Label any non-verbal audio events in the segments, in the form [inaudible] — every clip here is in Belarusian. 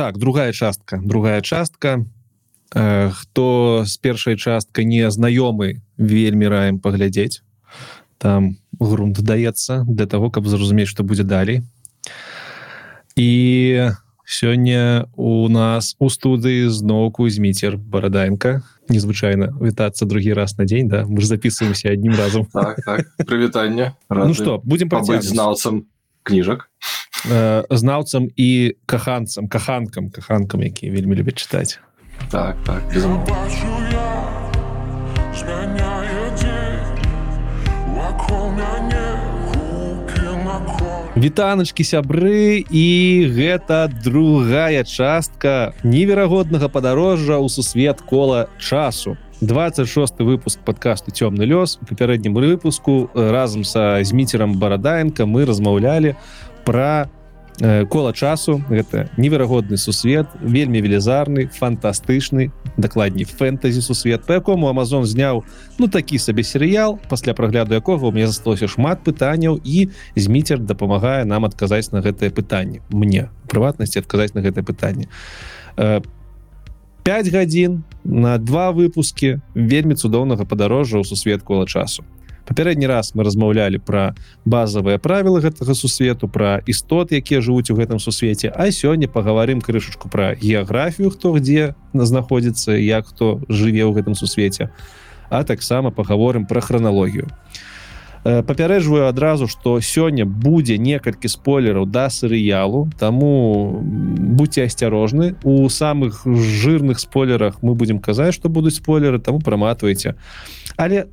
так другая частка другая частка. Э, хто з першай часткай не знаёмы вельмі раем паглядзець. Там грунт даецца для того каб зразумець что будзе далей. І сёння у нас у студыі зноўку зміцер барадаенко незвычайна вітацца другі раз на дзень да? Мы ж записываемся одним разом так, так. прывітанне. Ну что будем знаўцам кніжак э, знаўцам і каханцам каханкам каханкам якія вельмі любяць чытаць. Так так Вітаначкі сябры і гэта другая частка неверагоднага падарожжа ў сусвет кола часу. 26 выпуск подкасту цёмны лёс у папярэднім выпуску разам са зміцерам барадаенко мы размаўлялі пра Э, кола часу. Гэта неверагодны сусвет вельмі велізарны фантастычны дакладней фэнтэзі сусвет по якому Амазон зняў ну такі сабе серыял пасля прагляду якога мне засталося шмат пытанняў і зміцер дапамагае нам адказаць на гэтае пытанне. Мне прыватнасці адказаць на гэтае пытанне. 5 э, гадзін на два выпускі вельмі цудоўнага падарожжа ў сусвет кола часу папярэдні раз мы размаўлялі пра базавыя правілы гэтага сусвету пра істот якія жывуць у гэтым сусвеце а сёння пагаварым крышачку пра геаграфію хто где знаходзіцца як хто жыве ў гэтым сусвеце а таксама паговорым пра храналогію. Э, папярэджваю адразу што сёння будзе некалькі спойлераў да серыялу таму будьте асцярожны. У самых жирных спойлерах мы будемм казаць што будуць спойлеры таму праматваеце але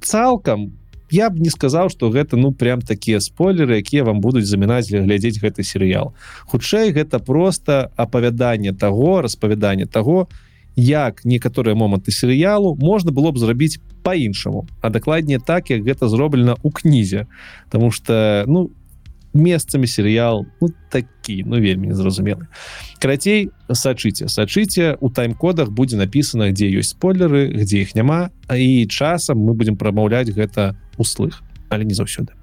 цалкам я б не сказаў что гэта ну прям такія спойлеры якія вам будуць замінаць глядзець гэты серыял. Хутчэй гэта просто апавяданне того распавяданне того як некаторыя моманты серыялу можна было б зрабіць по-іншаму а дакладней так як гэта зроблена у кнізе. Потому что ну месцамі серыял ну, такі ну вельмі незразумелы. Карацей сачыце сачыце у тайм-кодах будзе написано дзе ёсць спойлеры где іх няма і часам мы будем прамаўляць гэта услых але не заўсёды.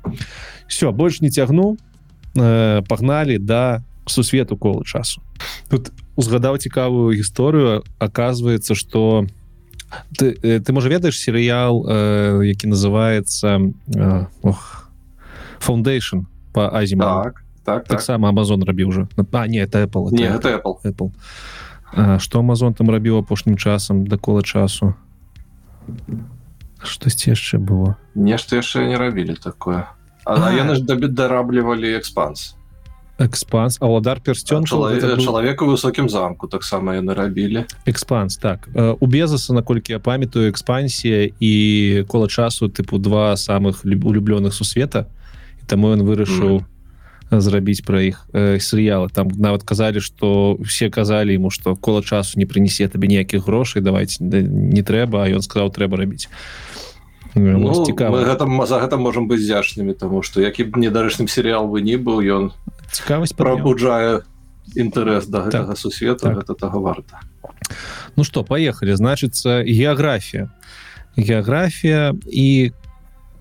Все больш не цягну. Э, пагналі да сусвету колы часу. Тут узгадаў цікавую гісторыю. Оказывается что ты, э, ты можа ведаеш серыял э, які называется э, foundation по азі так так таксама так Amazon рабіў уже. А не это Apple не, это Apple, Apple. А, что Amazon там рабіў апошнім часам дакола часу штосьці яшчэ было? Нешта яшчэ не рабілі такое. Яны ж дабі дараблівалі экспанс. Экспанс? Аладар персцён чалавека был... высокім замку таксама яны рабілі экспанс так. У безаса наколькі я памятаю экспансія і кола часу тыпу два самых улюблёных сусвета. Таму ён вырашыў mm. Зрабіць пра іх э, серыялы. Там нават казалі что все казалі ему что кола часу не прынесе табе ніякіх грошай давайте не трэба ён сказаў трэба рабіць. Ну, цікава. гэта за гэта можем быть зяшнымі тому что які б недарычным серыял бы не быў ён цікавасць пробуджае інтарэс да гэтага так, сусвета так. гэта того варта. Ну что поехали значится геаграфія. Геаграфія і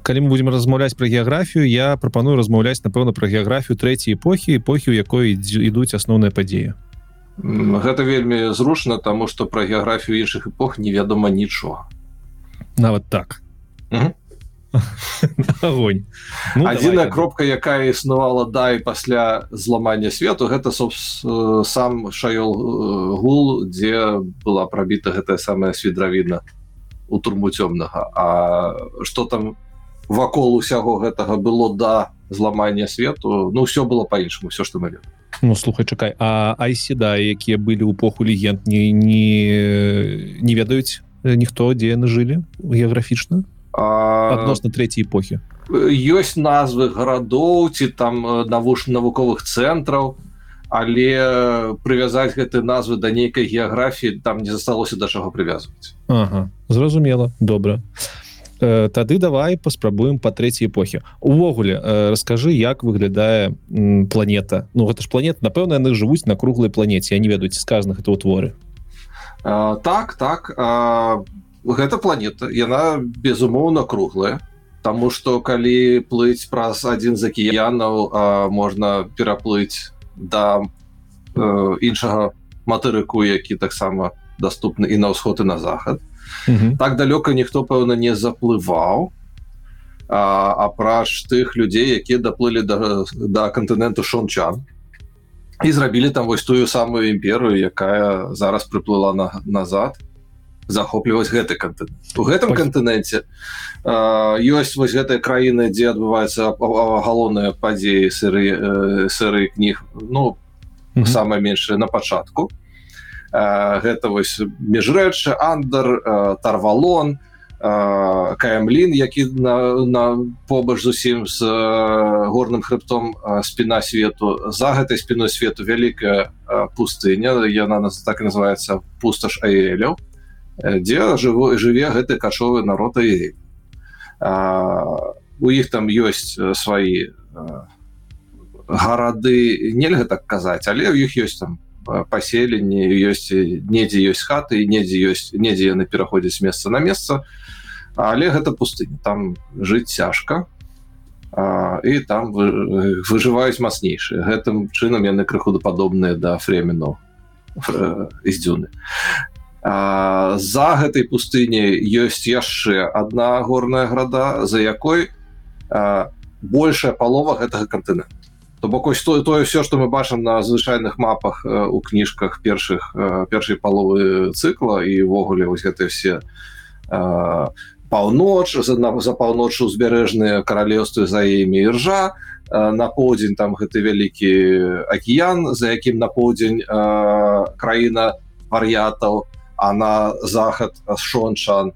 калі мы будем размаўляць про геаграфію я прапаную размаўляць напэўна про геаграфію трэцяй эпохі эпохі у якой ідуць асноўныя падзеі. Гэта вельмі зручна тому что про геаграфію іншых эпох невядома нічога. Нават так. Огонь [laughs] ну, адзіная кропка якая існавала да і пасля зламання свету гэта сам шаёл гул дзе была прабіта гэтая самая свідравіна у турму цёмнага. А что там вакол усяго гэтага было да зламання свету. Ну все было по-іншаму все что мы ну слухай чакай а айседа якія былі ў эпоху легенд не не не ведаюць ніхто дзе яны жылі геаграфічна? Адносна третьей эпохі. ёсць назвы гарадоў ці там навуш навуковых цэнтраў але прывязаць гэты назвы да нейкай геаграфіі там не засталося да чаго прывязваць. Ага, зразумела добра. а тады давай паспрабуем по трэцяй эпохі увогуле э, расскажы як выглядае планета. Ну гэта ж планет напэўна яны жывуць на круглай планете я не ведаюць сказаных это утворы. Так так а, гэта планета яна безумоўна круглая Таму что калі плыць праз адзін з акіянаў можна пераплыць да э, іншага матырыку які таксама доступны і на ўсход і на захад. mm так далёка ніхто пэўна не заплываў апраж тых людзей якія даплылі да, да кантыненту шончан і зрабілі там вось тую самую імперыю якая зараз прыплыла на назад захопліваць гэты кантынент у гэтым кантыненце ёсць вось гэтыя краіны дзе адбываецца галоўныя падзеі сыры сыры кніг ну mm -hmm. самое меншае на пачатку гэта вось міжрэчы андер тарвалон каямлін які на, на побач зусім з горным хребтом спіна свету. За гэтай спіной свету вялікая пустыня яна нас так называется пусташ аэляў дзе жыву жыве гэты качовы народ і у іх там ёсць свае гарады нельга так казаць але ў іх ёсць там паселенні ёсць недзе ёсць хаты недзе ёсць недзе яны пераходзяць месца на месца але гэта пустыня. Там жыць цяжка і там выжываюць мацнейшыя гэтым чынам яны крыху падобныя да фремену з дзюны за гэтай пустыняй ёсць яшчэ одна горная града за якой а, большая палова гэтага кантынента то бок ось тое тое все что мы бачым на звычайных мапах у кніжках першых першай паловы цыкла і ввогуле вось гэты все паўноч за, за паўночы узбярэжныя каралеўствы за імі іржа на поўдзень там гэты вялікі акіян за якім на поўдзень краіна вар'ятаў а на захад шончан.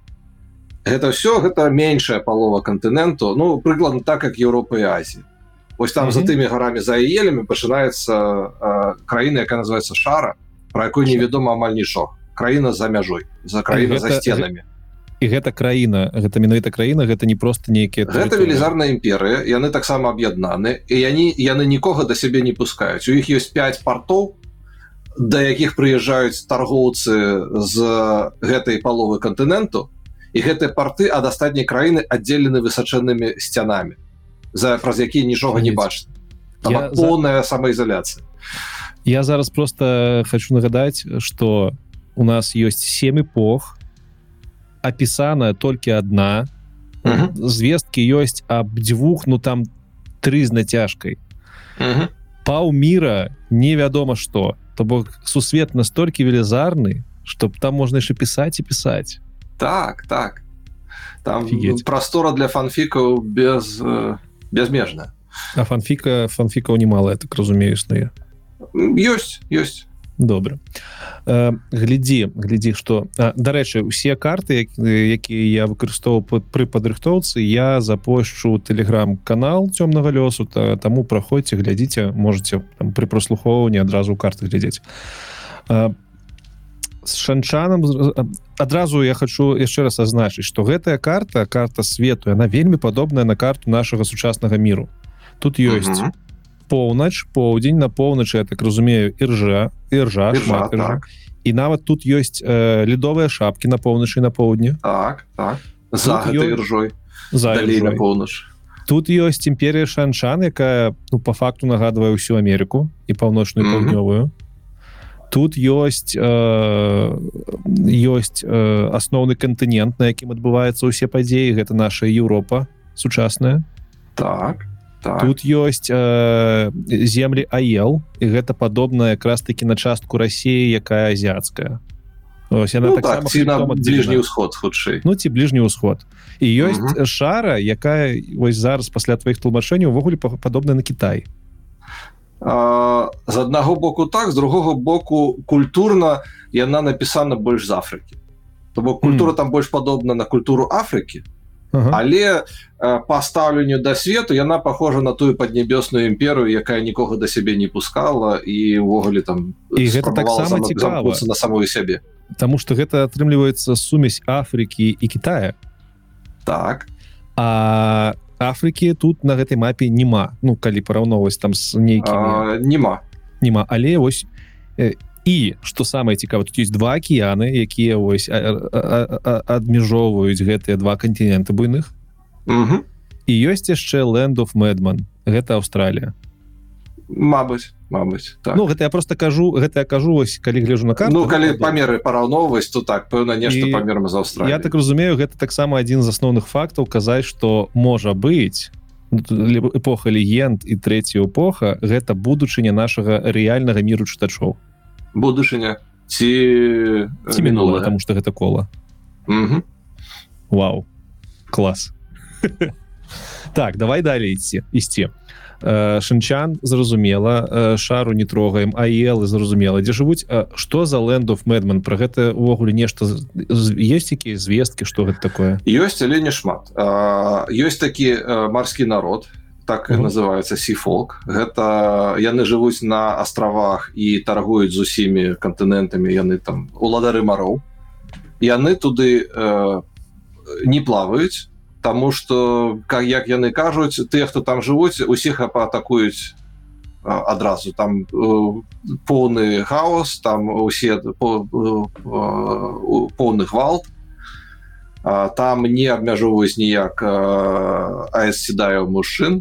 Гэта все гэта меншая палова кантыненту ну прыкладна так как Еўропа і Азі ось там mm -hmm. за тымі гарамі за елямі пачынаецца краіна якая называется шара про якой невядома амаль нічого краіна за мяжой за краіна гэта, за сценамі і гэта краіна гэта менавіта краіна гэта не просто нейкія гэта велізарная імперыя яны таксама аб'яднаны і яны яны нікога да сябе не пускаюць у іх ёсць 5 партоў да якіх прыязджаюць торгоўцы з гэтай паловы кантыненту і гэтыя порты ад астатняй краіны аддзелены высачэннымі сцянамі за праз якія нічога не бачна поўная за... самаізаляцыя я зараз просто хочу нагадаць что у нас ёсць семь эпох опісаная толькі одна. Звесткі ёсць аб дзвюх ну там тры з нацяжкай паўміра невядома что то бок сусвет настолькі велізарны чтоб там можна яшчэ пісаць і пісаць так так. Там Фігеть. прастора для фанфікаў без э, безмежна а фанфіка фанфікаў немало так разумею існуе ёсць ёсць добра э, глядзі глядзі что. Дарэчы усе карты якія я выкарыстоўваў пры падрыхтоўцы я запошчу телеграм-канал цёмнага лёсу то таму праходзьце глядзіце можете там, при прослухоўванні адразу карты глядзець с шанчанам адразу я хочу яшчэ раз азначыць что гэтая карта карта свету она вельмі падобная на карту нашага сучаснага міру. Тут ёсць -huh поўнач поўдзень на поўначы я так разумею іржа іржа шмат так. і нават тут ёсць э, ледовыя шапки на поўначы на поўдні. Так, так. за іржой. за на поўнач. Тут ёсць імперія шанчан якая ну по факту нагадвае ўсю Амерыку і паўночную mm -hmm. паўднёвую тут ёсць э, ёсць э, асноўны кантынент на якім адбываецца ўсе падзеі. Гэта наша Еўропа сучасная. Так так. тут ёсць э, землі аел і гэта падобна якраз таки на частку Росіі якая Ось, ну, так, так, бліжні ўсход хутчэй. Ну ці бліжні ўсход. І ёсць -huh. шара якая вось зараз пасля твоих тлумачэнняў увогуле падобна на Кітай з аднаго боку так з другого боку культурна яна напісана больш з Афрыкі То бок культура mm. там больш падобна на культуру Афрыкі ага. але по стаўленню да свету яна похожа на тую паднебесную імперыю якая нікога да сябе не пускала і увогуле там і гэта таксама цікава. на самую сябе. Таму что гэта атрымліваецца сумесь Афрыкі і Китая так. А Афрыкі тут на гэтай мапе няма ну калі параўноваць там с нейкімі няма няма але вось і і что самое цікава тут есть два акіяны якія ось адмежоўваюць гэтыя два кантиненты буйных. І ёсць яшчэ land of медман гэта Аўстралія Мабыць Мабыць так. Ну гэта я просто кажу гэта я кажу вось калі гляжу на карту ну, калі памеры параўноўваць то так пэўна нешта памерам за Аўстралію Я так разумею гэта таксама адзін з асноўных фактаў казаць што можа быць эпоха легенд і трэця эпоха гэта будучыня нашага рэальнага міру чытачоў. Будучыня ці ці мінула тому что гэта кола. Вау. Клас. [laughs] Так давай далей ісці ісці Шанчан зразумела шару не трогаем. Аелы зразумела дзе жывуць? Что за лендов мэдман про гэта увогуле нешта есть якія звесткі что гэта такое? Ёсць але не шмат. Ёсць такі марскі народ так mm -hmm. называется сифолк гэта яны жывуць на астравах і торгуюць з усімі кантынентамі. Яны там уладары мароў. Яны туды э, не плаваюць Таму что как як яны кажуць тыя хто там жывуць усіх атакуюць адразу там поўны хаос там усе по, поўны гвалт. Там не абмяжоўваюць ніяк аседаю мужчын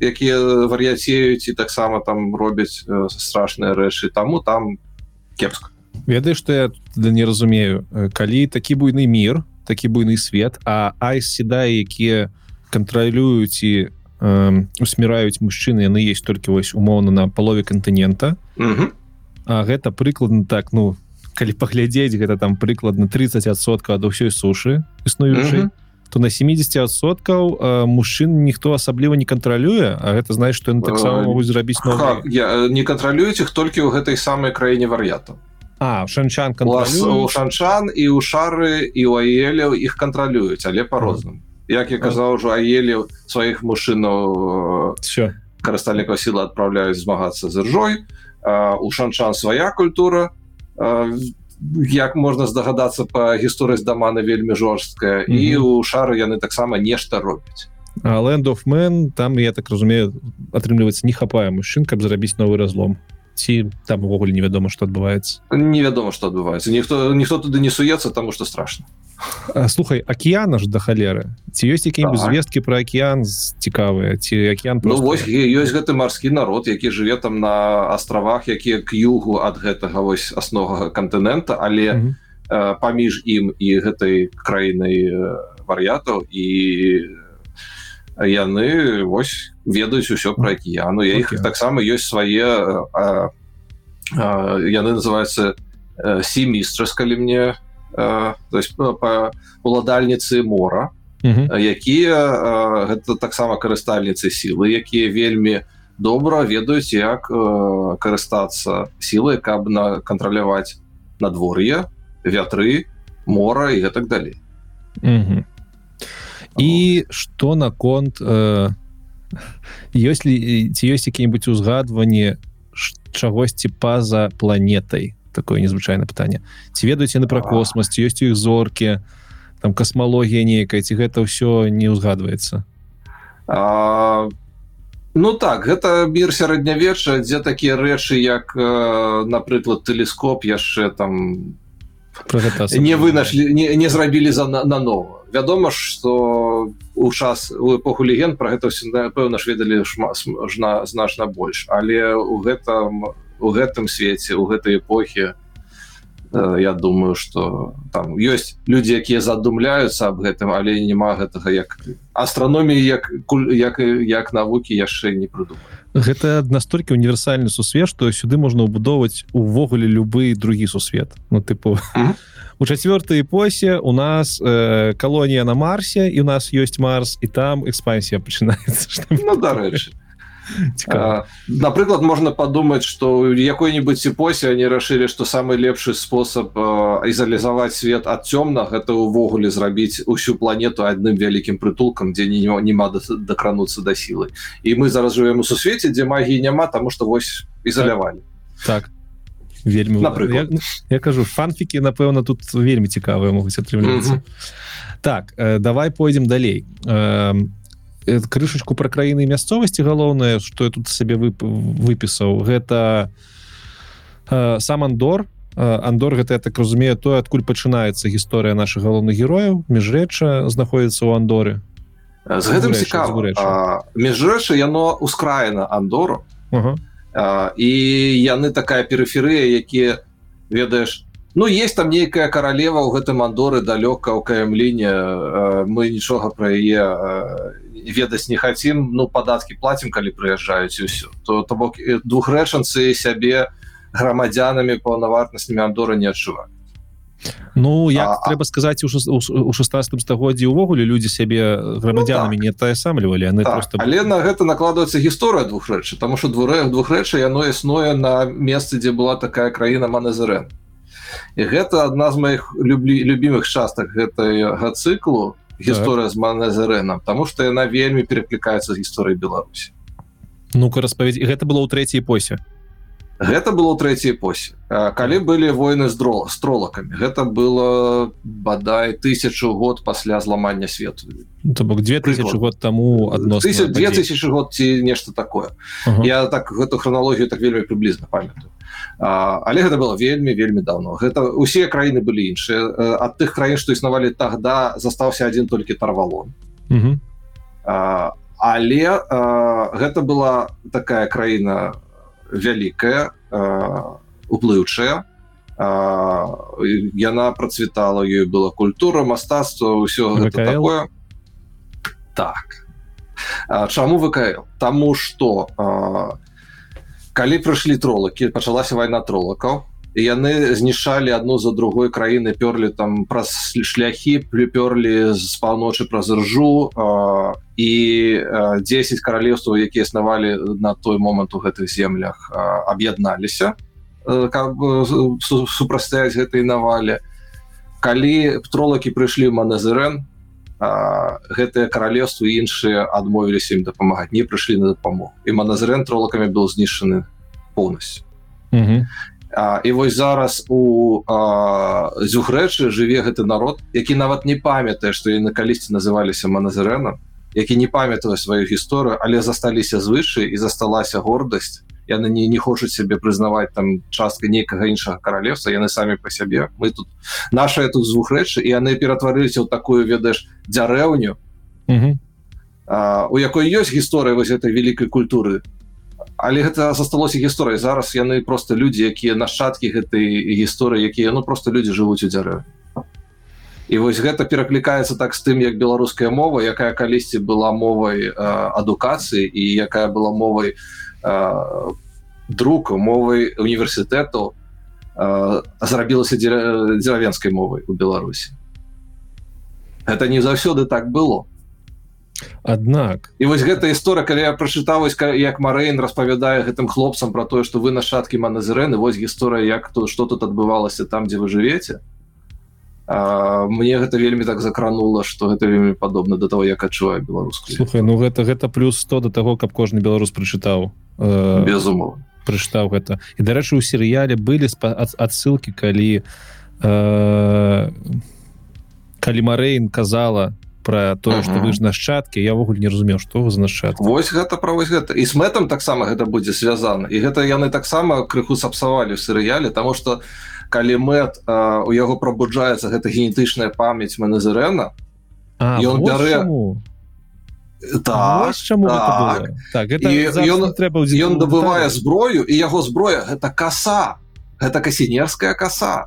якія вар'яцеюць і таксама там робяць страшныя рэчы таму там кепска ведаеш што я не разумею калі такі буйны мір то такі буйны свет а айс седа якія кантралююць і э, усміраюць мужчыны яны есть толькі вось умоўна на палове кантынента А гэта прыкладна так ну калі паглядзець гэта там прыкладна 30сотка ад ўсёй сушы існуючай то на 70соткаў мужчын ніхто асабліва не кантралюе А гэта знаеш што ён таксама могуць зрабіць я не кантралююць іх толькі ў гэтай самай краіне вар'ятаў А шанчан у шанчан і у шары і у аелев іх кантралююць але по-рознаму як я казаў ужо аелі сваіх мужчынаў все карыстальнікаў сілы адпраўляюць змагацца з ржой. У шанчан свая культура. Як можна здагадацца па гісторыі даманы вельмі жорсткая і у шары яны таксама нешта робяць. Land of man там я так разумею атрымліваецца не хапае мужчын каб зрабіць новы разлом ці там увогуле невядома что адбываецца? Невядома что адбываецца. Ніхто ніхто туды не суецца тому что страшно слухай океана ж да халеры. Ці ёсць якія-нибудь так. звесткі про океан цікавыя? Ці океан ну, вось ёсць гэты марскі народ які жыве там на астравах якія к югу ад гэтага вось асновага кантынента але mm -hmm. паміж ім і гэтай краінай вар'ятаў і яны вось ведаюць усё про океану я іх таксама ёсць свае яны называются семістрас калі мне то есть по уладальніцы мора якія гэта таксама карыстальніцы сілы якія вельмі добра ведаюць як карыстацца сілай каб на кантраляваць надвор'е вятры мора і гэтак далей і что наконт э, ёсць ли ці ёсць які-нибудь узгадванні чагосьці па-за планетай такое незвычайное пытанне ці ведаюць яны пра космас ці ёсць у іх зоркі там касмалогія нейкая ці гэта ўсё не ўзгадваецца а... Ну так гэта мір сярэднявечча дзе такія рэчы як э, напрыклад тэлескоп яшчэ там не вынашлі не, не зрабілі за на, на ново вядома ж что у час у эпоху легенд про гэта пэўна ж ведалі шматна значна больш. Але у гэтым у гэтым свеце у гэтай эпохі э, я думаю что там ёсць людзі якія задумляюцца об гэтым але няма гэтага як астраноміі як як як навукі яшчэ не прыдумаю гэта настолькі універсальны сусвет што сюды можна ўбудоўваць увогуле любы другі сусвет. Ну тыпу у чацвёртай эпосе у нас э, калонія на марсе і у нас ёсць марс і там экспансія пачынаецца [laughs] ну, дарэчы напрыклад можна падумаць что якой-нибудь эпосе они рашылі что самый лепшы спосаб ізалізаваць свет ад цёмна гэта увогуле зрабіць усю планету адным вялікім прытулкам дзе не нема дакрануцца да сілы і мы зараз живем у сусвеце дзе магіі няма тому что вось ізалявалі так вельмі я, я кажу фанфікі напэўна тут вельмі цікавыя могуць атрымлівацца. Mm -hmm. так э, давай пойдзем далей. Э, крышачку пра краіны мясцовасці галоўнае что я тут сабе вып выпісаў. Гэта э, сам андор. Андор гэта я так разумею то адкуль пачынаецца гісторыя наших галоўных герояў. Міжрэча знаходіцца ў андоры. З гэтым цікава. Міжрэча яно ускраена андору і яны такая перыферыя якія ведаеш ну есть там нейкая каралева ў гэтым андоры далёка ў каемліне мы нічога пра яе ведаць не хацім ну падаткі платім калі прыязджаюць усё то то бок двухрэчанцы сябе грамадзянамі паўнавартнаснымі андоры не адчуваюць Ну як а, трэба сказаць у 16 стагоддзі увогуле людзі сябе грамадзянамі ну, так. не тая самлівалі яны так, просто але на гэта накладваецца гісторыя двух рэчы тому что двурэ двух рэчы яно існуе на месцы дзе была такая краіна манезрен і гэта адна з моих люблі любимых частак гэтага цыклу гісторыя так. з манезареном тому что яна вельмі переклікаецца з гісторыі Беларусі ну-ка распавядь гэта было ў трэцяй эпосе гэта было трэцяй эпосе. Калі былі войны з дро стролакамі гэта было бадай тысячу год пасля зламання свету. То бок 2000 год тому одно 2000 год ці нешта такое. Uh -huh. я так гэту храналогію так вельмі прыблізна памятаю. Але гэта было вельмі вельмі давно гэта усе краіны былі іншыя. Ад тых краін што існавалі тогда застаўся один толькі тарвалон. Uh -huh. але а, гэта была такая краіна вялікая уплыўчая. Яна працвітала ёй была культура мастацтва ўсё такое. Так. А, чаму вКл? Таму что калі прыйшлі тролакі пачалася вайна тролакаў яны знішалі адну за другой краіны пёрлі там праз шляхі прыпёрлі з паўночы праз ржу і 10 каралеўстваў якія існавалі на той момант у гэтых землях аб'ядналіся каб супрацьстаяць гэтай навалі. Калі тролакі прыйшлі манезырен гэтыя каралеўствы іншыя адмовіліся ім дапамагаць не прыйшлі на дапамогу. І маназрен тролакамі быў знішчаны поўнасць А, і вось зараз у зюхрэчы жыве гэты народ які нават не памятае што яны калісьці называліся маназырэнам які не памятае сваю гісторыю але засталіся звышы і засталася гордасць. Яны не не хочуць сябе прызнаваць там частка нейкага іншага каралевства яны самі па сябе. Мы тут наша тут звух рэчы і яны ператварыліся ў такую ведаеш дзярэўню у якой ёсць гісторыя вось этой вялікай культуры але гэта засталося гісторыяй. Зараз яны просто людзі якія нашчадкі гэтай гісторыі якія ну просто людзі жывуць у дзяры і вось гэта пераклікаецца так з тым як беларуская мова якая калісьці была мовай адукацыі і якая была мовай друку мовай універсітэту зрабілася дзеравенскай мовай у беларусі. Это не заўсёды так было аднак і вось гэта гісторыя калі я прачытаў вось як марейн распавядае гэтым хлопцам про тое что вы нашаткі маназірэны вось гісторыя як то что тут адбывалася там дзе вы жывеце. Мне гэта вельмі так закранула что гэта вельмі падобна до того як адчуваю беларуску ну гэта гэта плюс 100 до того каб кожны беларус прачытаў э, без умов прычытаў гэта. І дарэчы у серыяле былі адсылкі калі э, калі марейн казала про тое что вы ж нашчадкі явогуль не разумеў что вы за нашчад Вось гэта про вось гэта. І с мэтам таксама гэта будзе звязана. І гэта яны таксама крыху сапсавалі в серыяле тому что калі мэт у яго пробуджаецца гэта генетычная памяць манезерена ён бярэ так, так. так ён трэба ён добывае зброю і яго зброя гэта коса гэта касінерская коса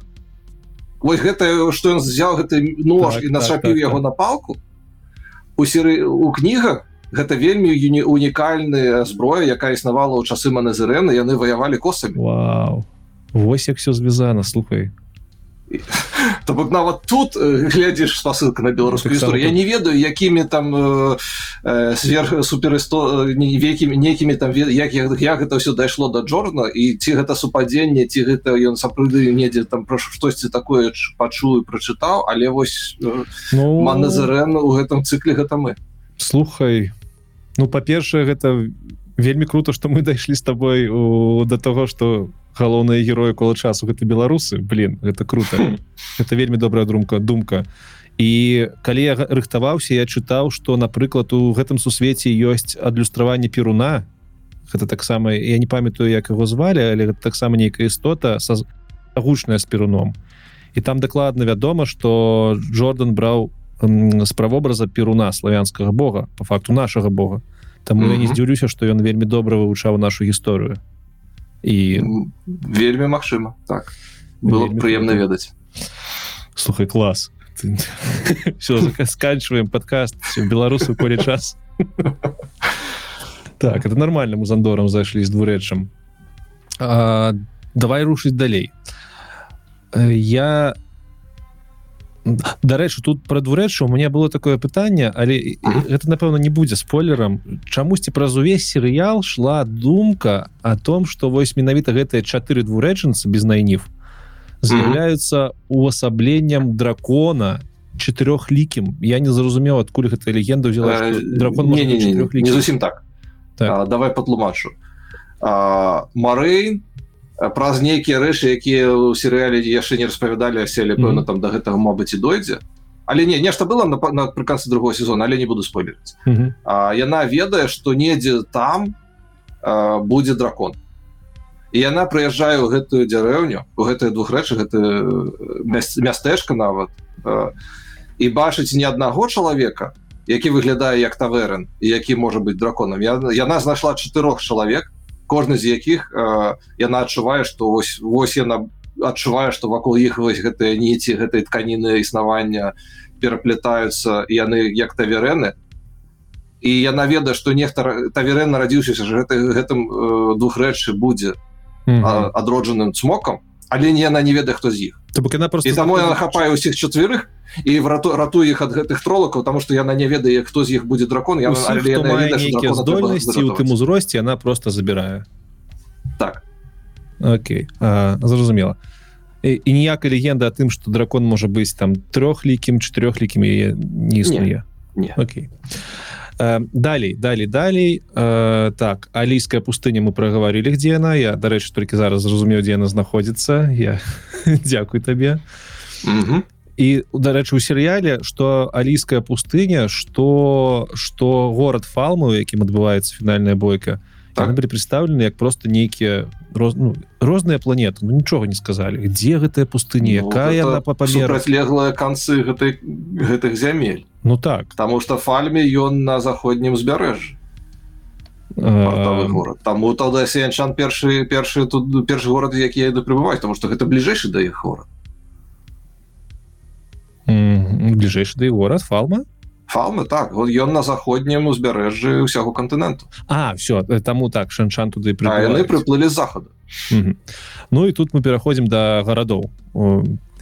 Вось гэта што ён взял гэты нож так, і нашапіў так, так, яго так. на палку у серы у кнігах гэта вельмі юні унікальная зброя якая існавала ў часы манезерэны яны ваявалі косамі Вау. Вось як все звязана слухай [laughs] то бок нават тут глядзіш спасылка на беларускую гісторыю. Я не ведаю якімі там э, э, сверх суперысто векімі некімі там як як гэта все дайшло до Джорна і ці гэта супадзенне ці гэта ён сапраўды недзе там прошу штосьці такое пачую прачытаў але вось э, ну... маназарэн у гэтым цыкле гэта мы. слухай ну па-першае гэта вельмі круто что мы дайшлі з табой у до того что галоўныя героі кола часу гэта беларусы. Блин это круто. [laughs] Это вельмі добрая думка думка. І калі я рыхтаваўся я чытаў что напрыклад у гэтым сусвеце ёсць адлюстраванне перуна гэта таксама я не памятаю як его звалі але таксама нейкая істота са гучная с перуном і там дакладна вядома что Джордан браў з правобраза перуна славянскага Бога по факту нашага Бога Таму mm -hmm. я не здзіўлюся што ён вельмі добра вывучаў нашу гісторыю і вельмі магчыма так. Было прыемна ведаць слухай клас [laughs] все сканчиваем подкаст беларусу поле час. [laughs] Так это нормальным зандором зайшлі з двурэчам давай рушыць далей э, я дарэчы тут пра двурэчу у меня было такое пытанне але это напэўна не будзе спойлерам чамусьці праз увесь серыял шла думка о том что вось менавіта гэтыя чатыры двурэчынцы без найнів з'яўляюцца увасабленнем дракона чатырохлікім. Я не зразумеў адкуль гэта легенда взяла э, дракон не, не, не, не, не зусім так, так. А, давай патлумачу. Марыйн праз нейкія рэчы якія ў серыяле яшчэ не распавядалі селі пэўна там до гэтага Мабыць і дойдзе. Але не нешта было напрыканцы другого сезона але не буду спойлерыць. Яна ведае што недзе там а, будзе дракон. І яна прыязджае ў гэтую дзярэўню у гэтыя двух рэчы гэта мястэчка нават а, і бачыць не аднаго чалавека які выглядае як таверн які можа быць драконам. Яна знайшла чатырох чалавек кожны з якіх э, яна адчувае што вось вось яна адчувае што вакол іх вось гэтыя ніці гэтай тканіны існавання пераплетаюцца яны як таверены і яна ведае што нехта таверен нарадзіўся гэты гэтым э, двух рэчы будзе адроджаным цмокам але не яна не ведае хто з іх бок яна просто таму яна хапае ўсіх чатырых і рату ратуе іх ад гэтых тролакаў тому что яна не ведае хто з іх будзе дракон. Я здольнасці у тым узросце она просто забірае так. Окей. Зразумела і ніякая легенда о тым что дракон можа быць там трохлікім чатырохлікім яе не існуе Окей далей далей далей. Э, так алійская пустыня мы праговорили где яна я дарэчы толькі зараз зразумеў дзе яна знаходзіцца я дзякуй табе і дарэчы у серыяле что алійская пустыня что что город фалму якім адбываецца фінальная бойка так. былі представлены як просто нейкія роз, ну, розныя планеты ну, нічога не сказали. Где гэтая пустыня? Ну, якая она по памерлая канцы гэтай гэтых зямель Ну так. Потому что фальме ён на заходнім узбярэжжы город. Таму тогда сенчан першы першы тут першы город які я іду прыбываць тому что гэта бліжэйшы да іх горад. Бліжэйшы да горад фалма фалмы так. Вот ён на заходнім узбярэжжы ўсяго кантыненту. А все таму так шанчан туды яны прыплылі захаду. Ну і тут мы пераходзім до гарадоў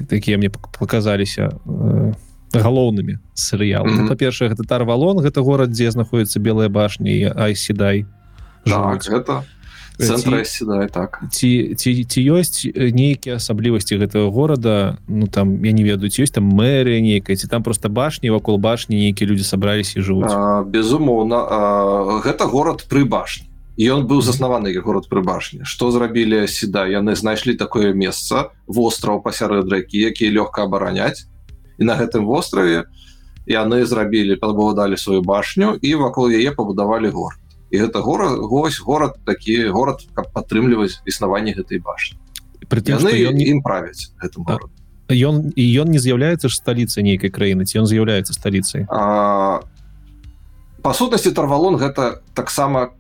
такія мне показаліся галоўнымі серыял mm -hmm. па-першае гэта тарвалон гэта горад дзе знаходіцца белыя башні айседай так, это ці, так. ці ці ці ёсць нейкія асаблівасці гэтага горада? Ну там я не ведаю ці ёсць там мэрыя нейкая ці там просто башні вакол башні нейкія людзі сабраліся і жывуць? Безумоўна гэта город пры башні. Ён быў заснаваны як город пры башні. Што зрабілі сюда? Яны знайшлі такое месца востраў пасярод рэкі які лёгка абараняць. І на гэтым востраве яны зрабілі пабудалі сваю башню і вакол яе пабудавалі город і гэта город гось город такі город каб падтрымліваць існаванне гэтай башні. Ён не ім правяць гэтым город ён і ён не з'яўляецца ж сталіцай нейкай краіны ці ён з'яўляецца сталіцай? Па сутнасці тарвалон гэта таксама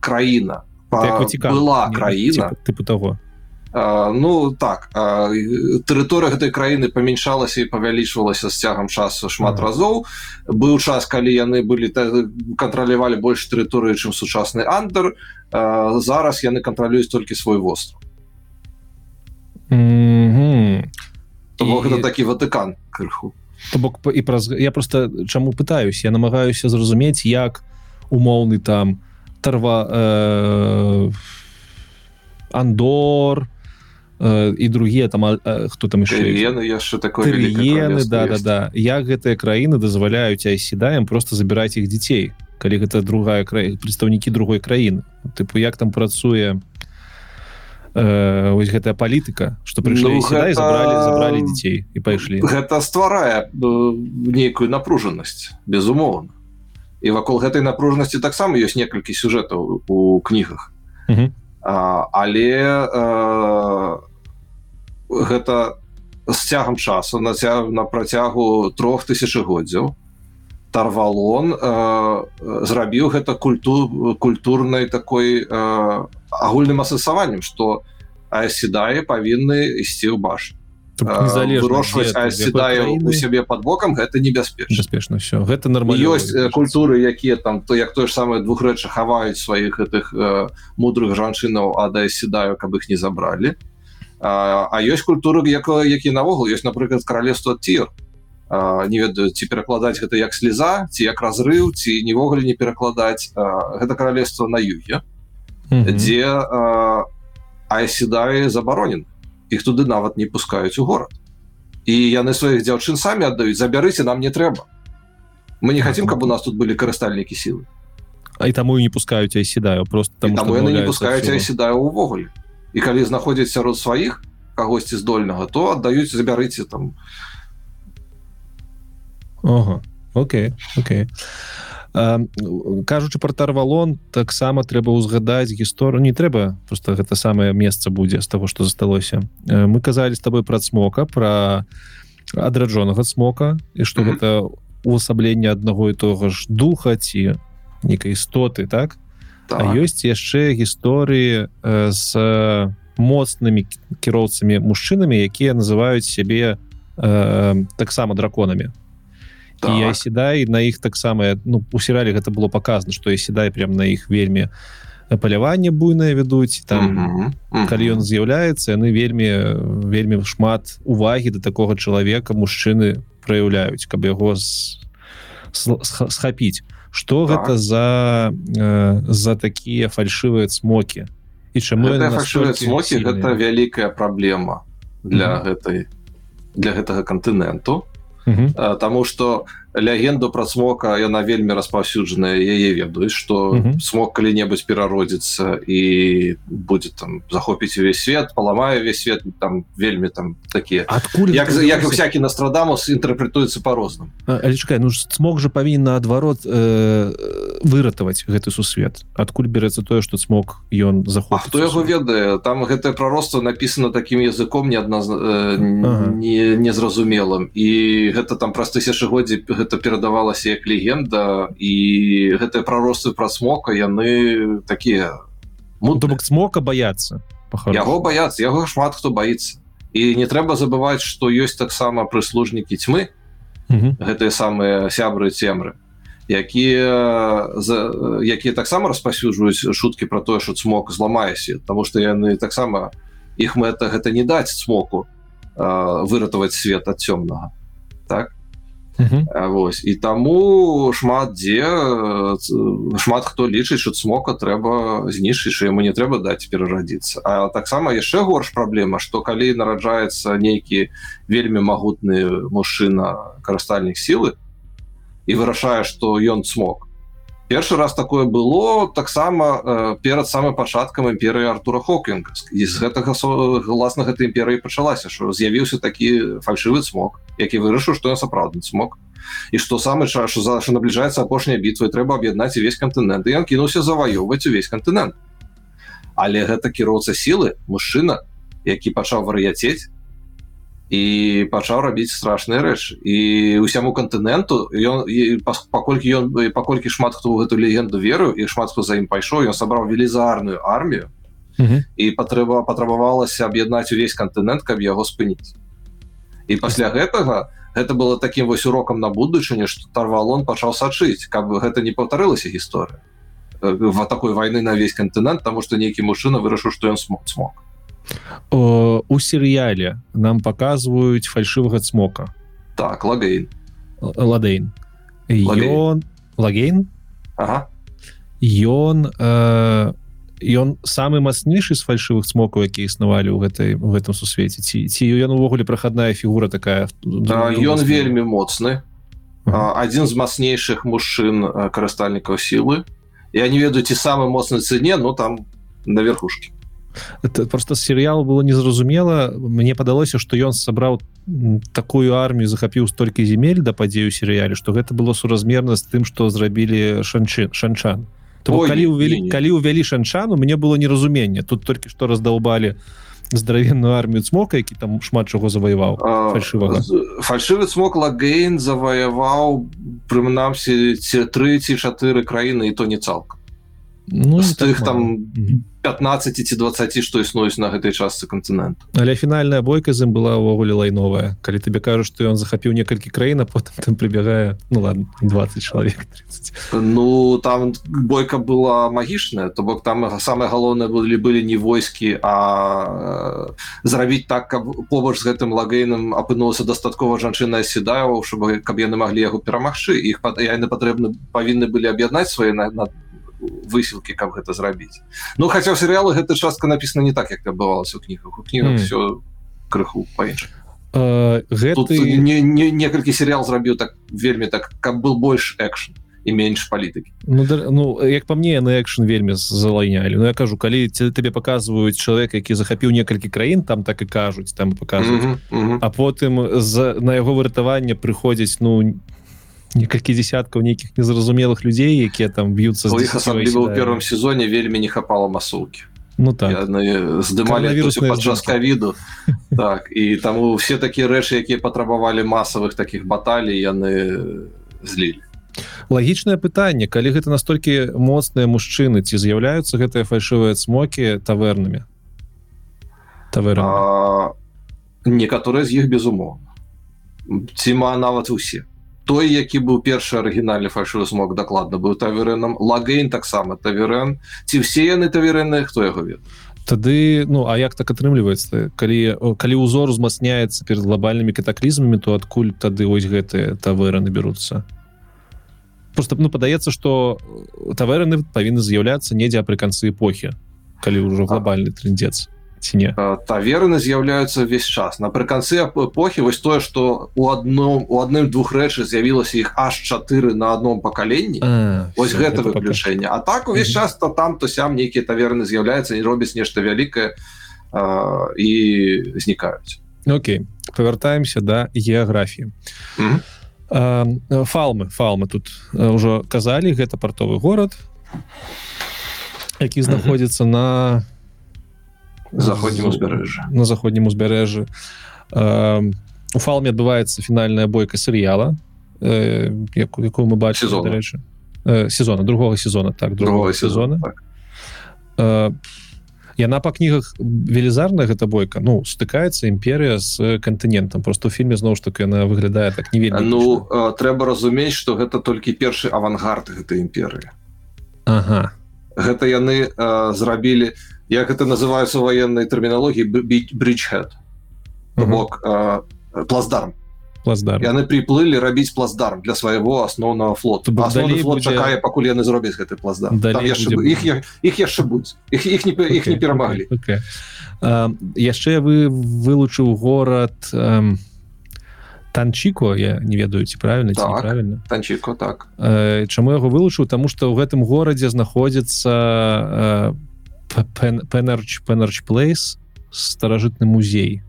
краіна. Па, была краіна. тыпу того ну так тэрыторыя гэтай краіны памяншалася і павялічвалася з цягам часу шмат ага. разоў. Быў час калі яны былі кантралявалі больш тэрыторыі чым сучасны андер зараз яны кантралююць толькі свой востров mm -hmm. гэта такі ватыкан крыху. То бок і праз я просто чаму пытаюсь? Я намагаюся зразумець як умоўны там тарва э, андор то і другія там хто там яшчэ такое да да да. Як гэтыя краіны дазваляюць айседаем просто забіраць іх дзяцей калі гэта другая кра прадстаўнікі другой краіны тыпу як там працуе э, ось гэтая палітыка что прыйшлі ну, гэта... забрали забрали дзяцей і пайшлі гэта стварае нейкую напружанасць безумоўна і вакол гэтай напружанасці таксама ёсць некалькі сюжэтаў у кнігах а, але а, гэта з цягам часу на цяг, на працягу трох тысячагоддзяў тарвалон э, зрабіў гэта культу культурнай такой э, агульным асэнсаваннем что аседае павінны ісці ў баш вырошваць аседае у сябе под бокам гэта небяспечна. Бяспечна все гэта нормально ёсць культуры якія там то як тое ж самае двух рэчы хаваюць сваіх гэтых э, мудрых жанчынаў а да седаю каб іх не забралі а, а ёсць культуры якое які наогул ёсць напрыклад каралевства тир. Не ведаю ці перакладаць гэта як слеза ці як разрыў ці нівогуле не перакладаць. Гэта каралевство на юге mm -hmm. дзе айседае забаронен іх туды нават не пускаюць у горад. І яны сваіх дзяўчын самі аддаюць забярыце нам не трэба. Мы не хотим каб у нас тут былі карыстальнікі сілы. А і таму і не пускаюць айседаю просто там яны не пускаюць айседаю увогуле і калі знаходзяць сярод сваіх кагосьці здольнага то аддаюць забярыце там. Ого, Окей Окей. Кажучы про тарвалон таксама трэба ўзгадаць гісторыю не трэба просто гэта самае месца будзе з того что засталося. Мы казалі з тобой пра смока про адраджонага смока і что гэта увасабленне аднаго і того ж духа ці некай істоты так, так. ёсць яшчэ гісторыі з моцнымі кіроўцамі мужчынамі якія называюць сябе э, таксама драконамі так. і седай на іх таксама ну у серыяле гэта было показано что я седай прям на іх вельмі паляванне буйнае вядуць там uh -huh. Uh -huh. калі ён з'яўляецца яны вельмі вельмі шмат увагі до такого чалавека мужчыны праяўляюць каб яго схапіць что так. гэта за э, за такія фальшывыя смокі і чаму смокі гэта вялікая праблема для uh -huh. гэтай для гэтага кантыненту Таму што легенду пра смока яна вельмі распаўсюджаная яе ведаюць што смог калі-небудзь перародзіцца і будзе там захопіць увесь свет паламае увесь свет там вельмі там такія адкуль як, як всякий настрадамус інтэрпрэтуецца по-розным чакай ну смог же павінен наадварот э, выратаваць гэты сусвет. Адкуль берецца тое што смог ён заход хто яго ведае там гэтае прароцтва написано таким языком не адна э, ага. не незразумелым. І гэта там праз тысячагоддзі гэта перадавалася як легенда і гэтыя праросты пра смока яны такія ну, то бок смока баяцца яго баяцца яго шмат хто баіцца. І не трэба забываць што ёсць таксама прыслужнікі тьмы гэтыя самыя сябры цемры якія якія таксама распасюджваюць шуткі про тое что смог зламаеся тому что яны таксама іх мэта гэта не даць смоку выратаваць свет ад цёмнага. Так Вось і таму шмат дзе шмат хто лічыць що смока трэба знішчыць що яму не трэба даць перарадзіцца А таксама яшчэ горш праблема што калі нараджаецца нейкі вельмі магутны мужчына карыстальнік сілы і вырашае што ён смог першы раз такое было таксама э, перад самым пачаткам імперыі Артура Хокінг з гэтага гласна гэтай імперыі пачалася що з'явіўся такі фальшывы смог які вырашыў што я сапраўдны смог і што самы час за що набліжаецца апошняя бітва трэба аб'яднаць увесь кантынент. І ён кінуўся заваёўваць увесь кантынент. Але гэта кіроўца сілы мужчына які пачаў вар'яцець і пачаў рабіць страшныя рэчы. І усяму кантыненту ён паколькі ён паколькі шмат хто гэту легенду веру і шмат хто за ім пайшоў ён сабраў велізарную армію uh -huh. і патрэба патрабавалася аб'яднаць увесь кантынент каб яго спыніць. І пасля гэтага гэта было таким вось урокам на будучыне что тарвалон пачаў сачыць каб гэта не паўтарылася гісторыя в такой войны на весь кантынент тому что нейкі мужчына вырашыў што ён смог смог у серыяле нам показваюць фальшывага цмока так лагейн. Ладейн. Ён лагейн. ён ён самы мацнейшы з фальшывых цмокаў які існавалі ў гэтай у гэтым сусвеце ці ці ён увогуле прахадная фігура такая да, ён вельмі моцны адзін з мацнейшых мужчын карыстальнікаў сілы я не ведаю ці самы моцны цэне но там на верхушке это просто серыял было незразумела мне падалося что ён сабраў такую армію захапіў столькі земель да падзею серыяле что гэта было суразмерна з тым что зрабілі шанчын шанчан. Калі увялі калі увялі шанчану мне было неразуменне тут толькі што раздолбалі здаравенную армію цмока які там шмат чаго заваяваў фальшывага фальшывы цмок лагейн заваяваў прынамсі ці тры ці чатыры краіны і то не цалкам ну, з тых так там 15 ці 20 што існуюць на гэтай частцы кантыненту. Але фінальная бойка з ім была ўвогуле лайновая. Калі табе кажу што ён захапіў некалькі краін а потым там прыбягае ну ладно 20 чалавек 30. ну там бойка была магічная то бок там самое галоўнае былі былі не войскі а зрабіць так каб побач з гэтым лагейным апынулася дастаткова жанчына седаяў чтобы каб яны маглі яго перамагчы. Іх яны патрэбны павінны былі аб'яднаць свае на, на высілкі каб гэта зрабіць ну хаця серыялы гэта частка написана не так як адбывалася у кнігах у кнігах mm. все крыху па-інша uh, гэты... не, не, некалькі серыял зрабіў так вельмі так каб был больш экшн і менш палітыкі. Ну, да, ну як па мне на экшн вельмі залайнялі. Ну я кажу калі табе показваюць чалавек які захапіў некалькі краін там так і кажуць там показваюць mm -hmm, mm -hmm. а потым за на яго выратаванне прыходзіць ну не некалькі десяткаў нейкіх незразумелых людзей якія там б'юцца у первом сезоне вельмі не хапала масоўкі ну так. Здымалі падчас кавіду так і таму все такія рэчы якія патрабавалі масавых таких баталій яны злілі лагічнае пытанне калі гэта настолькі моцныя мужчыны ці з'яўляюцца гэтыя фальшывыя смокі тавернамі тавер некаторыя з іх безумоўна. Ціма нават усе той які быў першы арыгінальны фальшывы смог дакладна быў таверэнам лагейн таксама таверэн. Ці все яны таверэны хто яго ведае? Тады ну а як так атрымліваецца? Калі калі ўзор узмацняецца перед глобальнымі катаклізмамі то адкуль тады вось гэтыя тавераны беруцца? Просто ну падаецца что тавераны павінны з'яўляцца недзе пры канцы эпохі калі ўжо глобальны трындец ці не таверны з'яўляюцца ўвесь час. Напрыканцы эпохі вось тое что у адном у адным двух рэчы з'явілася іх аж чатыры на одном пакаленні ось гэта выключэнне А так увесь час то там то сям нейкія таверны з'яўляюцца не робяць нешта вялікае і знікаюць. Окей павяртаемся да геаграфіі. Фалмы фалмы тут ўжо казалі гэта партовы горад які знаходзіцца на заходнім узбярэжжа на заходнім узбярэжжы у фалме адбываецца фінальная бойка серыяла як якую мы бачым сезона. сезона другого сезона так другого сезона так. яна па кнігах велізарная гэта бойка ну стыкаецца імперыя з кантынентам. Просто у фільме зноў ж таки яна выглядае так не вельмі ну трэба разумець что гэта толькі першы авангард гэтай імперыі. Ага. Гэта яны зрабілі на як это называется военной терминологии? Бриджхед бок э, плацдарм. Плацдарм. Яны приплылі рабіць плацдарм для своего основного флота. Флот такая будзе... пакуль яны зробяць гэты плацдарм. Іх іх яшчэ будзе іх іх не іх не перамаглі яшчэ вы вылучыў город танчико я не ведаю ці правильно так, правильно танчико так. Чаму яго вылучыў? Тому что ў гэтым горадзе знаходзіцца по пенарч пенарч плейс старажытны музей.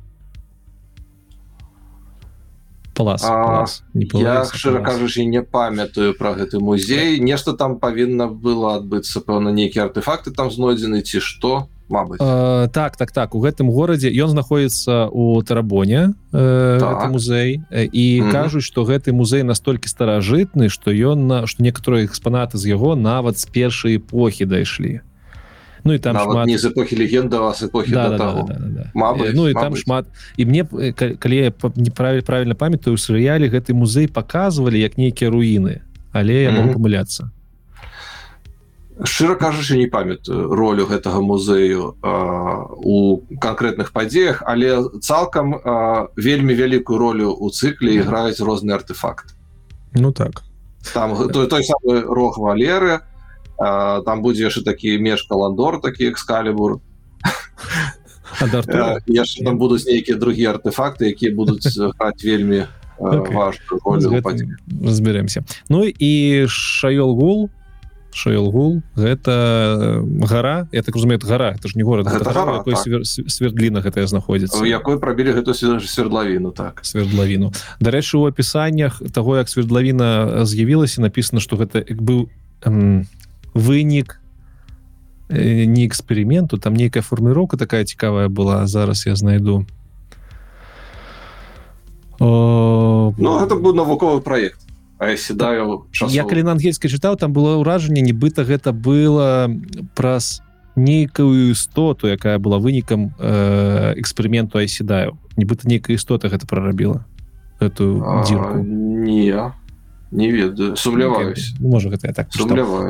Палас, а, палас. Не я шчыра кажучы не памятаю про гэты музей. Нешта там павінна было адбыцца пэўна нейкія артефакты там знойдзены ці што э, так так так. У гэтым горадзе ён знаходіцца у тарабоне э, так. музей. І mm -hmm. кажуць што гэты музей настолькі старажытны што ён на што некаторыя экспанаты з яго нават з першай эпохі дайшлі ну і там шмат... не з эпохі легенда вас эпохі да, да, да, да, да, да. Мабыць, ну і там шмат. І мне калі я неправіль правильно памятаю у серыяле гэты музей показывалі як нейкія руіны але я могу mm -hmm. памыляцца шчыра кажучы не памятаю ролю гэтага музею э, у канкрэтных падзеях але цалкам э, вельмі вялікую ролю у цыкле іграюць розныя артефакт ну так. Там той, той самы рог валеры там будзе яшчэ такі меж каландор такі экскалібур яшчэ там будуць нейкія другія артефакты якія будуць граць вельмі разберемся. Ну і шаёл гул шаёл гул гэта гора. Я так разумею гора. Это ж не город гэта гора, так. свердліна гэтая знаходзіцца якой прабілі гэту свердлавіну так. Свердлавіну дарэчы у апісаннях того як свердлавіна з'явілася написано что гэта як быў вынік э, не эксперименту там нейкая форміроўка такая цікавая была зараз я знайду. О... ну, это быў навуковы проект а я седаю я калі на ангельскай чытаў там было ўражанне нібыта гэта было праз нейкую істоту якая была вынікам э, эксперыменту айседаю нібыта нейкая істота гэта прарабіла эту дзірку. не не ведаю сумляваюсь Ну, можа гэта так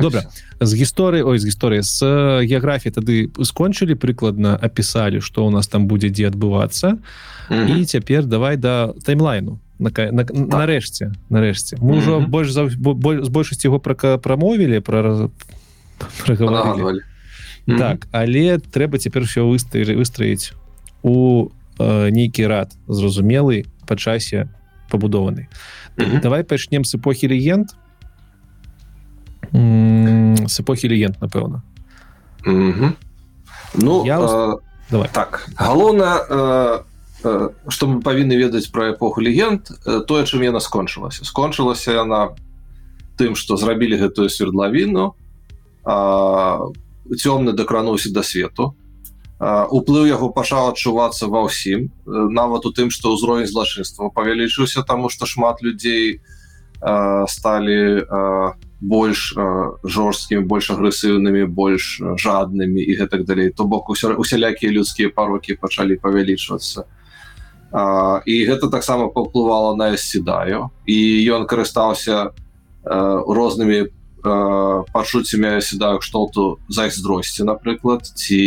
Добра. з гісторыі ой з гісторыі з э, геаграфіі тады скончылі прыкладна апісалі што ў нас там будзе дзе адбывацца Мгм. і цяпер давай да таймлайну на, нарэшце нарэшце мы ўжо Мгм. больш за бо- боль- з большасці яго пра прамовілі пра [laughs] праговорили Панагадвалі. Мгм. так але трэба цяпер все выстаі выстраіць у э, нейкі рад зразумелы па часе пабудованы. Мгм. давай пачнем с эпохі легенд. С эпохі легенд напэўна. Мгм. ну Я э, давай. так галоўна э, што мы павінны ведаць пра эпоху легенд э, тое чым яна скончылася. Скончылася яна тым што зрабілі гэтую свердлавіну цёмны дакрануўся да свету. А, уплыў яго пачаў адчувацца ва ўсім Э, нават у тым што ўзровень злачынства павялічыўся таму што шмат людзей а, сталі а, больш а, жорсткімі больш агрэсыўнымі больш жаднымі і гэтак далей. То бок уся- усялякія людскія парокі пачалі павялічвацца. А, і гэта таксама паўплывала на седаю. І ён карыстаўся а, рознымі а, пачуццямі седаю кшталту зайздросці напрыклад ці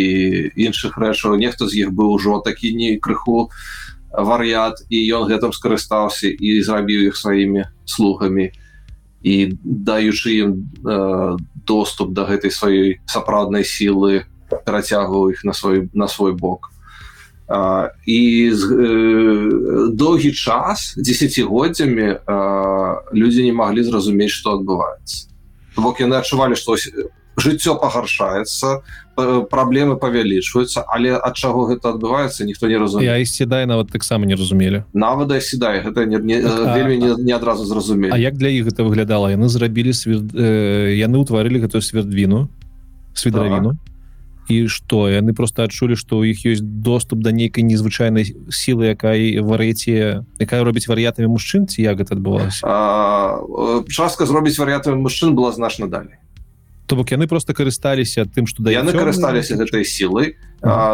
іншых рэчаў нехта з іх быў ужо такі не крыху вар'ят і ён гэтым скарыстаўся і зрабіў іх сваімі слугамі і даючы ім э, доступ до гэтай сваёй сапраўднай сілы перацягваў іх на свой на свой бок. А, і з, э, доўгі час десятгоддзямі людзі не маглі зразумець што адбываецца То бок яны адчувалі што ось жыццё пагаршаецца п- праблемы павялічваюцца але ад чаго гэта адбываецца ніхто не разумее. Я седай нават таксама не разумелі. Нават седае гэта не, не, А- вельмі не, не адразу А зразумелі як для іх гэта выглядала? Яны зрабілі свер... э, яны ўтварылі гэтую свердвіну сведравіну і што? Яны просто адчулі што ў іх ёсць доступ да нейкай незвычайнай сілы якая вар'яце якая робіць вар'ятамі мужчын ці як гэта адбывалася? А, э, частка зробіць варыятамі мужчын была значна далей. То бок яны просто карысталіся тым што яны карысталіся гэтай сілай.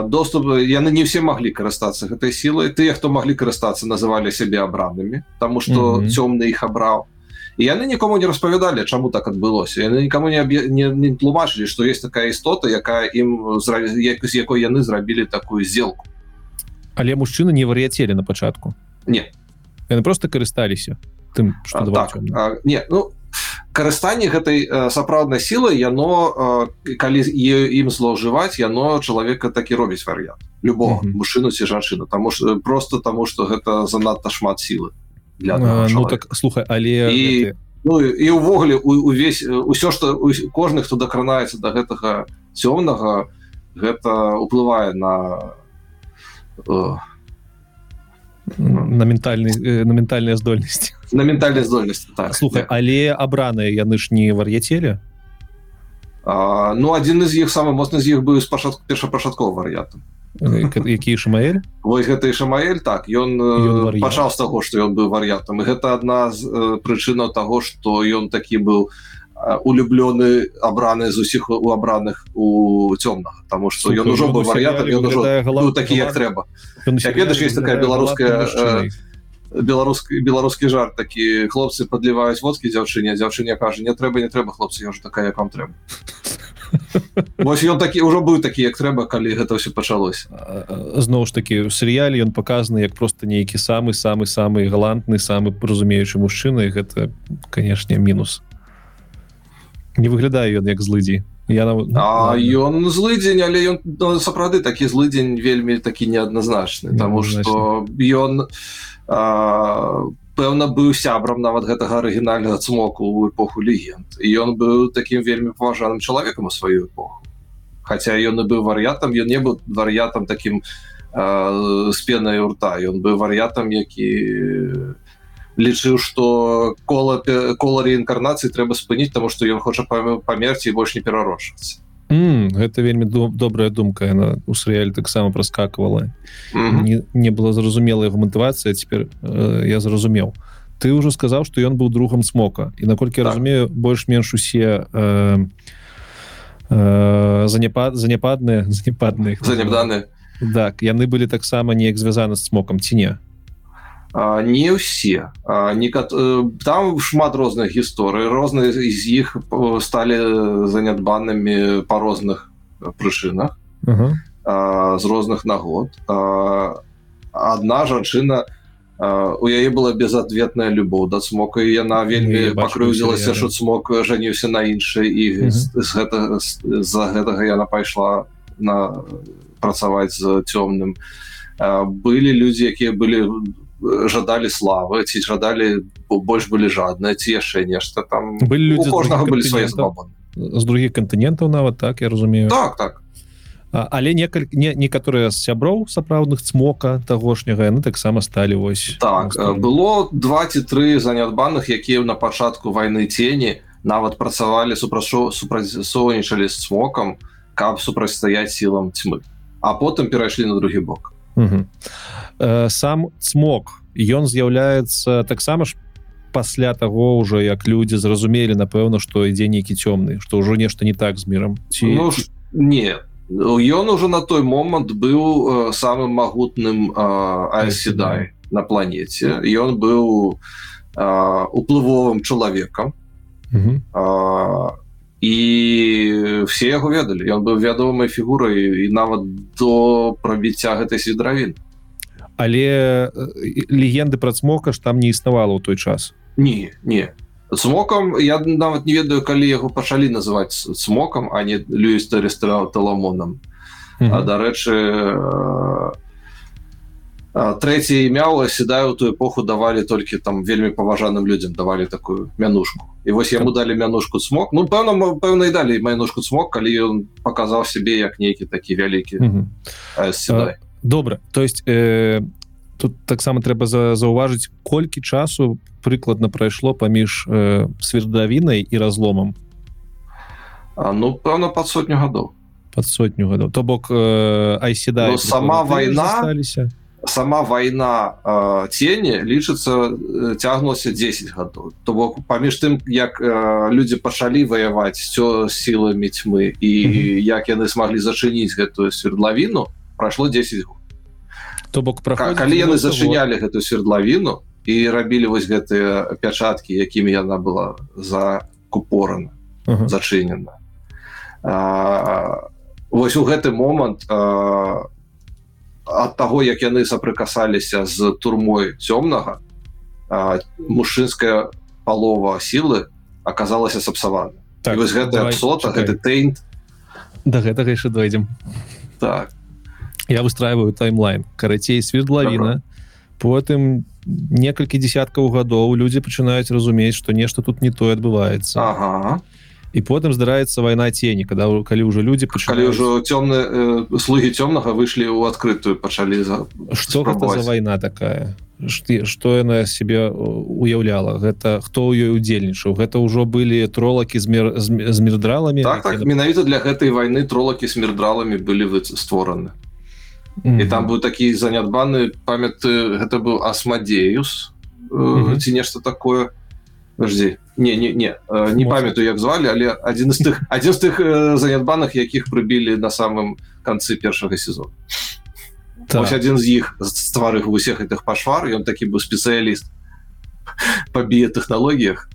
Доступ яны не все маглі карыстацца гэтай сілай. Тыя хто маглі карыстацца называлі сябе абранымі Таму што цёмны іх абраў і яны нікому не распавядалі чаму так адбылося. Яны нікому не, аб'я- не, не тлумачылі што есть такая істота якая ім зра... як, з якой яны зрабілі такую сделку але мужчыны не вар'яцелі на пачатку. Не. яны просто карысталіся тым А, што так а, не ну карыстанне гэтай сапраўднай сілы яно калі ім злоўжываць яно чалавека так і робіць варыянт любого Мгм. мужчыну ці жанчыну. Тому что просто таму что гэта занадта шмат сілы для А, аднаго ну чалавека. так слухай але І- гэты- Ну і і ўвогуле у- увесь э, усё што усь- кожны хто дакранаецца до гэтага цёмнага гэта уплывае на э, на ментальны э, на ментальныя здольнасці на ментальнай здольнасці так слухай але абраныя яны ж не вар'яцелі а, ну адзін з іх самы моцны з іх быў спачатку першапачатковы варыятам які шмаэль Вось гэта і Шамаэль так ён, Ён вар'ят. пачаў з таго што ён быў вар'ятам. І гэта адна з э, прычынаў таго што ён такі быў э, улюблёны абраны з усіх у абраных у цёмнага. Таму што ён ужо быў вар'ятам ён ужо быў такі як трэба Як ведаеш, есть такая беларуская, э, беларускі беларускі жарт такі. Хлопцы падліваюць водкі дзяўчыне дзяўчыне кажа не трэба не трэба хлопцы я ўжо такая як вам трэба Вось ён такі ўжо быў такі як трэба калі гэта ўсё пачалося зноў ж таки у серыяле ён показаны як просто нейкі самы самы самы галантны самы разумеючы мужчына і гэта канешне мінус. Не выглядае ён як злыдзі я ну, А ён злы дзень але ён ну, сапраўды такі злы дзень вельмі такі неадназначны Таму што ён а, пэўна быў сябрам нават гэтага арыгінальнага цмоку ў эпоху легенд. І ён быў такім вельмі паважаным чалавекам у сваю эпоху. Хаця ён і быў вар'ятам ён не быў вар'ятам такім а, з пенай у рта. Ён быў вар'ятам які лічыў што кола кола реінкарнацыі трэба спыніць таму што ён хоча пам- памерці і больш не перарошвацца М, гэта вельмі доб- добрая думка. Яна у серыяле таксама праскаквала Мгм. не, не было зразумела яго матывацыя цяпер э, я зразумеў ты ўжо сказаў што ён быў другом смока. І наколькі так. разумею больш-менш усе э, э, занепад занепадныя [laughs] занепадныя занепданыя так яны былі таксама неяк звязаны з смокам ці не не ўсе не э, там шмат розных гісторый розныя з іх сталі занятбанымі па розных прычынах uh -huh. з розных нагод. Одна жанчына у яе была безответная любоў да смока і яна вельмі пакрыўдзілася що смок жаніўся на іншай і uh -huh. з гэта з-за гэтага яна пайшла на працаваць з цёмным. Былі людзі якія былі жадалі славы ці жадалі больш былі жадныя ці яшчэ нешта там. Былі людзі кожнага былі свае з других кантынентаў нават так я разумею. Так так. А, але некалькі не некаторыя з сяброў сапраўдных цмока тагошняга яны таксама сталі вось так было два ці тры занятбанных якія на пачатку войны цені нават працавалі супрацу супрацьсоўнічалі з цмокам каб супрацьстаяць сілам тьмы а потым перайшлі на другі бок сам цмок. Ён з'яўляецца таксама ж пасля таго ўжо як людзі зразумелі напэўна што ідзе нейкі цёмны што ўжо нешта не так з мірам. Ці ну, не. Ён уже на той момант быў самым магутным аседай на планете ён быў уплывовым чалавекам і все яго ведалі. Ён быў вядомай фігурай і нават до прабіцця гэтай свідравін але легенды пра цмока ж там не існавала ў той час. Не не смокам я нават не ведаю калі яго пачалі называць смокам а не люіста рэстараў таламонам mm -hmm. дарэчы трэцяе імя седаю ту эпоху давалі толькі там вельмі паважаным людзям давалі такую мянушку і вось яму далі мянушку смок ну пэўна пэўна і далі майнушку смок калі ён паказаў сябе як нейкі такі вялікі mm -hmm. добра то есть э, тут таксама трэба за заўважыць колькі часу прыкладна прайшло паміж э, свердавінай і разломам а, ну пэўна под сотню гадоў под сотню гадоў то бок э, айседа ну, сама война сама война э, тені лічыцца цягнулася 10 гадоў то бок паміж тым як э, людзі пачалі ваяваць все сіламі тьмы і mm -hmm. як яны смаглі зачыніць гэтую свердлавіну прайшло 10 год то бок про калі яны зачынялі гэтую свердлавіну і рабілі вось гэтыя пячаткі якімі яна была за купорана uh -huh. зачынена вось у гэты момант ад таго як яны сапрыкасаліся з турмой цёмнага мужчынская палова сілы аказалася сапсавана так, вось гэта сота гэты тейнт да гэтага яшчэ дойдзем. Так. Я выстраиваю таймлайн. Карацей свердлавіна. Потым некалькі десяткаў гадоў людзі пачынаюць разумець што нешта тут не тое адбываецца. Ага. І потым здараецца вайна тені когда калі ўжо людзі пачалі ўжо цёмны э, слугі цёмнага выйшлі ў адкрытую пачалі за что за вайна такая? Что яна себе уяўляла гэта хто ў ёй удзельнічаў гэта ўжо былі тролакі з мер з мірдраламі так, так, менавіта для гэтай вайны тролакі з мірдраламі былі вы створаны Mm -hmm. і там быў такі занятбаны. Памяты гэта быў асмадеюс mm -hmm. ці нешта такое жди не не не не памятаю як звалі але адзін з тых адзін [laughs] з тых занятбаных якіх прыбілі на самым канцы першага сезона. Так. адзін з іх стварых усіх гэтых пашвар ён такі быў спецыяліст [laughs] па біятэхналогіях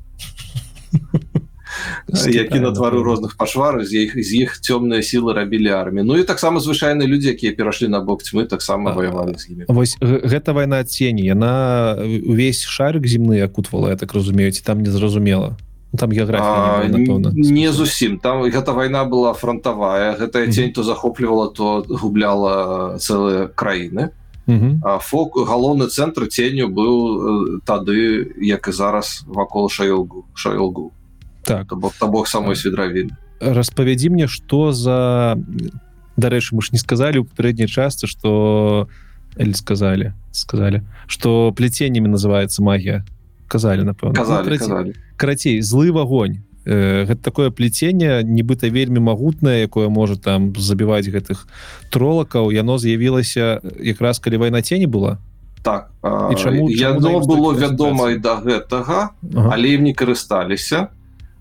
які на твару розных пашвар з іх з іх цёмныя сілы рабілі армію Ну і таксама звычайныя людзі якія перайшлі на бок тьмы таксама ваявалі з імі вось гэта вайна цені яна увесь шарык зімны акутвала я так разумеюць там незразумела там географія не зусім. Там гэта вайна была фронтавая. Гэтая тень то захоплівала то губляла цэлыя краіны. Фок галоўны цэнтр ценню быў тады як і зараз вакол шаёлгу шаёлгу так. Бок то бог самой сведравін распавядзі мне что за дарэчы мы ж не сказалі у папярэдняй частцы что или сказали сказали что пляценнями называется магія казалі напэўна карацей злы вагонь э, гэта такое пляценне нібыта вельмі магутнае якое можа там забіваць гэтых тролакаў. Яно з'явілася якраз калі вайна цені была? Так і чаму яно было вядома і да гэтага ага. але ім не карысталіся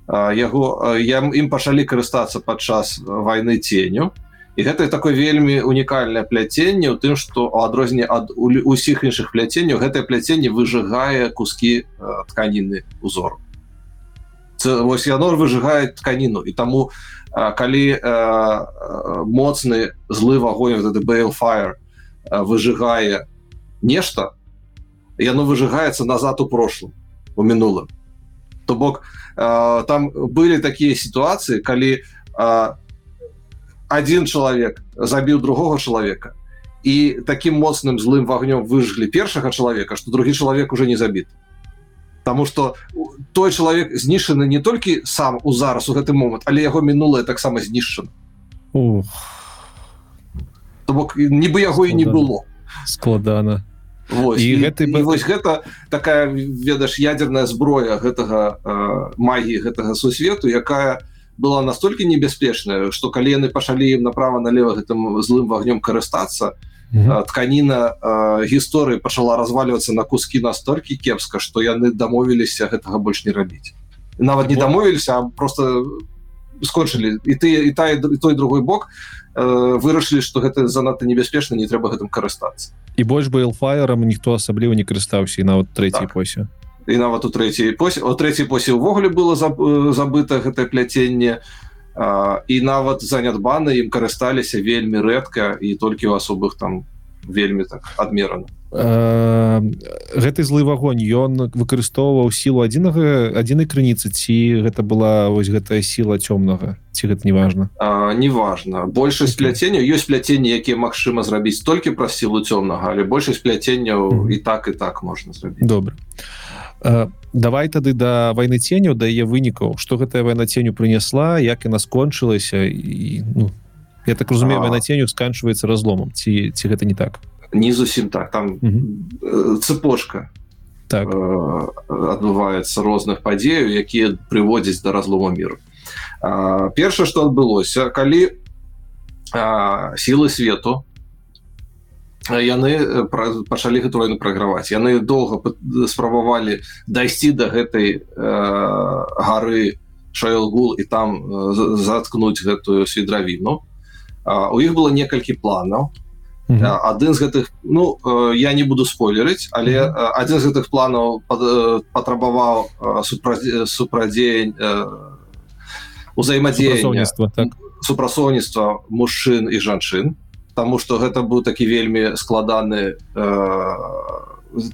яго я ім пачалі карыстацца падчас войны ценю. І гэта такое вельмі унікальнае пляценне у тым што у адрозненне ад усіх іншых пляценняў гэтае пляценне выжигае куски тканіны узору вось яно выжигае тканіну. І таму калі моцны злы вагонь бейл fire выжигае нешта яно выжигаецца назад у прошлым у мінулым. То бок там былі такія сітуацыі калі один чалавек забіў другого чалавека і таким моцным злым вагнём выжглі першага чалавека что другі чалавек уже не забіт Таму что той чалавек знішчаны не толькі сам у зараз у гэты момант але яго мінулае таксама знішчана бок нібы яго і не было складана Вось, і, і, гэты і вось гэта такая ведаш ядерная зброя гэтага э, магіі гэтага сусвету якая была настолькі небяспечная што калі яны пачалі ім направо налево гэтым злым вагнём карыстацца mm -hmm. тканіна э, гісторыі пачала разваливацца на кускі настолькі кепска што яны дамовіліся гэтага больш не рабіць нават не дамовіліся просто скончылі і ты і та і той другой бок вырашылі што гэта занадта небяспечна не трэба гэтым карыстацца. І больш бэлфаерам ніхто асабліва не карыстаўся і нават трэці так. посе. І нават у трэцяй посе у трэцяй посе ўвогуле было забыта гэтае пляценне і нават занятбаны ім карысталіся вельмі рэдка і толькі ў асобых там вельмі так адмерана гэты злы вагонь ён выкарыстоўваў сілу адзінага адзінай крыніцы ці гэта была вось гэтая сіла цёмнага ці гэта неважно неважно большасць пляцення ёсць пляценні якія магчыма зрабіць толькі праз сілу цёмнага але большасць пляценняў mm -hmm. і так і так можна зрабіць. Добра. Давай тады да вайны ценю дае вынікаў. Что гэтая вайна ценю прынесла як яна скончылася і ну, я так разумею вайна ценю сканчваецца разломам ці ці гэта не так не зусім так там цепочка так. адбываецца розных падзеяў якія прыводзяць да разлома міру. Першае что адбылося калі сілы свету яны пачалі гэту войну праграваць. Яны доўга спрабавалі дайсці до гэтай гары шайлгул і там заткнуць гэтую свідравіну. У іх было некалькі планаў адзін з гэтых ну я не буду спойлерыць але адзін з гэтых планаў патрабаваў супрадзеянь узаемадзеянства так. супрацоўніцтва мужчын і жанчын Таму что гэта быў такі вельмі складаны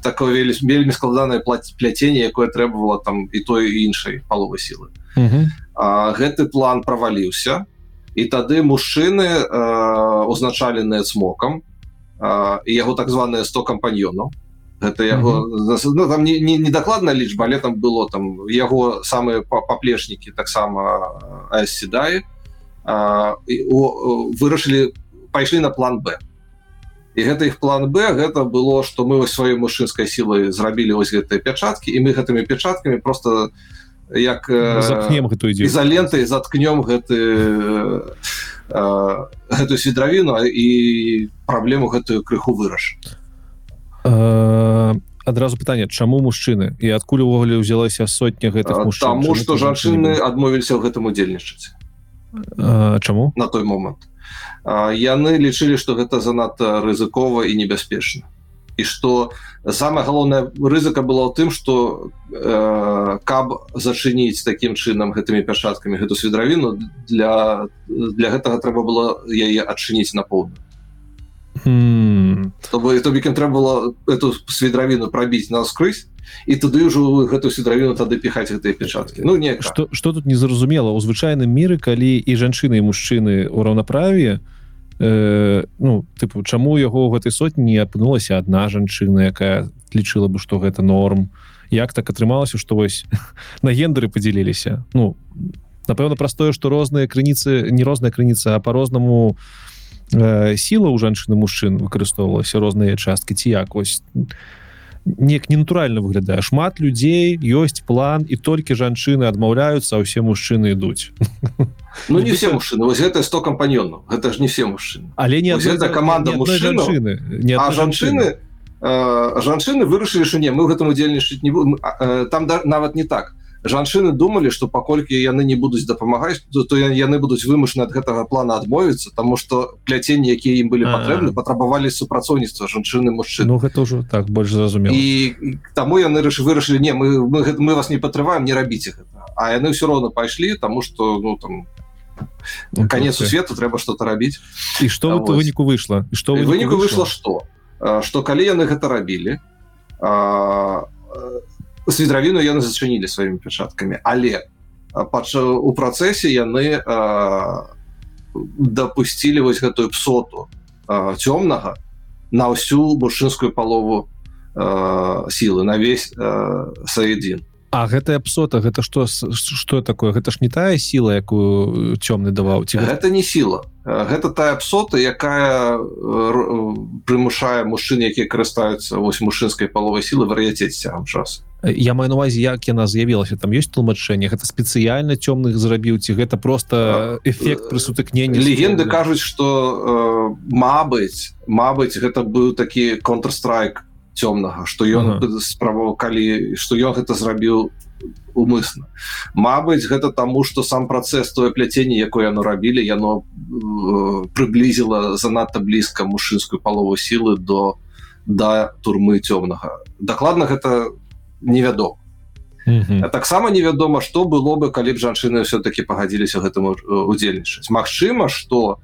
такое вельмі вельмі складанае пляценне якое трэбавала там і той іншай паловы сілы. Гэты план праваліўся і тады мужчыны э, узначаленыя цмокам э, і яго так званыя 100 кампаньёнаў это яго mm -hmm. ну, там не, не, не дакладная лічба але там было там яго самыя паплечнікі таксама седаі вырашылі пайшлі на план Б і гэта іх план Б гэта было што мы вось сваёй мужчынскай сілай зрабілі вось гэтыя пячаткі і мы гэтымі пячаткамі просто як заткнем гэту ізалентай заткнём гэты гэтую свідравіну і праблему гэтую крыху выраш адразу пытанне чаму мужчыны? І адкуль увогуле ўзялася сотня гэтых таму што жанчыны адмовіліся ў гэтым удзельнічаць. Чаму? На той момант. Яны лічылі што гэта занадта рызыкова і небяспечна і что самое галоўная рызыка была ў тым что э, каб зачыніць таким чынам гэтымі пячаткамі гэту свідравіну для для гэтага трэба было яе адчыніць на поўну чтобы то бікам трэба было эту свідравіну прабіць наскрызь і туды ўжо гэту свідравіну тады піхаць гэтыя пячаткі. Ну не что что тут незразумела? У звычайным міры калі і жанчыны і мужчыны у раўнаправе то э, ну тыпу чаму яго ў гэтай сотні апынулася адна жанчына якая лічыла бы што гэта норм? Як так атрымалася што вось [laughs] на гендеры подзяліліся ну напэўна простое што розныя крыніцы не розная крыніца а по-рознаму э, сіла ў жанчыны мужчын выкарыстоўвалася розныя часткі ці як? Вось неяк ненатуральна выглядае. Шмат людзей ёсць план і толькі жанчыны адмаўляюцца а ўсе мужчыны ідуць. Ну не все мужчыны вось гэта 100 кампаньёнаў гэта ж не все мужчыны але не гэта команда мужчыны не а жанчыны жанчыны вырашылі що не мы гэтым удзельнічаць не будем там да, нават не так жанчыны думалі что паколькі яны не будуць дапамагаць то, то яны будуць вымушаны ад гэтага плана адмовіцца тому что пляценні якія ім былі патрэбны патрабавалі супрацоўніцтва жанчыны мужчын. Ну гэта ўжо так больш зразумела. І таму яны рыш вырашылі не мы мы, мы вас не патрываем не рабіце гэта а яны ўсё роўна пайшлі тому что ну там ну, конец у свету трэба что-то рабіць. І что вот. выніку выйшла? Что выніку выйшла? что что калі яны гэта рабілі а свідравіну яны зачынілі сваімі пячаткамі але у працэсе яны дапусцілі вось гэтую псоту цёмнага на ўсю мужчынскую палову сілы на весь саедзін А гэтая псота гэта что что такое? Гэта ж не тая сіла якую цёмны даваў ці гэта не сіла гэта тая псота якая прымушае мужчын якія карыстаюцца вось мужчынскай паловай сілы вар'яцець цягам часу я маю навазе як яна з'явілася там ёсць тлумачэнне гэта спецыяльна цёмных зрабіў ці гэта просто эфект пры сутыкнення легенды кажуць что э, Мабыць Мабыць гэта быў такі контрстрайк цёмнага что ён ага. справа калі что ён гэта зрабіў умысна. Мабыць гэта таму что сам працэс тое пляценне якое яно рабілі яно э, прыблізіла занадта блізка мужчынскую палову сілы до да турмы цёмнага. Дакладна гэта не невядома. Таксама невядома что было бы калі б жанчыны все-таки пагадзіліся гэтым удзельнічаць. Мачыма что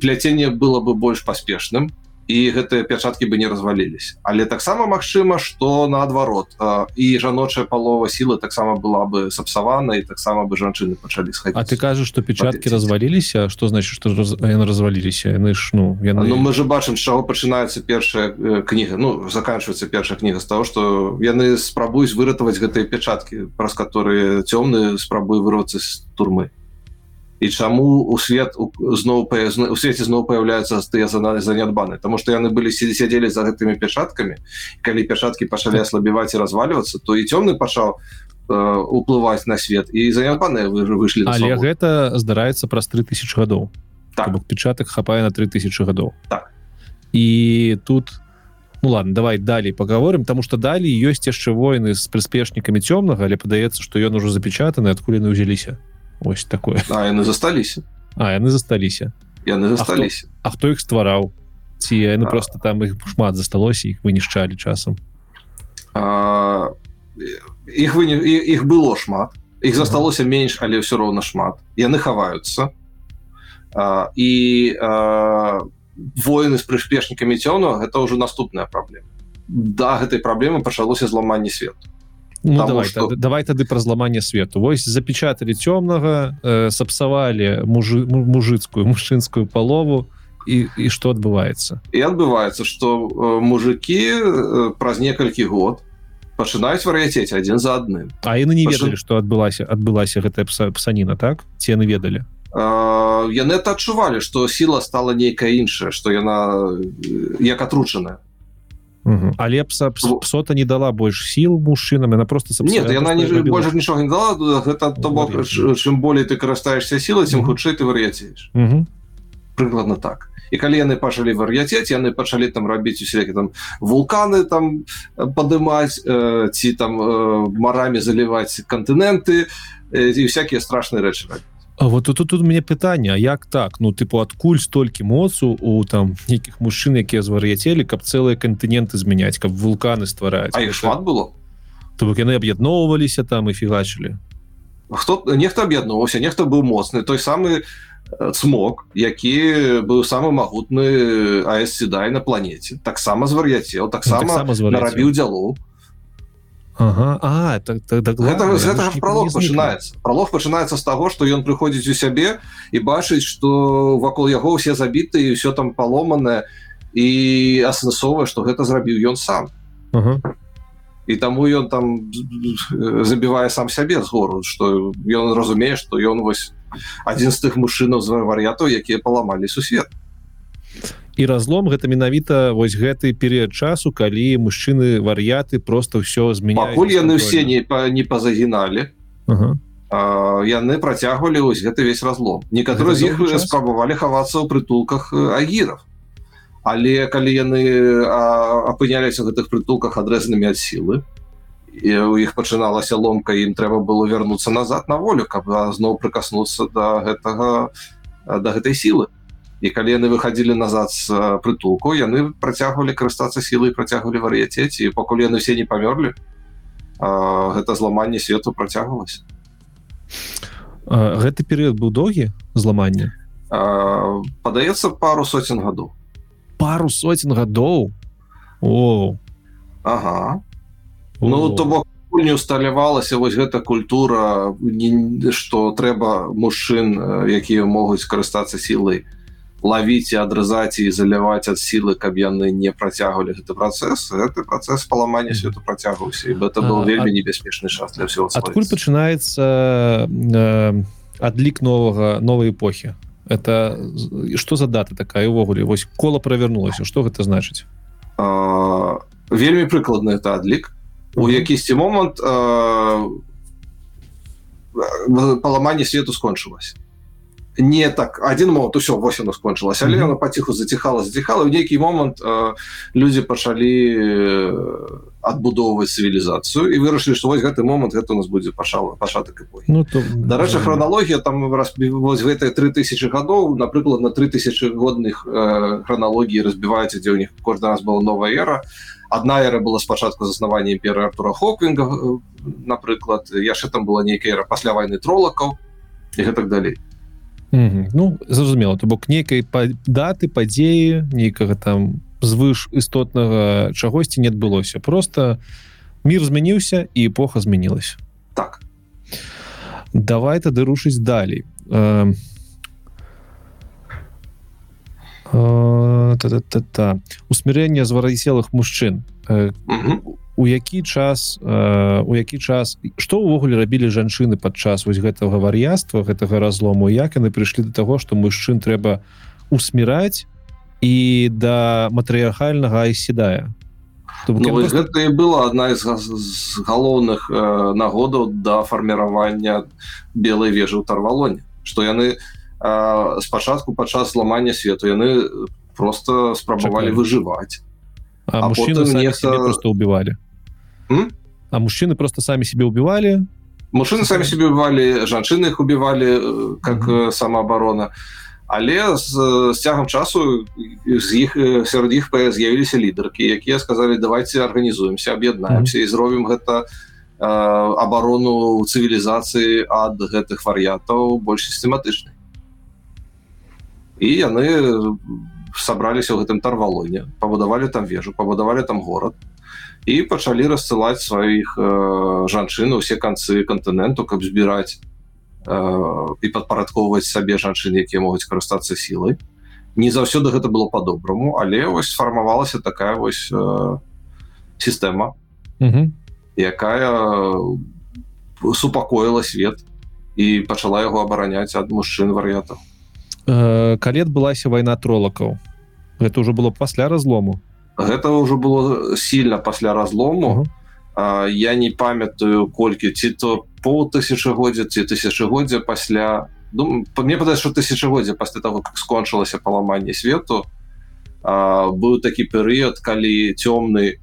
пляценне было бы больш паспешным і гэтыя пячаткі бы не развалілись але таксама Мачыма что наадварот і жаночая палова сілы таксама была бы сапсавана і таксама бы жанчыны пачалі сходить А ты кажаш что печатки разваліліся? Что значит что яны разваліліся? Яны ж ну яны... ну мы же бачым з чаго пачынаецца першая кніга ну заканчивается першая кніга з того что яны спрабуюць выратаваць гэтыя печатки праз которые цёмны спрабую вырвацца з турмы і чаму у свет зноў у свеце зноў появляются тыя занядбаны тому что яны былі сядзелі за гэтымі пячаткамі калі пячаткі пачалі аслабіваць і разваливаться то і цёмны пачаў э, уплываць на свет і занядбаныя вы выйшлі але гэта здараецца праз 3000 гадоў. Так. печатак хапае на 3000 гадоў. Так. І тут ну ладно давай далей поговорим тому что далей ёсць яшчэ войны з прыспешнікамі цёмнага але падаецца что ён ужо запечатаны адкуль яны ўзяліся ось такое? А яны засталіся а яны засталіся яны засталіся А хто іх ствараў ці яны а... просто там іх шмат засталося іх вынішчалі часам а... іх вы іх было шмат. Іх засталося менш але ўсё роўна шмат. Яны хаваюцца а, і а, воины з прыспешнікамі цёну гэта ўжо наступная праблема да гэтай праблемы пачалося зламанне свету Ну, давай, что... тады, давай тады пра зламанне свету Вось запечаталі цёмнага э, сапсавалі мужы, мужыцкую мужчынскую палову і, і што адбываецца і адбываецца что э, мужики э, праз некалькі год пачынаюць вар'яцець адзін за адным А яны не ведалі Пач... што адбылася адбылася гэтая пса псаніна так? Ці яны ведалі? Яны это адчувалі что сіла стала нейкая іншая что яна як атручаная але пса псота не дала больш сіл мужчынам она просто нет яна не больше нічога не дала гэта то бок чым болей ты карыстаешься сілай тем хутчэй ты вар'яцееш прыкладна так. І калі яны пачалі вар'яцець яны пачалі там рабіць усякі там вулканы там падымаць э, ці там э, марамі заліваць кантыненты і э, всякие страшныя рэчы рабіць А вот тут тут мне пытанне як так? Ну тыпу адкуль столькі моцу у там нейкіх мужчын якія звар'яцелі каб цэлыя кантыненты змяняць каб вулканы ствараць? Іх шмат было. То бок яны аб'ядноўваліся там і фігачылі. Хто нехта аб'ядноўся нехта быў моцны. Той самы цмок які быў самы магутны аэсседай на планеце. Таксама звар'яцел таксама так рабіў дзялоў Ага. А, так, так, так, гэта, гэта пролог пачынаецца пролог пачынаецца з таго што ён прыходзіць у сябе і бачыць што вакол яго ўсе забіты і ўсё там паломанае і асэнсовае што гэта зрабіў ён сам ага. і таму ён там забівае сам сябе з гору што ён разумее што ён вось адзін з тых мужчынаў з вар'ятаў якія паламалі сусвет і разлом гэта менавіта вось гэты перыяд часу калі мужчыны вар'яты просто ўсё зменя яны все не не пазагіналі ага. яны працягвалі ось гэты весь разлом. Некаторы з іх спрабавалі хавацца ў прытулках агіров але калі яны апыняліся гэтых прытулках адрэзанымі ад сілы і у іх пачыналася ломка ім трэба было вярнуцца назад на волю каб зноў прыкаснуцца да гэтага да гэтай сілы і калі яны выходзілі назад з прытулку яны працягвалі карыстацца сілай працягвалі вар'яцець і пакуль яны все не памёрлі гэта зламанне свету працягвалася. Гэты перыяд быў доўгі зламання падаецца пару соцень гадоў. Пару соцень гадоў? О! Ага. ну то бок не усталявалася вось гэта культура что трэба мужчын якія могуць карыстацца сілай лавіць і адрызаць і заляваць ад сілы каб яны не працягвалі гэты працэс гэты працэс паламання свету працягваўся і это был вельмі небяспечны час для всего адкуль пачынаецца э, адлік новага новой эпохі это что за дата такая увогуле вось кола правернулася что гэта значыць вельмі прыкладны это адлік у якісьці момант паламанне свету скончылася не так один момент все вось оно скончылася але она паціху заціхала заціхала в нейкі момант э, людзі пачалі адбудоўваць цывілізацыю і вырашылі што вось гэты момант гэта у нас будзе пашала пашатак ну, то... дарэчы храналогія там вось гэтыя 3000 гадоў напрыклад на 3000 годных э, храналогіі разбіваецца дзе ў них кожны раз была новая эра. Одна эра была спачатку заснавання імперы артура хоквінга напрыклад яшчэ там была нейкая эра пасля войны тролакаў і гэтак далей ну зразумела то бок нейкай па даты падзеі нейкага там звыш істотнага чагосьці не адбылося. Просто мир змяніўся і эпоха змянілась так. Давай тады рушыць далей. Э, э, та -та -та -та. усмірэнне звараселых мужчын э, у які час э, у які час что ўвогуле рабілі жанчыны падчас вось гэтага вар'яства гэтага разлому як яны прыйшлі до того что мужчын трэба усміраць і да матрыархальнага айседая ну, просто... гэта была одна из галоўных э, нагодаў да фарміравання белой вежы ў тарвалоне. Что яны э, спачатку падчас зламання свету яны просто спрабавалі выжываць а, а мужчыны нехта... просто убивалі М? А мужчины просто сами себе убивали? Мужчины сами себе убивали, жанчыны их убивали э, как mm -hmm. самооборона. Але з, з цягам часу з іх сярод іх з'явіліся лідаркі якія сказалі давайте арганізуемся аб'яднаемся mm -hmm. і зробім гэта э, абарону цывілізацыі ад гэтых вар'ятаў больш сістэматычнай і яны сабраліся ў гэтым тарвалоне пабудавалі там вежу пабудавалі там горад і пачалі рассылаць сваіх э, жанчын усе канцы кантыненту каб збіраць э, і падпарадковваць сабе жанчын якія могуць карыстацца сілай не заўсёды гэта было по-добраму але вось сфармавалася такая вось э, сістэма якая супакоіла свет і пачала яго абараняць ад мужчын вар'ятаў э, калі адбылася вайна тролакаў гэта ўжо было пасля разлому гэта ўжо было сильно пасля разлому а, я не памятаю колькі ці то полтысячагоддзя ці тысячагоддзя пасля ну, мне падае что тысячагоддзя пасля того как скончылася паламанне свету. А, быў такі перыяд калі цёмны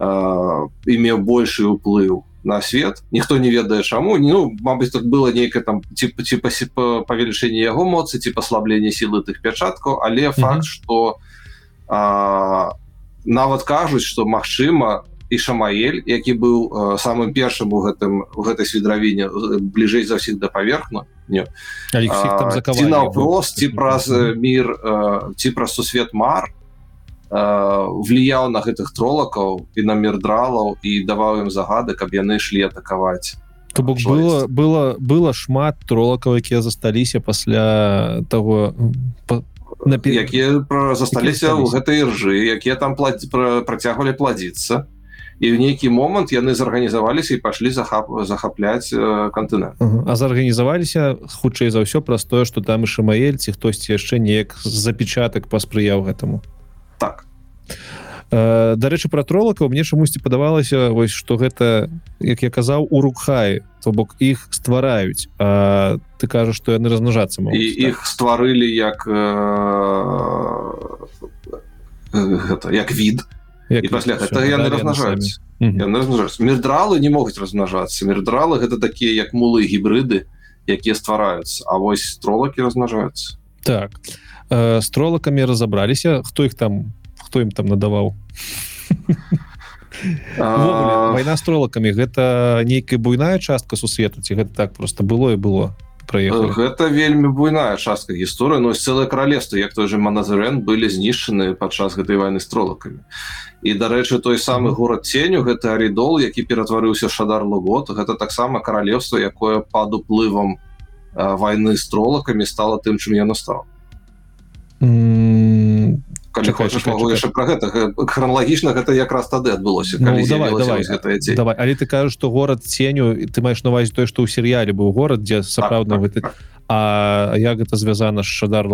імеў большы ўплыў на свет. Ніхто не ведае чаму. Ну Мабыць так было нейкае там типа типа павелічэнне яго моцы ці паслабленне сілы тых пячаткаў. Але факт что а, нават кажуць что Мачыма і шамаэль які быў э, самым першым у гэтым у гэтай свідравіне бліжэй за ўсіх да паверхну напрос ці праз мір ці праз сусвет мар влияў на гэтых тролакаў і на мірдралаў і даваў ім загады каб яны ішлі атакаваць. То бок было было было шмат тролакаў якія засталіся пасля того напі... якія засталіся ў гэтай ржы якія там плаці працягвалі пладзіцца. І в нейкі момант яны зарганізаваліся і пашлі захап захапляць э, кантынент. А зарганізаваліся хутчэй за ўсё праз тое што там і шамаэль ці хтосьці яшчэ неяк запечатак паспрыяў гэтаму так. Э, дарэчы пра тролакаў мне чамусьці падавалася вось што гэта як я казаў у рукхаі то бок іх ствараюць. А ты кажаш што яны размнажацца і іх стварылі як э, гэта як від. І пасля гэта яны размнажаюць мірдралы не могуць размнажацца. Мірдралы гэта такія як мулы гібрыды якія ствараюцца. А вось стролакі размнажаюцца. Так э, стролакамі разабраліся хто іх там хто ім там надаваў вайна стролакамі гэта нейкая буйная частка сусвету? Ці гэта так просто было і было? Проехали. Гэта вельмі буйная частка гісторыя но цэлае каралевства як той же маназарен былі знішчаны падчас гэтай войны стролакамі і дарэчы той самы город ценю гэта аридол які ператварыўся шадар лугод гэта таксама каралевство якое пад уплывам войны стролакамі стала тым чым я настаў калі хочаш могу яшчэ про гэта храналагічна гэта якраз тады адбылося ну, давай, давай, давай але ты кажаш что город ценю ты маеш навазе той что ў серыяле быў горад дзе сапраўдна так, так, так. А як гэта звязана з шадар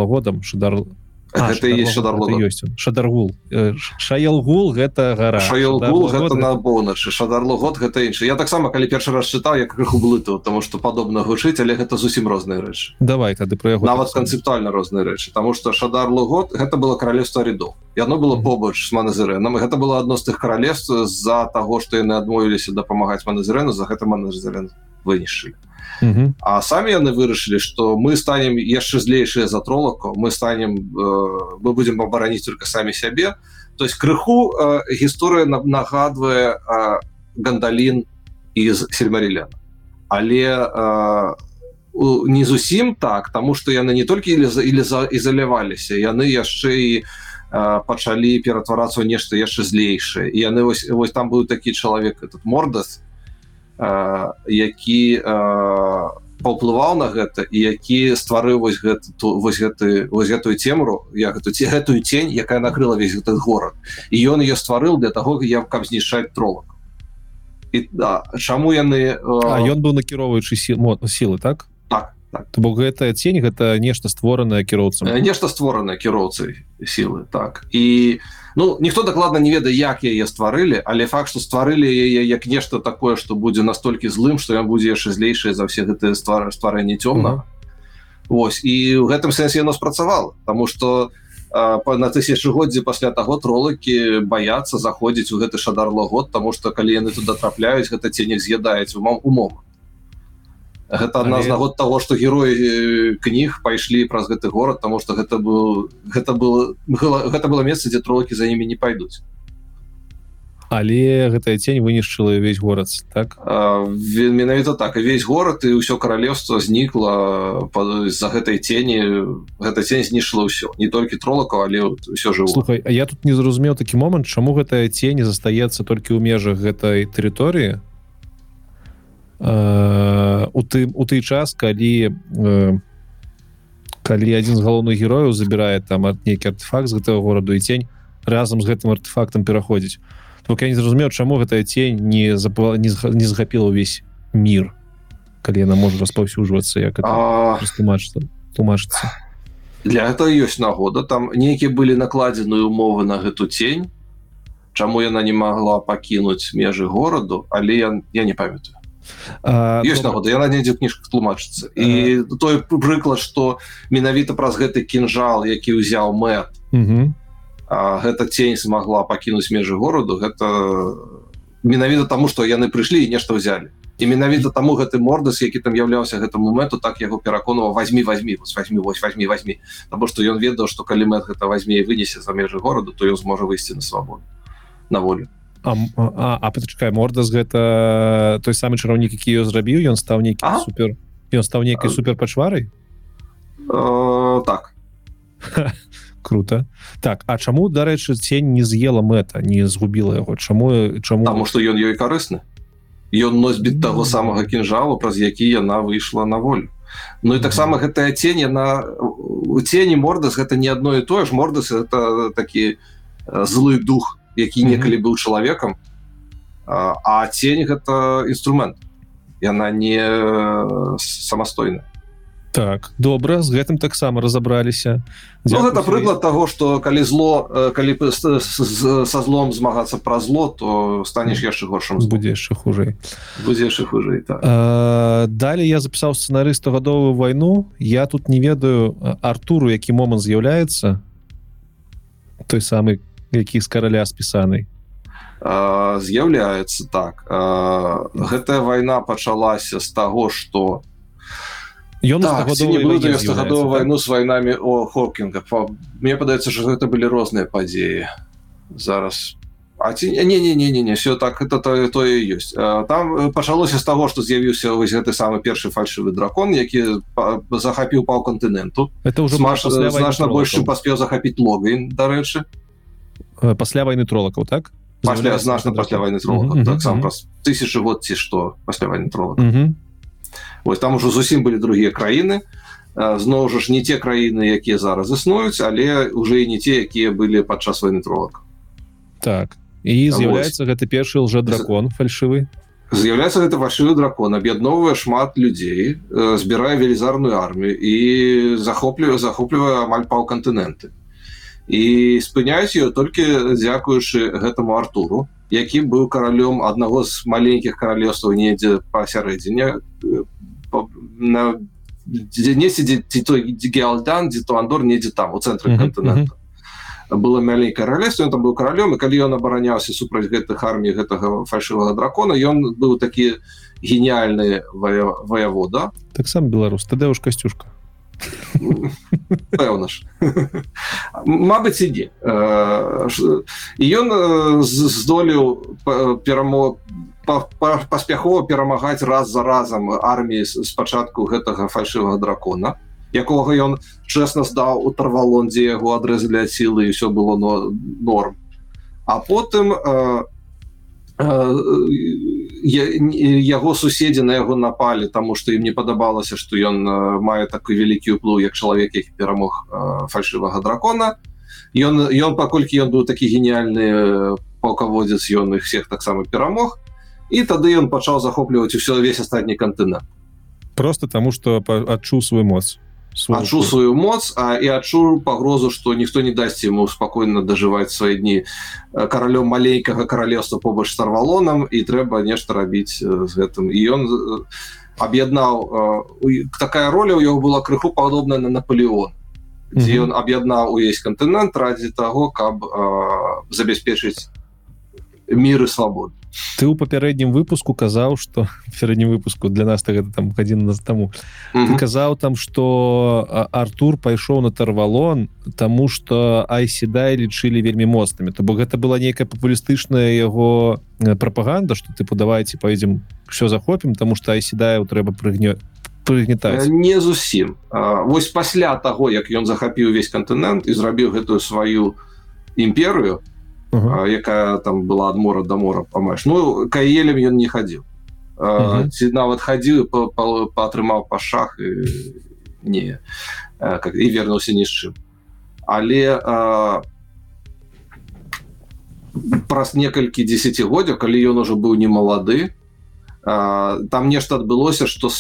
лагодам шадар ёсць шадаргул шаялгул гэта гора. На поўначы шадар год гэта іншы я таксама калі першы раз чытаў як крыху блыту тому что падобна гучыць але гэта зусім розныя рэчы давай тады про яго нават канцэптуальна розныя рэчы тому что шадар год гэта было каралевство рядов яно было побач з маназырэнам гэта было адно з тых каралевств з-за таго што яны адмовіліся дапамагаць маназірэну за гэта маназірэн вынішчылі -huh. А самі яны вырашылі што мы станем яшчэ злейшыя за тролаку мы станем э, мы будемм абараніць только самі сябе. То есть крыху э, гісторыя нагадвае э, гандалін из сельмаріля але э, не зусім так тому что яны не толькі ізаляваліся яны яшчэ і э, пачалі ператварацца ў нешта яшчэ злейшае. І яны вось, вось там быў такі чалавек этот мордас які паўплываў на гэта і які стварыў вось гэты вось гэты вось гэтую цемру я гэту ці гэтую тень якая накрыла весь этот горад. І ён ее стварыў для того я каб знішаць тролак. І да чаму яны ён быў накіроўваючы сілы так так. То бок гэтая тень гэта нешта створанае кіроўцам. Нешта створанае кіроўцай сілы так. І у Ну ніхто дакладна не ведае як яе стварылі але факт што стварылі яе як нешта такое што будзе настолькі злым што я будзе яшчэ злейшае за все гэтыя ствары стварэнне цёмна. Вось і ў гэтым сэнсе яно спрацавала Таму что на тысячгоддзі пасля таго тролыкі баяцца заходзіць у гэты шадар год Таму што калі яны туда трапляюць гэта ценек з'ядаюць умом умом гэта адна з нагод того что героі кніг пайшлі праз гэты город тому что гэта был гэта было гэта было месца дзе тролыкі за імі не пайдуць. Але гэтая тень вынішчыла весь город так? Менавіта так весь город і ўсё каралевство знікла за гэтай тені гэта тень знішла ўсё. Не толькі тролакаў але ўсё жа слухай А я тут не зразумеў такі момант чаму гэтая тень застаецца толькі ў межах гэтай тэрыторыі Э, у тым у той час калі э, калі адзін з галоўных герояў забірае там ад нейкі артефакт з гэтага гораду і тень разам з гэтым артефактам пераходзіць. То я не зразумеў чаму гэтая тень не запала не, не згапіла ўвесь мир калі яна можа распаўсюджвацца як тлумачыцца тлумачыцца. Для этого ёсць нагода. Там нейкія былі накладзеныя умовы на гэту тень Чаму яна не магла пакінуць межы гораду але я, я не памятаю ёсць нагода яна недзе кніжка тлумачыцца. І той прыклад что менавіта праз гэты кінжал які ўзяў мэт гэта тень смогла пакінуць межы гораду гэта менавіта таму что яны прыйшлі і нешта ўзялі. І менавіта таму гэты мордас які там являўся гэтаму мэту так яго пераконваў возьми возьми возьми вось возьми возьми потому что ён ведаў что калі мэт гэта возьме і вынесе за межы гораду то ён зможа выйсці на свабоду на волю А, а, а пачакай мордас гэта той самы чараўнік які ее зрабіў ён стаў нейкі супер ён стаў нейкай супер пачварай так круто так А чаму дарэчы цень не з'ела мэта не згубіла яго чаму чаму Таму што ён ёй карысны ён носьбіт таго самага кінжалу праз які яна выйшла на волю Ну і таксама гэтая тень яна у цені мордас гэта не адно і тое ж мордас это такі злы дух які некалі быў чалавекам а тень гэта інструмент. Яна не самастойна так добра з гэтым таксама разабраліся. Ну, гэта прыклад того что калі зло калі со злом змагацца пра зло то станеш яшчэ горшым будзе яшчэ хужэй. Будзе яшчэ хужэй так. далей я запісаў сцэнарысту гадовую вайну я тут не ведаю артуру які момант з'яўляецца. Той самый які з караля спісанай? З'яўляецца так. Гэтая вайна пачалася з таго что ён так, гадовую вайну з вайнамі о хокінга мне падаецца что гэта былі розныя падзеі. Зараз. А ці не не не не не все так это тое тое ёсць. Там пачалося з таго што з'явіўся вось гэты самы першы фальшывы дракон які захапіў паў кантыненту. Это уже значна больш паспеў захапіць логін дарэчы пасля войны тролакаў так? Пасля значна пасля войны тролакаў так сам праз тысячи год ці што пасля войны тролак Вось там ужо зусім былі другія краіны зноў жа ж не те краіны якія зараз існуюць але уже і не те якія былі падчас войны тролак так. І з'яўляецца гэта першы лжа дракон фальшывы з'яўляецца гэта фальшывы дракон аб'ядноўвае шмат людзей збірае велізарную армію і захоплівае захоплівае амаль паў кантыненты і спыняюць ее толькі дзякуючы гэтаму артуру які быў каралём аднаго з маленькіх каралевстваў недзе пасярэдзіне на несе ці той геалдан дзе то андор недзе там у цэнтры кантынента. было маленькое каралевство там быў каралём і калі ён абараняўся супраць гэтых армій гэтага фальшывага дракона ён быў такі гениальны ваявода. Таксама беларус тадеуш касцюшка пэўна ж Мабыць ідзе і ён здолеў перамо паспяхова перамагаць раз за разам арміі спачатку гэтага фальшывага дракона якога ён чэсна здаў у тарвалон дзе яго адрэзалі ад сілы і все было но норм. А потым яго суседзі на яго напалі таму што ім не падабалася што ён мае такі вялікі ўплыў як чалавек які перамог фальшывага дракона. Ён ён паколькі ён быў такі гениальны палкаводзец ён іх всех таксама перамог і тады ён пачаў захопліваць усё весь астатні кантынент просто таму что адчуў свой моц адчу сваю моц а і адчуў пагрозу што ніхто не дасць ему спакойна дажываць свае дні каралём маленькага каралевства побач з тарвалонам і трэба нешта рабіць з гэтым і ён аб'яднаў такая роля ў яго была крыху падобная на Наполеон дзе ён аб'яднаў увесь кантынент радзе таго каб забяспечыць мир і свабоду ты ў папярэднім выпуску казаў что [laughs] сярэднім выпуску для нас гэта там гадзін нас таму mm -hmm. казаў там что Артур пайшоў на тарвалон тому что айседай лічылі вельмі моцнымі то бок гэта была нейкая папулістычная яго прапаганда что ты подавайце поедзем все захопім тому что айседаю трэба прыгнё прыгнетаць не зусім. Восьось пасля таго як ён захапіў увесь кантынент і зрабіў гэтую сваю імперыю то uh -huh. якая там была ад мора до мора памаеш ну каелем ён не хадзіў uh -huh. ці нават хадзіў паатрымаў па шах і не как і вернуўся ні з чым але а, праз некалькі десятгоддзяў калі ён ужо быў не малады там нешта адбылося что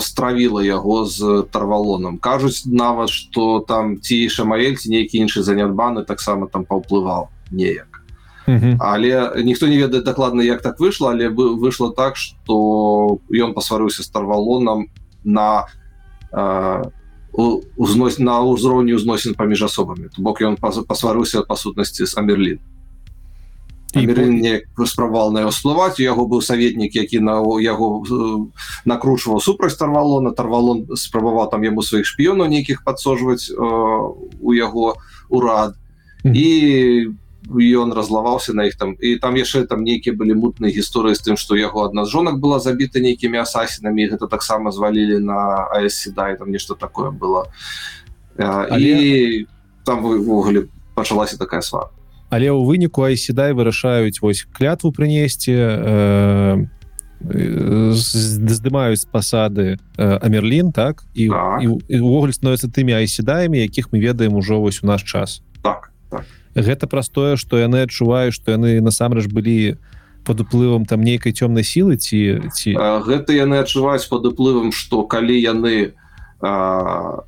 стравіла яго з тарвалоном. Кажуць нават что там ці шамаэльці нейкі іншы занятбаны таксама там паўплываў неяк але ніхто не ведае дакладна як так выйшло але бы вышло так что ён пасварыўся з тарвалонам на узнос на ўзроўні ўзносін паміж асобамі. То бок ён пасварыўся па сутнасці з амерлін спрабавал на ўсплываць яго быў саветнік які на яго накручваў супраць тарвалона. Тарвалон спрабаваў там яму сваіх шпіёнаў нейкіх падсожваць у яго урад і по ён разлаваўся на іх там. І там яшчэ там нейкія былі мутныя гісторыі з тым што яго адна з жонак была забіта нейкімі асасінамі гэта таксама звалілі на Аэсседа і там нешта такое было. Але... і там вывогуле пачалася такая сва але ў выніку Айседай вырашаюць вось клятву прынесці э здымаюць з пасады Амерлін так? І увогуле так. становятся тымі айседаямі якіх мы ведаем ужо вось у наш час. Так так гэта праз тое што яны адчуваюць што яны насамрэч былі под уплывам там нейкай цёмнай сілы ці ці? Гэта яны адчуваюць под уплывам што калі яны а,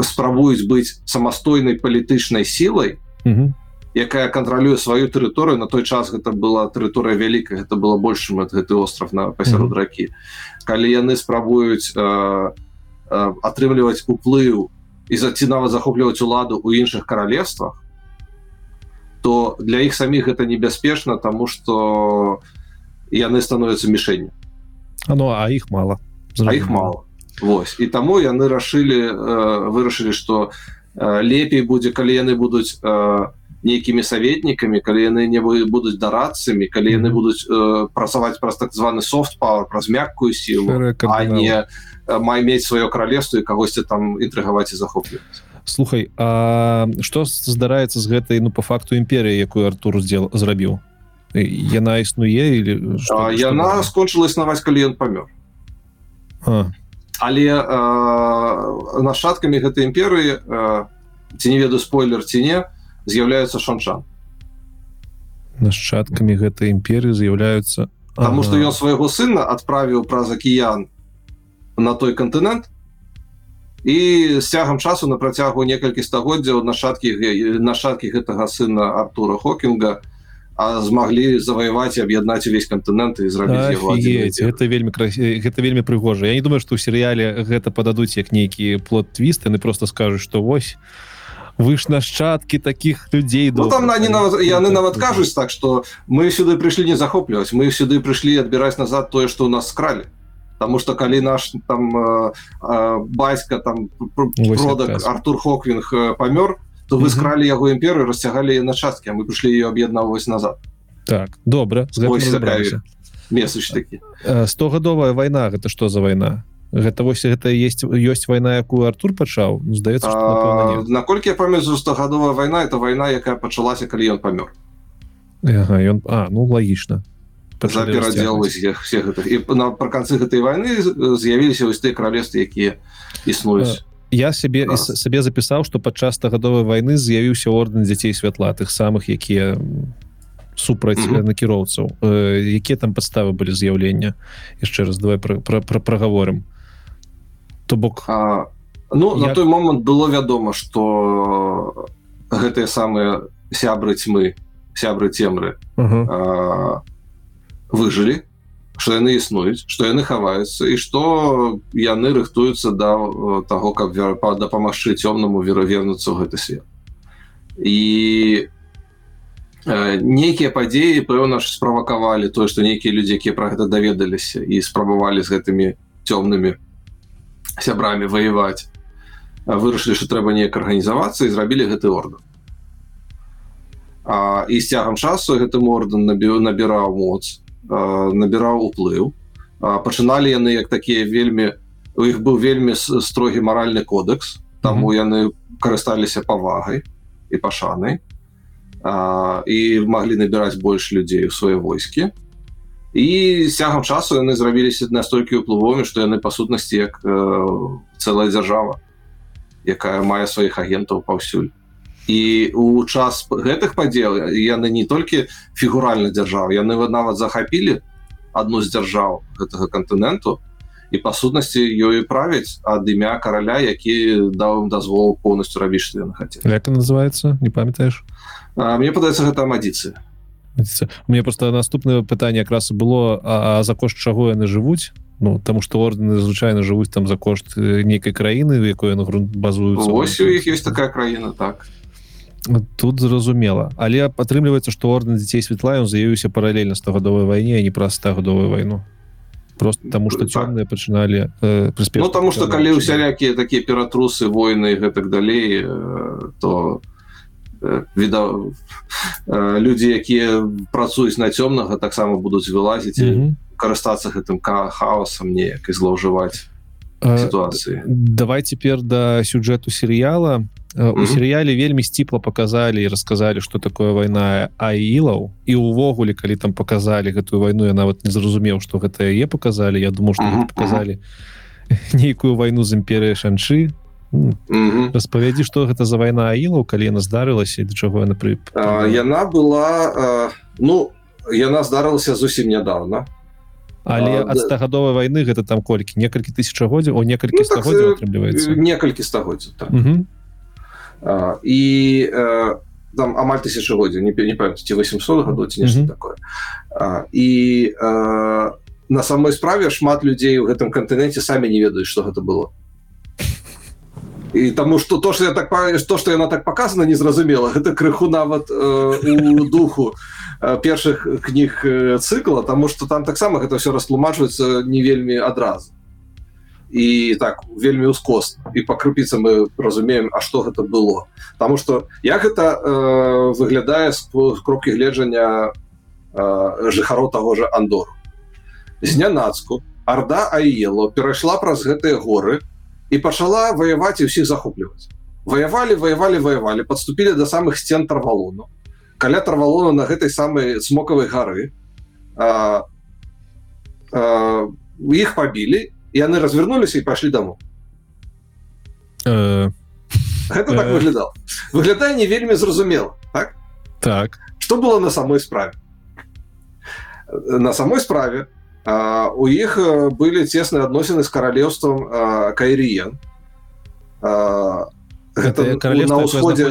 спрабуюць быць самастойнай палітычнай сілай якая кантралюе сваю тэрыторыю на той час гэта была тэрыторыя вялікая гэта было большым ад гэты остров на пасярод ракі. Калі яны спрабуюць атрымліваць уплыў і за ці нават захопліваць уладу ў іншых каралевствах то для іх саміх гэта небяспечна тому что яны становятся мішэнню. Ну а іх мало а іх мало Вось. І таму яны рашылі э, вырашылі что э, лепей будзе калі яны будуць э, нейкімі саветнікамі калі яны не будуць дарадцамі калі яны будуць э, працаваць праз так званы софт пауэр праз мяккую сілу а не мае мець сваё каралевство і кагосьці там інтрыгаваць і захопліваць Слухай А што здараецца з гэтай ну по факту імперыі якую Артур сделал зрабіў? Яна існуе или што, яна што скончыла існаваць калі ён памёр. Але э, нашаткамі гэтай імперыі э, ці не ведаю спойлер ці не з'яўляюцца шанчан. Нашчадкамі гэтай імперыі з'яўляюцца Таму ага. што ён свайго сына адправіў праз акіян на той кантынент і з цягам часу на працягу некалькі стагоддзяў нашаткі нашаткі гэтага сына Артура Хокінга змаглі заваяваць аб'яднаць увесь кантынент і зрабіць это вельмі гэта вельмі прыгожа. Я не думаю што ў серыяле гэта пададуць як нейкі плод твіст яны просто скажуць што вось вы ж нашчадкі таких людзей ну, там они нават яны нават кажуць так что мы сюды прыйшлі не захопліваць мы сюды прыйшлі адбіраць назад тое что у нас скралі Таму что калі наш там э, э, бацька там продак Артур Хоквинг э, памёр то вы скралі яго імперыю расцягалі на часткі мы прыйшлі ее аб'яднаваць назад. Так добра месяц такі. Стогадовая вайна гэта что за вайна гэта вось гэта есть ёсць вайна якую Артур пачаў? Ну, здаецца наколькі я памятаю стагадовая вайна это вайна якая пачалася калі ён памёр. Ага, ён А ну лагічна все гэтых. І напрыканцы гэтай войны з'явіліся вось тыя кралевствы якія існуюць. Я сябе сабе запісаў што падчас стагадовай войны з'явіўся ордэн дзяцей святла тых самых якія супраць mm -hmm. накіроўцаў. Якія там падставы былі з'яўлення? Яшчэ раз давай пра, пра, пра прагаворым. То бок а, ну як... на той момант было вядома что гэтыя самыя сябры тьмы сябры цемры uh -huh. Выжылі что яны існуюць что яны хаваюцца і что яны рыхтуюцца да того каб дапамагчы цёмнаму веравернуцца ў гэты свет. І нейкія падзеі пэўна ж справакавалі тое што нейкія людзі якія пра гэта даведаліся і спрабавалі з гэтымі цёмнымі сябрамі воеваць вырашылі что трэба неяк арганізавацца і зрабілі гэты орден а, і з цягам часу гэтым орден набіў набіраў моц набіраў уплыў. Пачыналі яны як такія вельмі у іх быў вельмі строгі маральны кодекс таму mm -hmm. яны карысталіся павагай і пашанай і маглі набіраць больш людзей у свае войскі. І цягам часу яны зрабіліся настолькі ўплывовымі што яны па сутнасці як э, цэлая дзяржава якая мае сваіх агентаў паўсюль і у час гэтых падзел яны не толькі фігуральна дзяржаў яны нават захапілі одну з дзяржаў гэтага кантыненту і па сутнасці ёй правіць ад імя караля які даў ім дазвол поўнасцю рабіць што яны хацелі. Это называется не памятаеш? Мне падаецца гэта амадзіцыя. Мне просто наступнае пытанне якраз было а, а за кошт чаго яны жывуць? Ну тому что ордены звычайна жывуць там за кошт нейкай краіны якой на грунт базуюцца. Ось у іх есть такая краіна так тут зразумела. Але атрымліваецца что орден дзяцей светла ён заявіўся паралельна стагадовай вайне не праз стагадовую вайну. Просто тому что цёмныя пачыналі э, ну, тому что калі усялякія такія ператрусы войны гэтак далей э, то то віда людзі якія працуюць на цёмнага таксама будуць вылазіць mm -hmm. карыстацца гэтым ка хаосам неяк і злоўжываць сітуацыі. давай цяпер да сюджэту серыяла у mm -hmm. серыяле вельмі сціпла показалі і расказалі что такое вайна аілаў. І увогуле калі там показалі гэтую вайну я нават не зразумеў что гэта яе показалі Я думаю что mm -hmm. показалі [laughs] нейкую вайну з імперыя шанчы. Распавядзі что гэта за вайна аілаў калі яна здарылася да чаго яна пры яна была а, ну яна здарылася зусім нядаўна. Але ад стагадовай вайны гэта там колькі? Некалькі тысячагоддзяў? О некалькі ну, стагоддзяў так, атрымліваецца некалькі стагоддзяў так. І а, там амаль тысячагоддзя не не памяці 800 гадоў ці нешта такое. А, і а, на самой справе шмат людзей у гэтым кантыненце самі не ведаюць что гэта было. І таму что то что я так то что яна так показана незразумела гэта крыху нават э, у духу э, першых кніг э, цыкла тому что там таксама гэта все растлумачваецца не вельмі адразу і так вельмі ускос і по крупіцам мы разумеем А что гэта было. Таму что як гэта э, выглядае з кропкі гледжання э, жыхароў того же андору. Знянацку Арда Аело перайшла праз гэтыя горы і пачала ваяваць і ўсіх захопліваць. Ваявалі ваявалі ваявалі подступілі до самых сцен тарвалону. Каля тарвалона на гэтай самой смокавай гары а, а, іх пабілі яны развернуліся і пашлі даму э... так э... выглядал выглядае не вельмі зразумела так? Так. Что было на самой справе? На самой справе у іх былі цесныя адносіны з каралеўствам кайріен на ўсходзе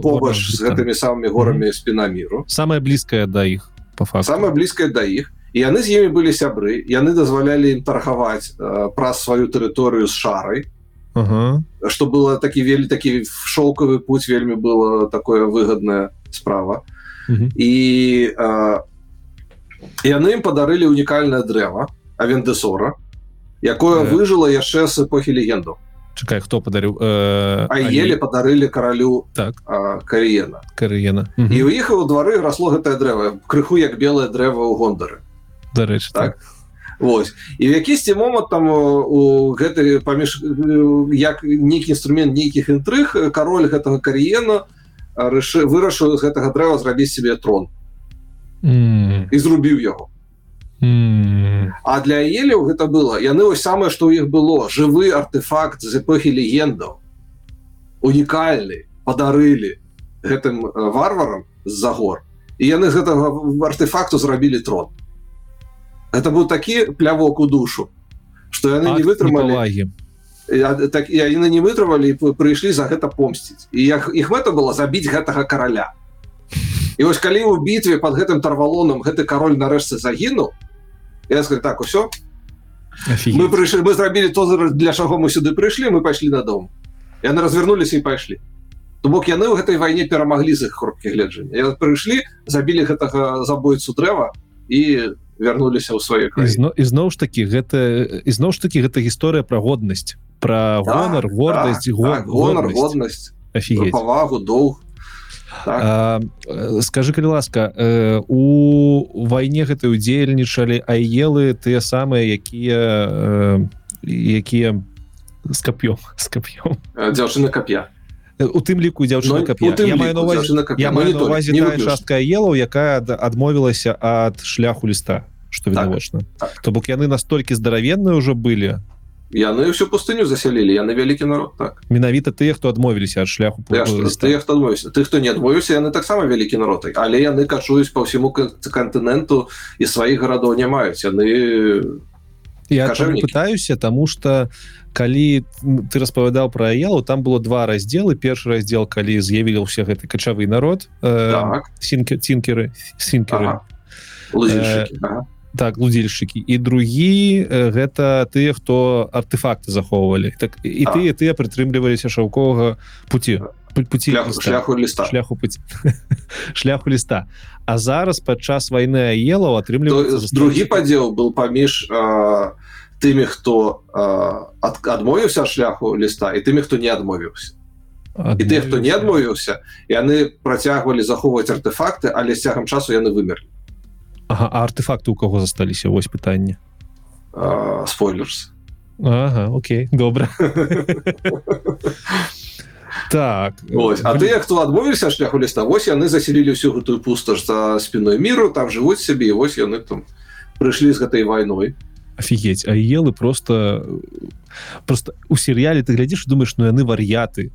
побач з гэтымі самымі горамі спіна міру самая блізкая да. іх па самая блізкая да іх і яны з імі былі сябры яны дазвалялі ім таргаваць праз сваю тэрыторыю з шарай что было такі вельмі такі шоўкавы путь вельмі было такое выгодная справа. І яны ім падарылі унікальнае дрэва авендесора якое э... выжыла яшчэ з эпохі легенду. Чакай хто падарыў э... а еле а... падарылі каралю так. кар'ена кар'ена і у іх у двары расло гэтае дрэва крыху як белае дрэва ў гондары дарэч так, так. Вось. і в якісьці момант там у гэты паміж як нейкі інструмент нейкіх інтрыг кароль гэтага кар'ена рышы вырашыў з гэтага дрэва зрабіць себе трон. Mm. і зрубіў яго. Mm. А для еляў гэта было. Яны вось самае што ў іх было. Жывы артефакт з эпохі легендаў. Унікальны. Падарылі гэтым варварам з-за гор. І яны з гэтага артефакту зрабілі трон это быў такі плявок у душу что яны не вытрымалі так яны не вытрывалі прыйшлі за гэта помсціць і як іх мэта было забіць гэтага караля. І вось калі ў бітве под гэтым тарвалоном гэты кароль нарэшце загінуў я скажу так усё. Мы прыйшлі мы зрабілі то для чаго мы сюды прыйшлі мы пайшлі на дом. Яны развернуліся і пайшлі. То бок яны ў гэтай вайне перамаглі з іх хрупкі гледжання. Прыйшлі забілі гэтага забойцу дрэва і вярнуліся ў свае краіны. Ізноў ж такі гэта ізноў ж такі гэта гісторыя пра годнасць. Пра гонар гордасць гонар годнасць. павагу доўг. Так. А, скажи калі ласка э, у вайне гэтай удзельнічалі аелы тыя самыя якія э, якія з кап'ём з кап'ём. Дзяўчына кап'я у тым ліку дзяўчына кап'я. частка елаў якая адмовілася ад шляху ліста что відавочна. Так. так. то бок яны настолькі здаравенныя ўжо былі. Яны всю пустыню заселілі яны вялікі народ так. Менавіта тыя хто адмовіліся ад шляху ты хто не адмовіўся яны таксама вялікі народ. Але яны качуюць по ўсяму кантыненту і сваіх гарадоў не маюць. Яны я пытаюся тому что калі ты распавядаў про ялу там было два раздзелы першы раздзел калі з'явіліся гэты качавы народ э, так. сінкі цінкеры сінкеры ага. ага. так лудзельшчыкі і другі э, гэта тыя хто артефакты захоўвалі так і а. тыя тыя прытрымліваліся шаўковага пути пути шляху ліста шляху пути. [laughs] Шляху ліста а зараз падчас войны елаў атрымліваецца другі падзел был паміж а, тымі хто ад, адмовіўся шляху ліста і тымі хто не адмовіўся. І ты хто не адмовіўся. яны працягвалі захоўваць артефакты але з цягам часу яны вымерлі. Ага, а артефакты у кого засталіся? Вось пытанне. Спойлерс. Ага, Окей добра. Так. Ось, а ты хто адмовіўся шляху ліста вось яны заселілі всю гэтую пусташ за спиной міру там жывуць сябе вось яны там прыйшлі з гэтай вайной офігеть а елы просто просто у серыяле ты глядзіш думаешь ну яны вар'яты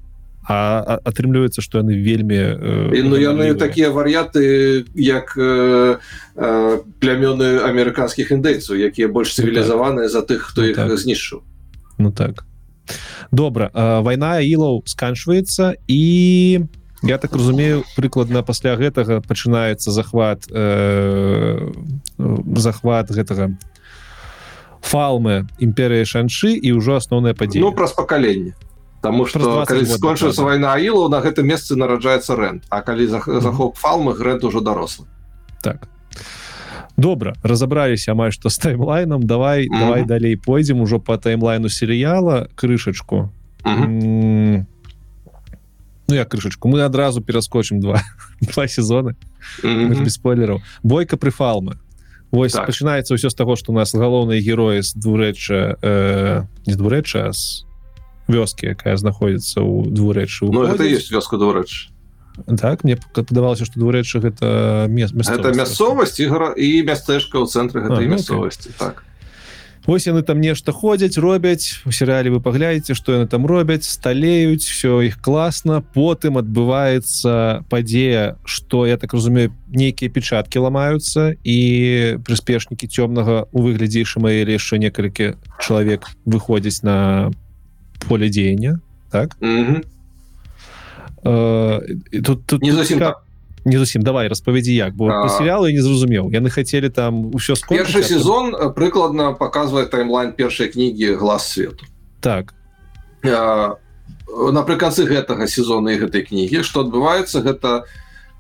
а атрымліваецца што яны вельмі э, ну яны такія вар'яты як э, э, плямёны амерыканскіх індейцаў якія больш цывілізаваныя за тых хто ну, іх так. знішчыў. Ну так. Добра вайна ілаў сканчваецца і я так разумею прыкладна пасля гэтага пачынаецца захват э, захват гэтага фалмы імперыі шаншы і ўжо асноўнае падзея ну, праз пакаленне Таму што калі скончыцца вайна Аілу на гэтым месцы нараджаецца рэнд А калі захоп фалмы грэнд ужо дарослы так. Добра разабраліся амаль што з таймлайнам давай mm -hmm. давай далей пойдзем ужо по таймлайну серыяла крышачку mm -hmm. Ну я крышачку мы адразу пераскочым два [laughs] два сезоны mm -hmm. без спойлераў бойка прыфалмы Вось так. пачынаецца ўсё з таго што у нас галоўныя героі з двурэчча э, не двурэчча з вёскі якая знаходзіцца ў двурэччы ну, это есть вёска двурэчча так мне падавалася что двурэчы гэта мест это мясцовасць. ігра і мястэчка ў цэнтры гэтай ну, мясцовасці так Вось яны там нешта ходзяць робяць. У серыяле вы паглядзеце што яны там робяць. Сталеюць все іх класна. Потым адбываецца падзея что я так разумею нейкія печаткі ламаюцца і прыспешнікі цёмнага у выглядзе шамаэлі яшчэ некалькі чалавек выходзіць на поле дзеяння так? Mm -hmm. Э, тут, тут не зусім так не зусім давай распавядзі як бо серыялы не зразумеў яны хацелі там ўсё першы сезон прыкладна показвае таймлайн першай кнігі глаз свету так. А, напрыканцы гэтага сезона і гэтай кнігі што адбываецца гэта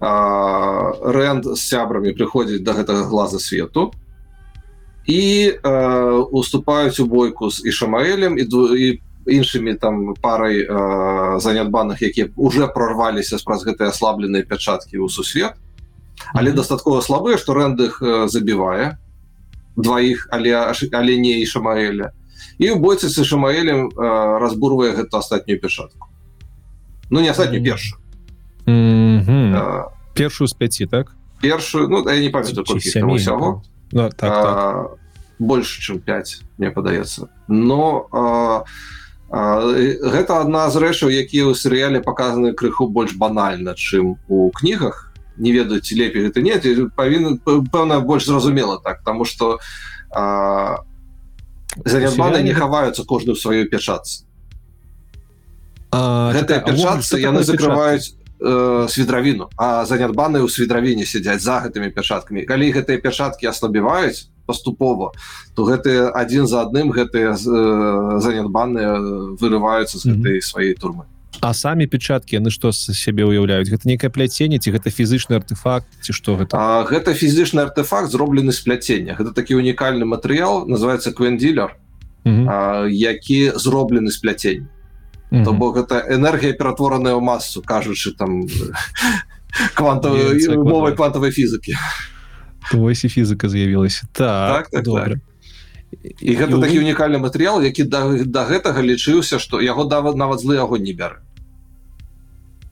рэнд з сябрамі прыходзіць до да гэтага глаза свету і уступаюць у бойку з ішамаэлем і і іншымі там парай э, занятбаных якія уже прорваліся праз гэтыя аслабленыя пячаткі ў сусвет. Але mm -hmm. дастаткова слабыя што рэндых э, забівае. Дваіх але але не і шамаэля і ў бойцы з шамаэлем э, разбурвае гэту астатнюю пячатку. Ну не астатнюю mm -hmm. першую. Mm -hmm. э, першую з 5 так? першую ну я не памятаю усяго ну, так, так. больше чым 5 мне падаецца но а, гэта адна з рэчаў якія ў серыяле паказаны крыху больш банальна чым у кнігах. Не ведаюць лепей гэта нет павінен пэўна больш зразумела так тому что занятбаны не хаваюцца кожную сваю пячацца гэтыя пячацца яны закрываюць э, свідравіну а занятбаны ў свідравіне сядзяць за гэтымі пячаткамі. Калі гэтыя пячаткі аслабіваюць паступова то гэтыя адзін за адным гэтыя э, занятбаныя вырываюцца з гэтай сваёй турмы. А самі печаткі яны што сябе уяўляюць гэта некае пляценне ці гэта фізычны артефакт ці што гэта? А, гэта фізычны артефакт зроблены з пляцення гэта такі унікальны матэрыял называется квендилер -hmm. які зроблены з пляцень то бок гэта энергія ператвораная ў масу кажучы там квантавай мовай квантавай фізыкі а вось і фізыка з'явілася так, так, так добра так. і гэта такі унікальны матэрыял які да, да гэтага лічыўся што яго давад нават злы яго не бяры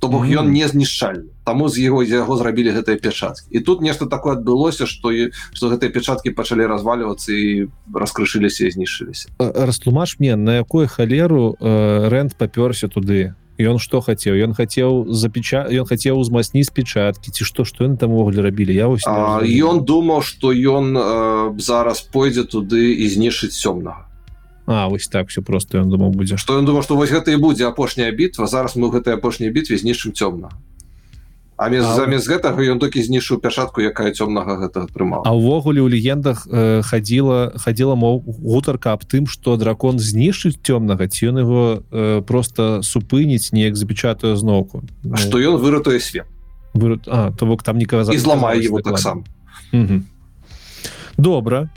то бок ён не знішчальны. Таму з яго з яго зрабілі гэтыя пячаткі. І тут нешта такое адбылося што што гэтыя пячаткі пачалі развалівацца і раскрышыліся і знішыліся растлумаш мне на якую халеру э, рэнд папёрся туды ён что хацеў ён хацеў запеча ён хацеў узмацніць печаткі ці што што ён там увогуле рабілі я вось ён думаў что ён э, зараз пойдзе туды і знішыць цёмнага А вось так все просто ён думаў будзе что ён думаў что вось гэта і будзе апошняя бітва зараз мы гэтай апошняй бітве знішым цёмнага А а, замест гэтага ён толькі знішыў пячатку якая цёмнага гэта атрымаў А ўвогуле ў легендах э, хадзіла хадзіла мол гутарка аб тым што дракон знішыць цёмнага ці ён его э, просто супыніць неяк запечатаю зноўку. Ну, што ён выратуе свет. Выру... то бок там не зламае его таксама. Добра.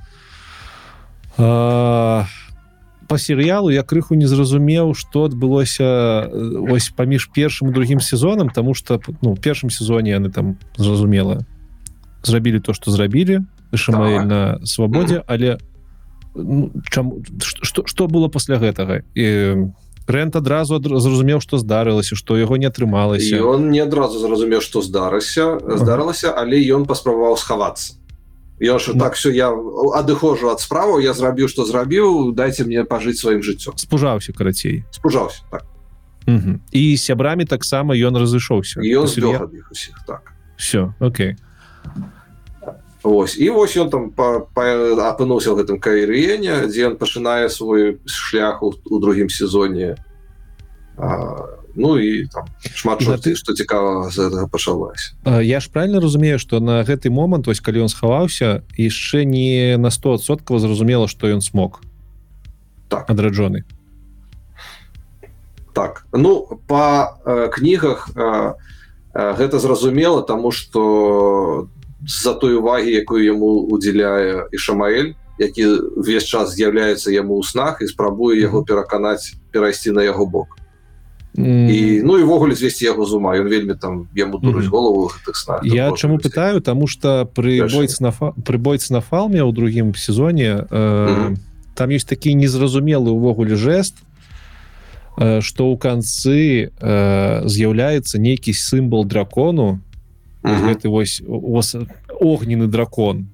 А по серыялу я крыху не зразумеў что адбылося э, ось паміж першым другим сезонам тому что ну першым сезоне яны там зразумела зрабілі то что зрабілі шамаэль так. на свабодзе але ну, чам что что было пасля гэтага? І рэнт адразу зразумеў что здарылася что яго не атрымалася. Он не адразу зразумеў что здарыся здарылася але ён паспрабаваў схавацца Я ж так все я адыхожу ад справу я зрабіў что зрабіў дайте мне пажыць сваім жыццём спужаўся карацей. Спужаўся так. і сябрамі таксама ён разышоўся ён я... усіх так. Все Окей. Вось і вось ён там апынуўся ў гэтым каірыене дзе ён пачынае свой шлях у, у другім сезоне а, Ну і там шмат ты што цікава з гэтага пачалася Я ж правильно разумею што на гэты момант вось калі ён схаваўся яшчэ не на 100соткаў зразумела што ён смог так. адраджоны. Так. Ну по э, кнігах э, гэта зразумела тому что за той увагі якую яму удзяляе і шамаэль які увесь час з'яўляецца яму ў снах і спрабуе яго пераканаць перайсці на яго бок mm. і ну івогуле звесці яго з ума ён вельмі там яму дуруць mm -hmm. голову снах, я чаму пытаю тому что при бойц на при бойц на фалме ў другім сезоне э, mm -hmm. там есть такі незразумелы увогуле жест что ў канцы э, з'яўляецца нейкі сімвол дракону mm -hmm. гэты вось огненны дракон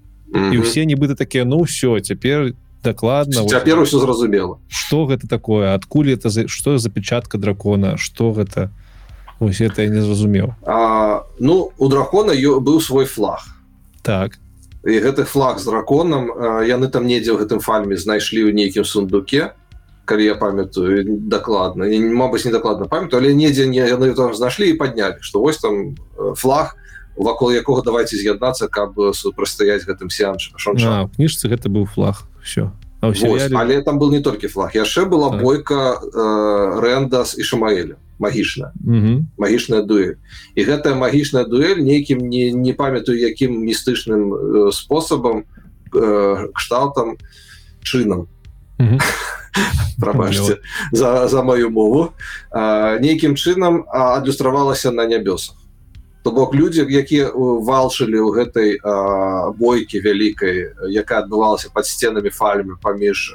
і ўсе нібыта такія ну все цяпер дакладна цяпер усё зразумела что гэта такое адкуль это за что за печатка дракона что гэта ось это я не зразумеў ну у дракона быў свой флаг. Так. І гэты флаг з драконам яны там недзе ў гэтым фальме знайшлі ў нейкім сундуке калі я памятаю дакладна Мабыць не дакладна памятаю але недзе не яны там знайшлі і паднялі что вось там флаг у вакол якога давайте з'яднацца каб супрацьстаяць гэтым сеанш кніжцы гэта быў флаг все але там был не толькі флаг. Яшчэ была так. бойка э, рэндас і шамаэля магічна магічная дуэль. І гэтая магічная дуэль нейкім не не памятаю якім містычным э, спосабам э, кшталтам чынам. [laughs] Прабачце за, за маю мову. Нейкім чынам адлюстравалася на нябёсах то бок людзі якія валшылі ў гэтай бойкі вялікай якая адбывалася под сценамі фальмы паміж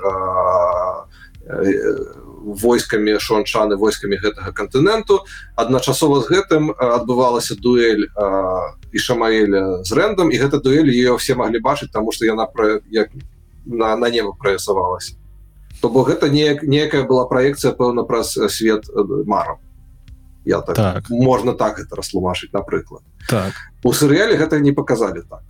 войскамі шончаны войскамі гэтага кантыненту адначасова з гэтым адбывалася дуэль і шамаэля з рэндам і гэта дуэль ее все маглі бачыць тому что яна пра як на, на неба праясавалася. То бок гэта неяк некая была праекцыя пэўна праз свет марам я так, так. можна так это растлумашыць напрыклад так. У серыяле гэта не показалі так.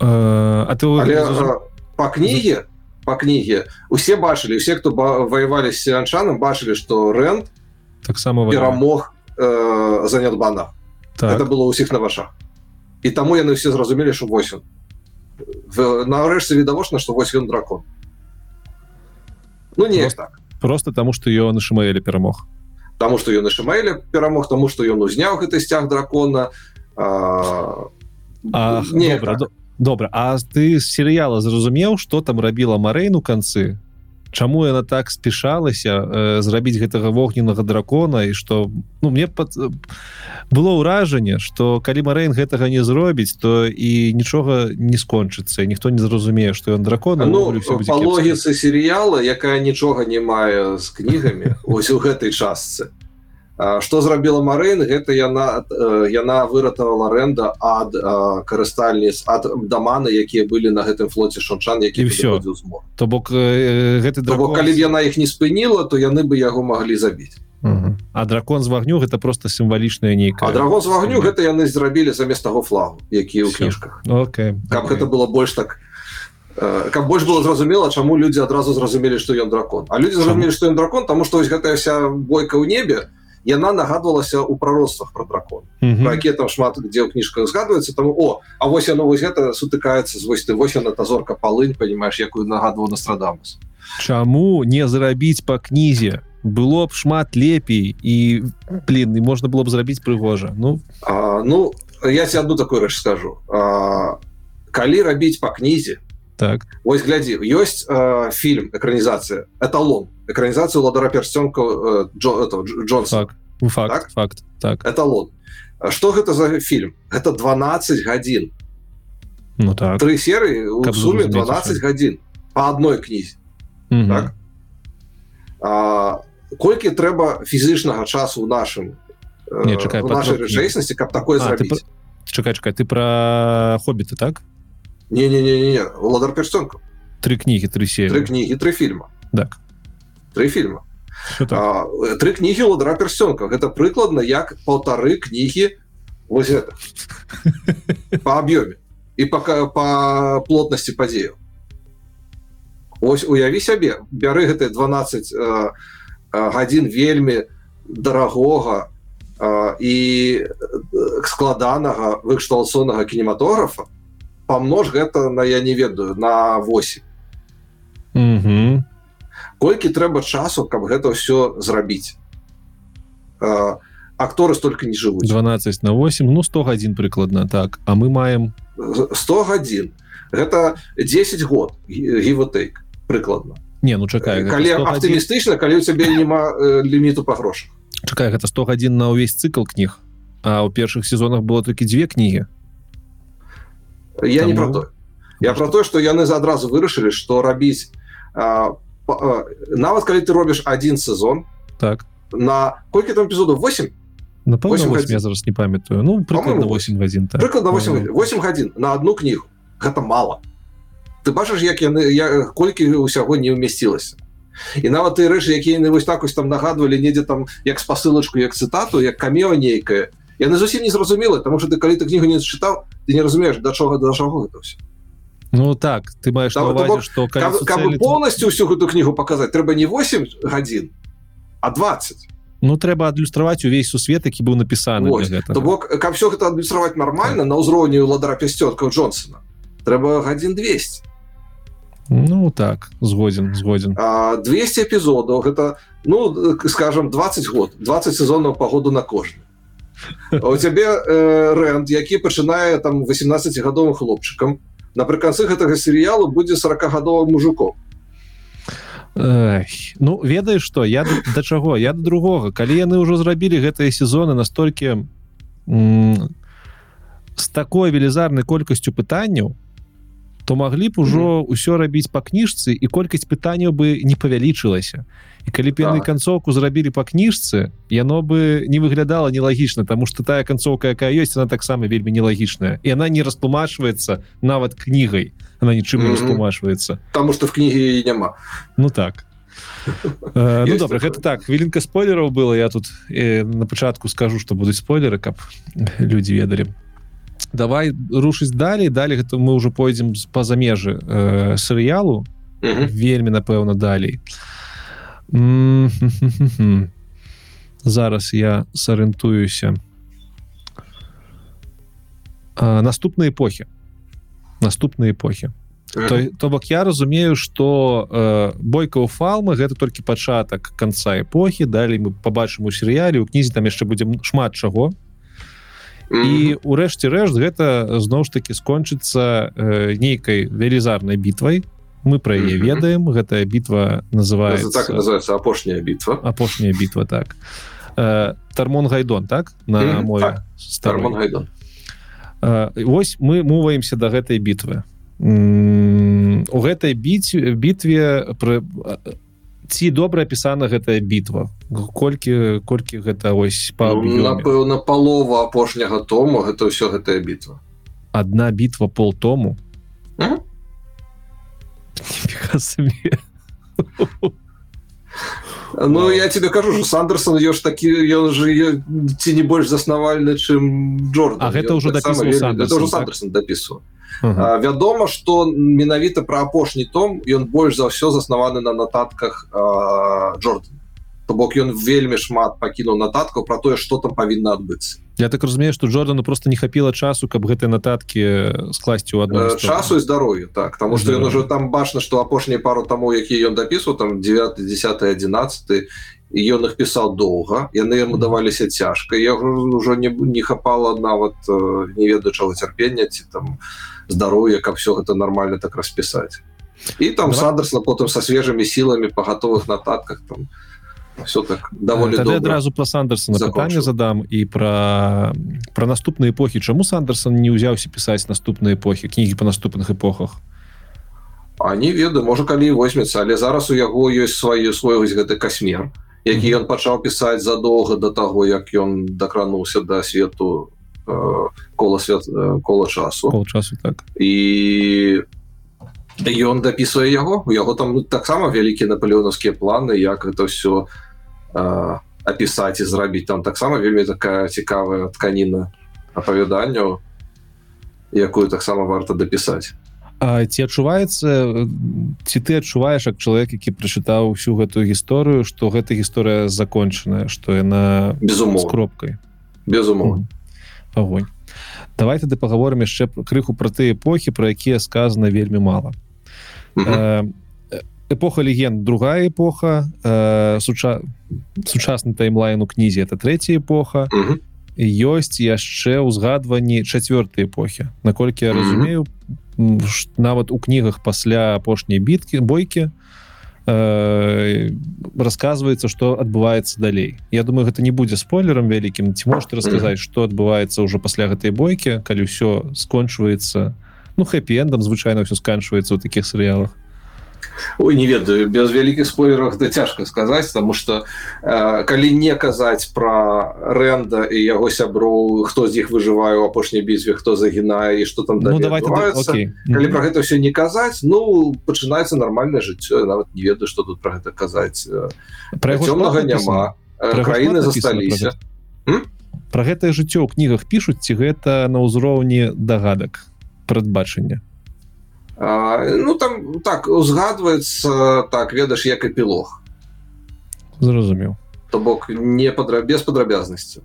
Э, а ты Але, э, по кніге по кніге усе бачылі усе хто воевалі с анчаном бачылі что рэнд таксама перамог э, занятбана так. это было ўсіх на вашах і таму яны все зразумелі что 8 нарэшце відавочна что вось ён дракон. Ну не просто, так. просто таму что ён на шмаэле перамог тому что ён шмаэля перамог тому что ён узняў гэты сцяг дракона. А... А, не добра, так. добра А ты з серыяла зразумеў что там рабіла Марейну канцы Чаму яна так спешалася э, зрабіць гэтага вогненнага дракона і что ну мне под было ўражанне что калі Марейн гэтага не зробіць то і нічога не скончыцца ніхто не зразумее что ён дракона ну, логіцы серыяла якая нічога не мае з кнігамі [laughs] ось у гэтай частцы что зрабіла Марын гэта яна яна выратавала рэнда ад карыстальніц ад даманы якія былі на гэтым флоце шанчан які все то бок гэты дракон... калі яна іх не спыніла то яны бы яго маглі забіць. А дракон з вагню гэта просто сімвалічная нейкая дракон з вагню гэта яны зрабілі замест таго флагу які ў кніжках. Okay. каб okay. гэта было больш так каб больш было зразумела чаму людзі адразу зразумелі што ён дракон. А людзі зразумелі што ён дракон тому што вось гэтая вся бойка ў небе то яна нагадвалася у прародствах про дракон які там шмат где ў кніжках згадваецца там о А вось яно вось гэта сутыкаецца з вось ты вось на тазорка палынь понимаешь якую нагадваў настрадамус Чаму не зарабіць по кнізе? Было б шмат лепей і блин і можна было б зрабіць прыгожа. Ну. А, ну я тебе одну такую рэч скажу. А, калі рабіць по кнізе так. Ось глядзі ёсць э, фільм экранізацыя эталон экранізацыю ладара персцёнка э, Джо, Джонс факт. Факт так? факт так. Эталон что гэта за фільм это 12 гадзін ну так. Три серы у суме 12 гадзін по одной кнізе так? колькі трэба фізычнага часу ў нашым не чакай нашай рэчаіснасці каб такое зрабіць? чакай чакай ты про хоббіты так не не не не ладар персцёнка три кнігі три серы три кнігі три фільма так. Три фільма так? три кнігі ладара персцёнка гэта прыкладна як полторы кнігі вось это по аб'ёме і пока по плотнасці падзею ось уяві сябе бяры гэты 12 э, гадзін вельмі дарагога э, і складанага выкшталсонага кінематографа помнож гэта на я не ведаю на 8 угу. колькі трэба часу каб гэта ўсё зрабіць? Акторы столько не жывуць. 12 на 8 ну 100 гадзін прыкладна так. А мы маем? 100 гадзін. Гэта 10 год гівотейк прыкладна. Не ну чакай калі аптымістычна калі у цябе няма ліміту па грошах. Чакай гэта 100 гадзін на ўвесь цикл кніг а ў першых сезонах было толькі дзве кнігі я Таму... не про то. Я про то что яны за адразу вырашылі что рабіць а, а, нават калі ты робіш один сезон так. на колькі там эпизодов? 8 напэўна 8 я зараз не памятаю. Ну прыкладна 8 гадзін так. прыкладна 8 8 гадзін на одну кнігу гэта мало. Ты бачыш як яны я колькі ўсяго не ўмясцілася і нават ты рэчы якія вось так ось там нагадвалі недзе там як спасылачку як цытату як камео нейкая яны зусім не зразумела тому что ты калі ты кнігу не чытаў ты не разумееш да чого да чаго гэта все Ну так ты маеш там, бок, что каб, каб полностью всю эту кнігу показать трэба не 8 гадзін а 20 Ну трэба адлюстраваць увесь сусвет які быў напісаны бок каб все гэта адлюстраваць нормально так. на ўзроўню ладара пясцёрка Джонсона трэба гадзін 200 Ну так згодзін згодзін 200 эпізодаў гэта ну скажем 20 год 20 сезонаў пагоду на кожны у цябе э, рэнд які пачынае там 18гадовым хлопчыкам. Напрыканцы гэтага серыялу будзе 40гадовым мужиком ну ведаеш что я да чаго? Я да другога. Калі яны ўжо зрабілі гэтыя сезоны настолькі з такой велізарнай колькасцю пытанняў то маглі б ужо ўсё рабіць па кніжцы і колькасць пытанняў бы не павялічылася і калі б яны канцоўку зрабілі па кніжцы яно бы не выглядала нелагічна тому что тая канцоўка якая ёсць она таксама вельмі нелагічная і она не растлумачваецца нават кнігай она нічым не растлумачваецца потому что в кнігі няма ну так. Uh, [laughs] ну добра гэта так хвілінка спойлераў было я тут э, на пачатку скажу что будуць спойлеры каб людзі ведалі давай рушыць далей далей гэта мы уже пойдзем па-за межы э, серыялу вельмі напэўна далей зараз я сарыентуюся наступныя эпохі наступныя эпохі то, то бок я разумею что э, бойка у фалмы гэта толькі пачатак конца эпохі далей мы побачым у серыяле у кнізе там яшчэ будзем шмат чаго і урэшце рэшт гэта зноў ж таки скончыцца э, нейкай велізарнай бітвай мы про яе ведаем. Гэтая бітва называется так называется апошняя бітва. Апошняя бітва так. Э, тармон гайдон так? На мой так. гайдон. Э, ось мы муваемся до гэтай бітвы. У гэтай біць бітве пры ці добра апісана гэтая бітва? Колькі колькі гэта ось па ну, напэўна палова апошняга тому гэта ўсё гэтая бітва. Одна бітва пол тому Ну я тебе кажу что сандерсон ё ж такі ён же ці не больш заснавальны чым Джордан. А гэта ўжо дапісу вядома что менавіта про апошні том ён больш за ўсё заснаваны на нататках Джордан то бок ён вельмі шмат пакінуў нататкаў про тое что там павінна адбыцца. Я так разумею что Джордану просто не хапіла часу каб гэтыя нататки скласці у одну часу і здароўю так. Потому что ён уже там бачна что апошнія пару таму які ён дапісваў там 9 10 11 ён их пісаў доўга яны яму даваліся цяжка. Я уже не не хапала нават не ведаючага цярпення ці там здароўя каб все гэта нормально так распісаць. І там сандерсна потым со свежымі сіламі па гатовых нататках там все так даволі адразу про сандерсона пытанне задам і про про наступныя эпохі чаму сандерсон не ўзяўся пісаць наступныя эпохі кнігі по наступных эпохах? А не ведаю можа калі возьмецца але зараз у яго ёсць свае свой вось гэты касмер які ён пачаў пісаць задоўга до таго як ён дакрануўся до свету э, кола свет э, кола часу. Часу так. І ён дапісвае яго. У яго там таксама вялікія наполеонаўскія планы як это все э, апісаць і зрабіць там таксама вельмі такая цікавая тканіна апавяданняў якую таксама варта дапісаць ці адчуваецца ці ты адчуваеш як чалавек які прачытаў всю гэтую гісторыю что гэта гісторыя закончаная что яна безумоў кропкай? Безумоў огонь давай тады паговорым яшчэ крыху про ты эпохі про якія сказано вельмі мала эпоха легенд другая эпоха. Э, суча сучасны таймлайн у кнізе это третья эпоха. Ёсць яшчэ ўзгадванні чацвёртай эпохі наколькі я разумею нават у кнігах пасля апошняй біткі бойкі э, рассказывается что адбываецца далей. Я думаю гэта не будзе спойлером вялікім ці можете расказаць что адбываецца ўжо пасля гэтай бойкі калі ўсё скончваецца ну хэппі-эндам звычайна все сканчваецца ў таких серыялах Ой, не ведаю без вялікіх спойлерах да цяжка сказаць тому что э, калі не казаць про рэнда і яго сяброў хто з іх выжывае у апошняй бітве хто загінае і что там ну, давай калі mm -hmm. про гэта все не казаць ну пачынаецца нармальное жыццё. Нават не ведаю что тут про гэта казаць. Про цёмнага няма. краіны засталіся. про гэтае жыццё ў кнігах пишутць ці гэта на ўзроўні дагадак прадбачання ну там так узгадваецца так ведаш як эпілог. Зразумеў. То бок не падра без падрабязнасці.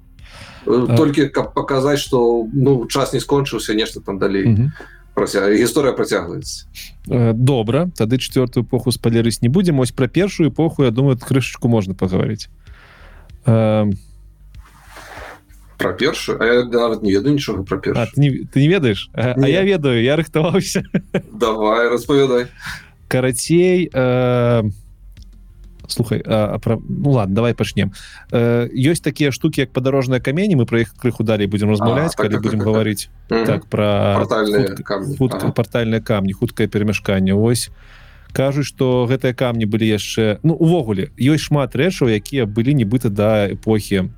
Толькі каб паказаць что ну час не скончыўся нешта там далей праця... гісторыя працягваецца. Добра тады четвертую эпоху спалерыць не будзем. Ось про першую эпоху Я думаю крышечку можна паговорыць а про першую а я нават не ведаю нічога про пер ты, не, ты не ведаеш а, а я ведаю я рыхтаваўся давай распавядай карацей э, слухай а, про ну ладно давай пачнем э, ёсць такія штуки як падарожныя камені мы про іх крыху далей будем размаўляць так, калі так, будем так, гаварыць так, так про портальныя камні. хуткае перамяшканне ось. Кажуць что гэтыя камні былі яшчэ ну увогуле ёсць шмат рэчаў якія былі нібыта да эпохі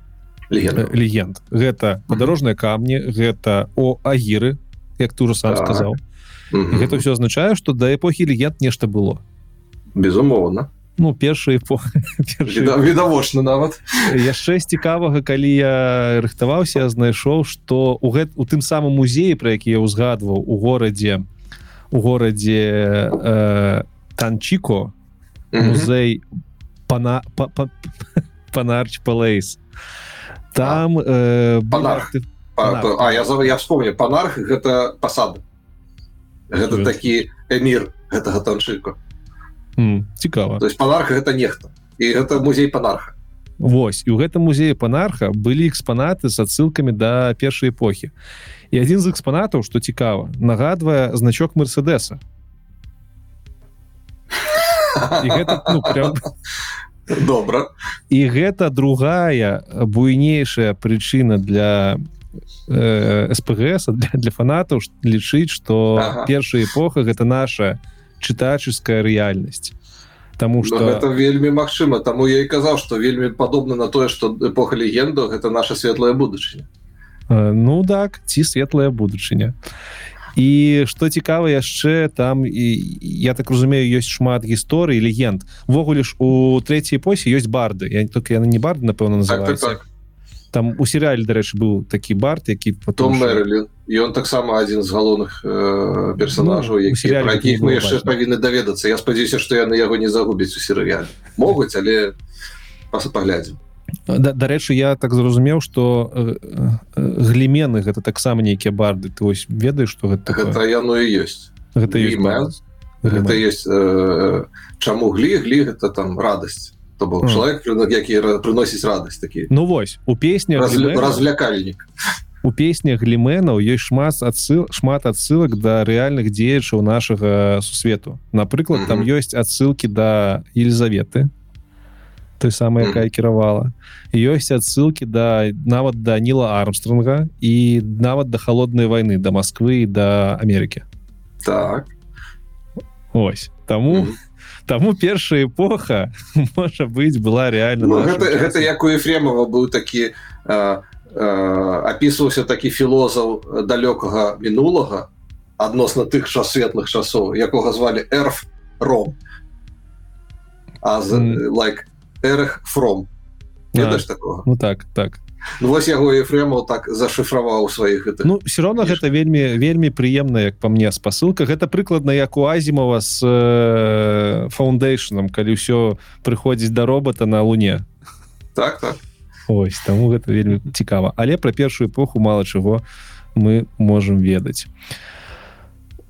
легенд. Гэта падарожныя камні гэта о агіры як ты уже сам так. сказал гэта все азначае что да эпохі легенд нешта было. Безумоўна. Ну першая эпоха [laughs] відавочна нават. Яшчэ цікавага калі я рыхтаваўся знайшоў что у гэт у тым самым музеі про які я ўзгадваў у горадзе у горадзе э, танчико музей пана [laughs] панарч палейс там э, панарх. Панарх. А, я я вспомню панарх гэта пасада гэта такі эмір гэтага танчыку цікава то есть панарха гэта нехта. І гэта музей панарха. Вось і ў гэтым музеі панарха былі экспанаты з адсылкамі да першай эпохі. І адзін з экспанатаў што цікава нагадвае значок мерседеса [laughs] гэта, ну, прям [laughs] добра. І гэта другая буйнейшая прычына для э, спгс для, для фанатаў лічыць что ага. першая эпоха гэта наша чытаческая рэальнасць Таму что это вельмі магчыма. Таму я і казаў что вельмі падобна на тое что эпоха легенду гэта наша светлая будучыня. Ну так ці светлая будучыня і что цікава яшчэ там і я так разумею ёсць шмат гісторый легенд. Ввогуле ж у третьей эпосе ёсць барды. Я только яны не барды напэўна называется так, так, так. там у серыяле дарэчы быў такі бард які потом ён таксама адзін з галоўных э, персонажаў ну, якіх мы яшчэ павінны даведацца. Я спадзяюся што яны яго не загубяць у серыяле. Могуць але паглядзім дарэчы я так зразумеў что э, э, глімены гэта таксама нейкія барды. Ты вось ведаеш что гэта гэта яно і ёсць. Гэта ёсць гэта есть э, чаму глі? Глі гэта там радасць. То бок чалавек які прыносіць радасць такі. Ну вось у песні развлякальнік у песнях гліменаў ёсць шмат адсыл шмат адсылак да рэальных дзеячаў нашага сусвету. Напрыклад там ёсць адсылкі да Елізаветы той самой якая кіравала ёсць адсылки да нават да ніла армстронга і нават да холоднай войны до Москвы до Америки. Так. Ось. Тому тому першая эпоха [laughs] можа быть была реально ну, гэта, гэта як у ефремова быў такі опісваўся такі філозаў далёкага мінулага адносна тых час светлых часоў якога звалі эрф ром. А mm. like эрх фром. Ведаеш такого. ну так так. Ну, вось яго ефремаў так зашифраваў сваіх гэта ну все равно гэта вельмі вельмі прыемна як по мне спасылка гэта прыкладна як у азімова с фаундейшном калі ўсё прыходзіць да робота на луне. Так так. Ось таму гэта вельмі цікава але пра першую эпоху мало чаго мы можемм ведаць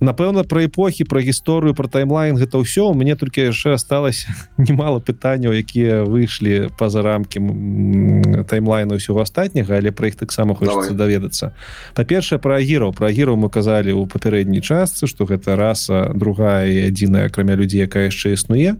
напэўна про эпохі про гісторыю про таймлайн гэта ўсё. У мяне толькі яшчэ осталось [laughs] немало пытанняў якія выйшлі па-за рамкі таймлайна ўсяго астатняга але про іх таксама хочется даведацца. Па-першае про агіраў. Про агіраў мы казалі у папярэдняй частцы что гэта раса другая і адзіная акрамя людзей якая яшчэ існуе.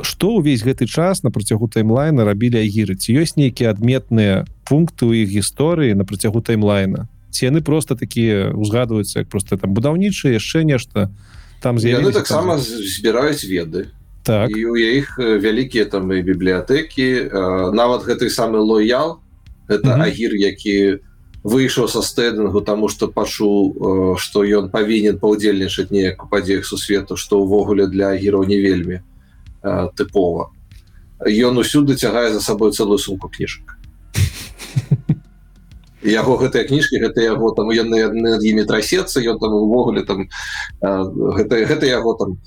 Что увесь гэты час на працягу таймлайна рабілі агіры ці ёсць нейкія адметныя пункты ў іх гісторыі на працягу таймлайна ці яны просто такія узгадваюцца як просто там будаўнічыя яшчэ нешта там таксама збіраюць веды. Так. І у іх вялікія там і бібліятэкі нават гэты самы лоял это mm -hmm. агір які выйшаў са стэдынгу тому что пачуў что ён павінен паўдзельнічаць неяк у падзеях сусвету что ўвогуле для агіраў не вельмі тыпова. Ён усюды цягае за сабой целую сумку кніжак яго гэтыя кніжкі гэта яго там яны над імі трасецца ён там увогуле там гэта гэта яго там.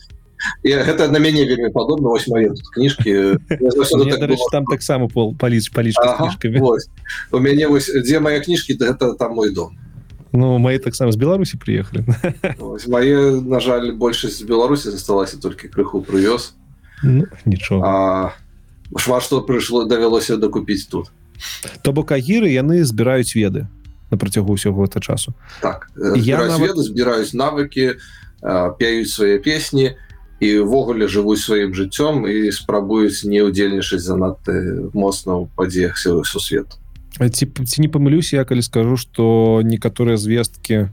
І гэта на мяне вельмі падобна вось момент кніжкі. Так там таксама пол паліч паліч у мяне вось дзе мае кніжкі гэта там мой дом. Ну мои таксама з беларусі приехали мае на жаль большасць з беларусі засталася толькі крыху прывёз. Ну, нічого шмат што прыйшло давялося дакупіць тут то бок агіры яны збіраюць веды на працягу ўсяго гэта часу. Так я нават... збіраюць навыкі пяюць свае песні івогуле жывуць сваім жыццём і спрабуюць не ўдзельнічаць занадты моцна ў падзеях сусвету. Ці, ці не памылюся я калі скажу что некаторыя звесткі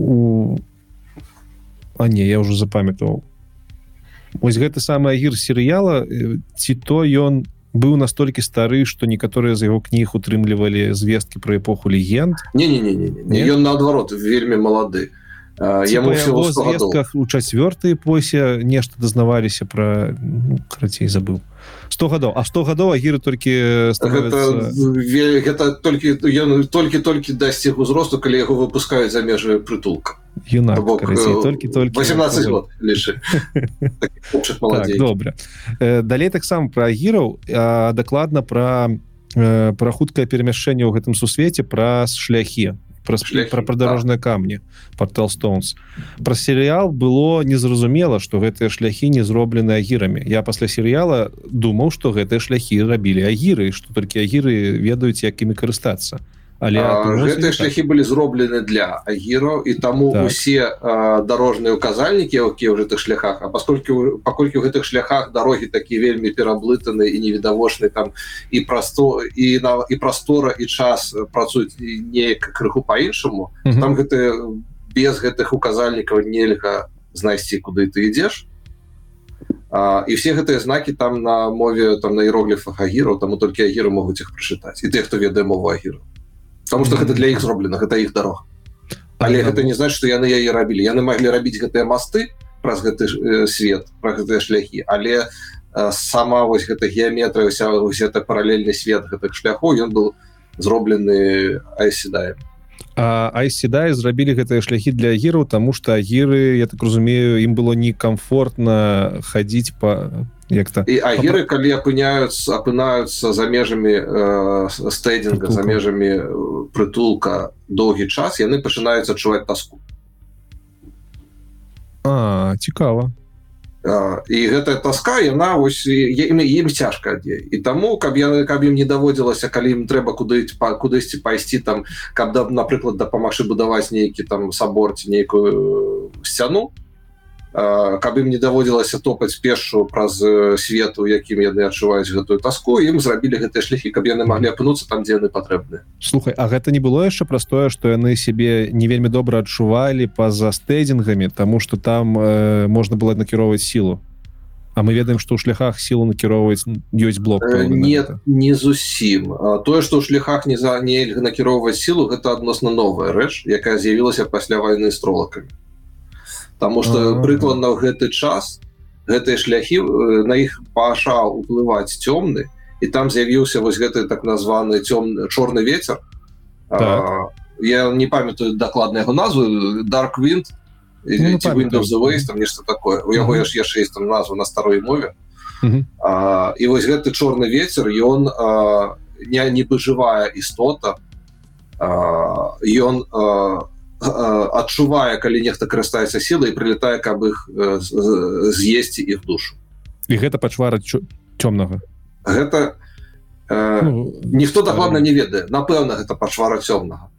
у а не я уже запамятаваў. Ось гэты самы агір серыяла ці то ён быў настолькі стары что некаторыя з яго кніг утрымлівалі звесткі про эпоху легенд? Не не? Не, не, не. ён наадварот вельмі малады. Ямузвестках у чацвёртай эпосе нешта дазнаваліся про ну, карацей забыў 100 гадоў а 100 гадоў агіры толькі становятся... гэта, гэта толькі ён толькі-толькі дасціг узросту калі яго выпускаюць за межы прытулка юнак толькі толькі 18 год так, добра э, далей таксама про агіраў дакладна про про хуткае перамяшчэнне ў гэтым сусвеце праз шляхі про про прадарожныя камні портал stones про серыял было незразумела что гэтыя шляхі не зроблены агірамі. Я пасля серыяла думаў что гэтыя шляхі рабілі агіры что толькі агіры ведаюць як імі карыстацца але гэтыя шляхі былі зроблены для агіро і таму так. усе дарожныя указальнікі якія ў гэтых шляхах А пасколькі паколькі ў гэтых шляхах дарогі такі вельмі пераблытаны і невідавочны там і прасто і на і прастора і час працуюць неяк крыху по-іншаму там гэты без гэтых указальнікаў нельга знайсці куды ты ідзеш А, і все гэтыя знакі там на мове там на іерогліфах агіраў таму толькі агіры могуць іх прачытаць і те хто ведае мову агіру потому что гэта для іх зроблена гэта іх дарог але гэта не значит что яны яе рабілі яны маглі рабіць гэтыя масты праз гэты э, свет про гэтыя шляхі але э, сама вось гэта геометрыя вся это паралельны свет гэтых шляхоў ён был зроблены айседаем айседай зрабілі гэтыя шляхі для агіраў тому что агіры я так разумею ім было некомфортна хадзіць по як-то і агеры калі апыняюцца апынаюцца за межамі э, стэдинга за межамі э, прытулка доўгі час яны пачынаюць адчуваць таску а цікава і гэтая таска яна ось ім ім цяжка дзе. І таму каб яны каб ім не даводзілася калі ім трэба куды па кудысьці пайсці там каб да напрыклад дапамагчы будаваць нейкі там саборці нейкую э, сцяну каб ім не даводзілася топаць пешу праз свету якім яны адчуваюць гэтую таску ім зрабілі гэтыя шляхі каб яны маглі апынуцца там дзе яны патрэбны слухай А гэта не было яшчэ простое что яны сябе не вельмі добра адчувалі па-за стэдзінгамі тому что там э, можна было накіроўваць сілу? А мы ведаем что ў шляхах сілу накіроўваць ёсць блок э, нет не зусім. Тое что ў шляхах не за нельга накіроўваць сілу гэта адносна новая рэч якая з'явілася пасля войны з тролакамі Таму что прыкладна ў гэты час гэтыя шляхі на іх паша уплываць цёмны і там з'явіўся вось гэты так названы цёмны чорны ветер так. я не памятаю дакладна яго назву dark wind ну, Windows Waste, там нешта такое. У яго яш яшчэ есть там назву на старой мове. А, і вось гэты чорны ветер ён не нібы жывая істота ён адчувае калі нехта карыстаецца сілай прилетае каб іх з'есці іх душу. І гэта пачвара цёмнага? Гэта э, ну, ніхто дакладна не ведае. Напэўна гэта пачвара цёмнага.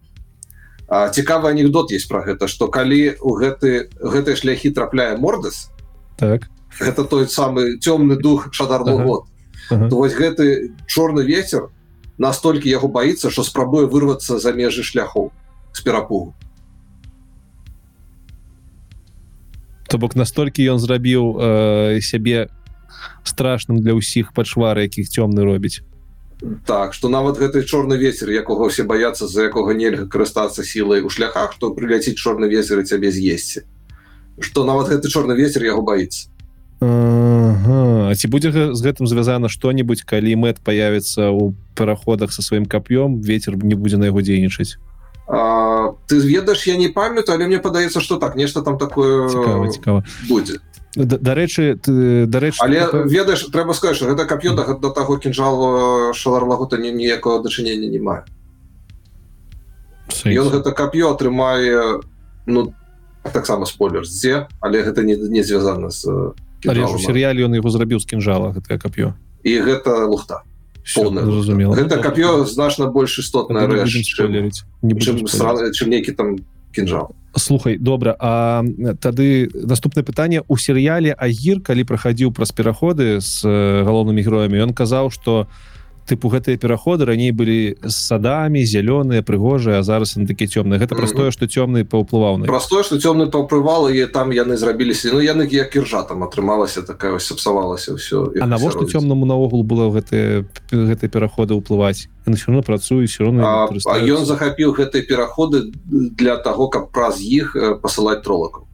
Цікавы анекдот есть про гэта что калі у гэты гэтай шляхі трапляе мордас так. гэта той самы цёмны дух шадарный ага. год ага. вось гэты чорны ветер настолькі яго боится что спрабуе вырвацца за межы шляхоў с перапугу то бок настолькі ён зрабіў э, сябе страшным для ўсіх пачвары якіх цёмны робіць. Так что нават гэты чорны ветер якога все баяцца за якога нельга карыстацца сілай у шляхах то приляціць чорны ветер і цябе з'есці что нават гэты чорны ветер яго боится ага. ці будзе з гэтым звязана что-нибудь калі мэт появится у параходах со сваім кап'ём ветер не будзе на яго дзейнічаць ты ведаешь я не памятаю але мне падаецца что так нешта там такое цікава, цікава. будзе дарэчы дарэч але ведаеш трэба сказать что гэта кап'ё да, до таго кінжал шаларлагута ні ніякого дачынення не мае ён гэта кап'ё атрымае ну таксама спойлер дзе але гэта не, не звязана з серыяле ён его зрабіў з кінжала гэтае кап'ё і гэта лухта зразумела гэта кап'ё значна больш істотная рэч чым, нейкі там кінжал слухай добра а тады наступнае пытанне у серыяле агір калі прахадзіў праз пераходы з галоўнымі героямі ён казаў что тыпу гэтыя пераходы раней былі з садамі зялёныя прыгожыя а зараз на такі цёмны гэта простое что цёмны паўплываў на простое что цёмны паўплывала і там яны зрабіліся. Ну яны як кіржа там атрымалася такая сапсавалася ўсё А навошта цёмнаму наогул было гэтыя гэтыя пераходы ўплываць? Все равно працую все равно ён захапіў гэтыя пераходы для того каб праз іх пасылаць тролакаў.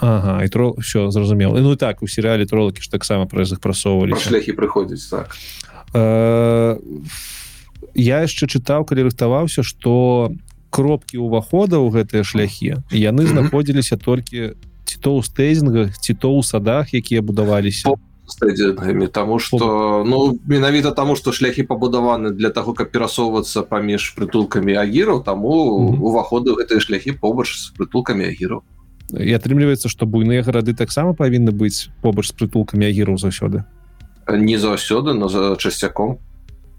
Ага, і тро все зразумела. Ну так у серыяле тролакі ж таксама праз іх прасоўвалі шляхі прыходзіць так я яшчэ чытаў калі рыхтаваўся что кропкі ўвахода ў гэтыя шляхі яны знаходзіліся толькі ці то ў стэйзінгах ці то ў садах якія будаваліся. Тому что ну менавіта тому что шляхі пабудаваны для того каб перасоўвацца паміж прытулкамі агіраў таму уваходы гэтыя шляхі побач з прытулкамі агіраў. І атрымліваецца што буйныя гарады таксама павінны быць побач з прытулкамі агіраў заўсёды не заўсёды но за часцяком.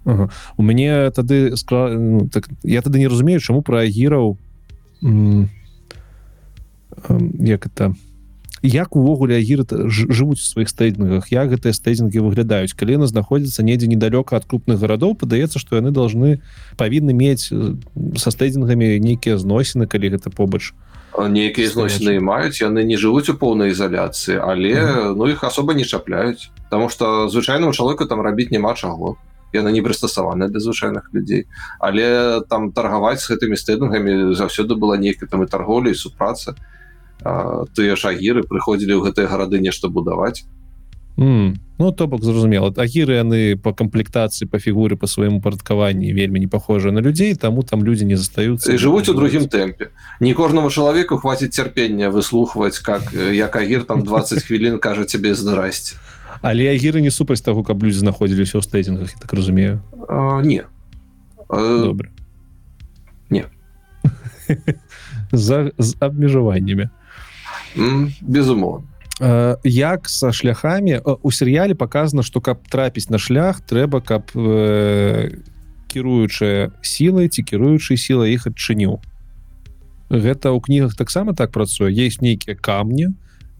Ага. у мяне тады скла... ну, так, я тады не разумею чаму пра агіраў як это як увогуле агіры жывуць у сваіх стэйдынгах як гэтыя стэйдинги выглядаюць. Калі яны знаходзяцца недзе недалёка ад крупных гарадоў падаецца што яны должны павінны мець са стэйдингамі нейкія зносіны калі гэта побач. у нейкія зносіны маюць яны не жывуць у поўнай ізаляцыі але mm -hmm. ну іх асоба не чапляюць Таму что звычайнаму чалавеку там рабіць няма чаго яны не прыстасаваны да звычайных людзей але там таргаваць з гэтымі стэдынгамі заўсёды была нейкая там і торговля і супраца тыя шагіры прыходзілі ў гэтыя гарады нешта будаваць Mm. Ну то бок зразумела агіры яны по камплектацыі по фігуры по свайму парадкаванні вельмі не похожа на людзей таму там людзі не застаюцца жывуць у другім тэмпе не кожнаму чалавеку хватит цярпення выслухваць как як агір там 20 хвілін кажа цябе здрасці але агіры не супраць таго каб людзі знаходзіліся ў стэдзінгах так разумею? Не. Добра. не. [laughs] За з абмежаваннямі. Безумоўно Э, як са шляхами э, у серыяле показано что каб трапіць на шлях трэба каб э, кіруючая сілай ці кіруючай сіла іх адчыніў. Гэта ў кнігах таксама так працуе? Есть нейкія камні?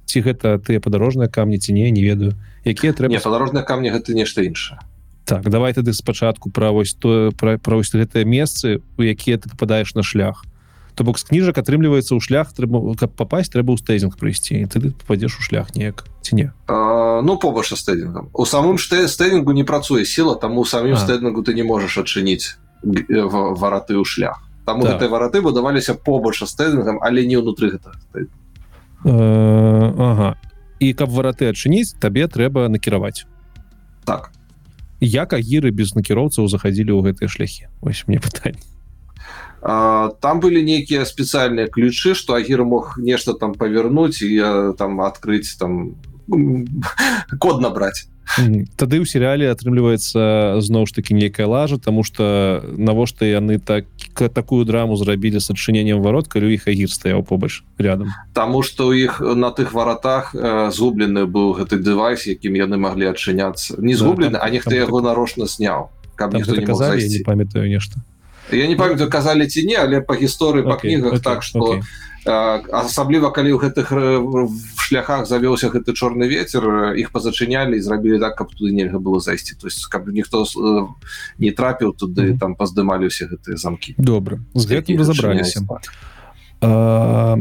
Ці гэта тыя падарожныя камні ці не не ведаю. Якія трэба падарожныя камні гэта нешта іншае. Так давай тады спачатку пра вось то пра вось гэтыя месцы у якія ты попадаешь на шлях. то бок з кніжак атрымліваецца ў шлях трэба каб попасть трэба ў стэйзінг прыйсці ты попадзеш у шлях неяк ці не? А, ну побач стэдингам у самым штэ стэдингу не працуе сіла таму самім стэдингу ты не можаш адчыніць вараты ў шлях. Там так. гэтай вараты будаваліся побач стэдингам але не ўнутры гэта ага. І каб вараты адчыніць табе трэба накіраваць. Так. Як агіры без накіроўцаў заходзілі ў гэтыя шляхі? Вось мне пытанне там былі нейкія спецыяльныя ключы что агір мог нешта там павярнуць і там адкрыць там [laughs] код набраць тады ў серыяле атрымліваецца зноў ж таки нейкая лажа тому что навошта яны так такую драму зрабілі с адчыненнем варот калі іх агір стаяў побач рядом. Таму што ў іх на тых варатах э, згублены быў гэты дэвайс якім яны маглі адчыняцца не згублены да, а нехто яго нарочна сняў каб не казалі не памятаю нешта я не памятаю казалі ці не але по гісторыі okay, па кнігах okay, так что асабліва калі ў гэтых шляхах завёўся гэты чорны ветер іх пазачынялі і зрабілі так каб туды нельга было зайсці. То есть каб ніхто не трапіў туды mm -hmm. там паздымалі ўсе гэтыя замкі. Добра з гэтым разабраліся. а...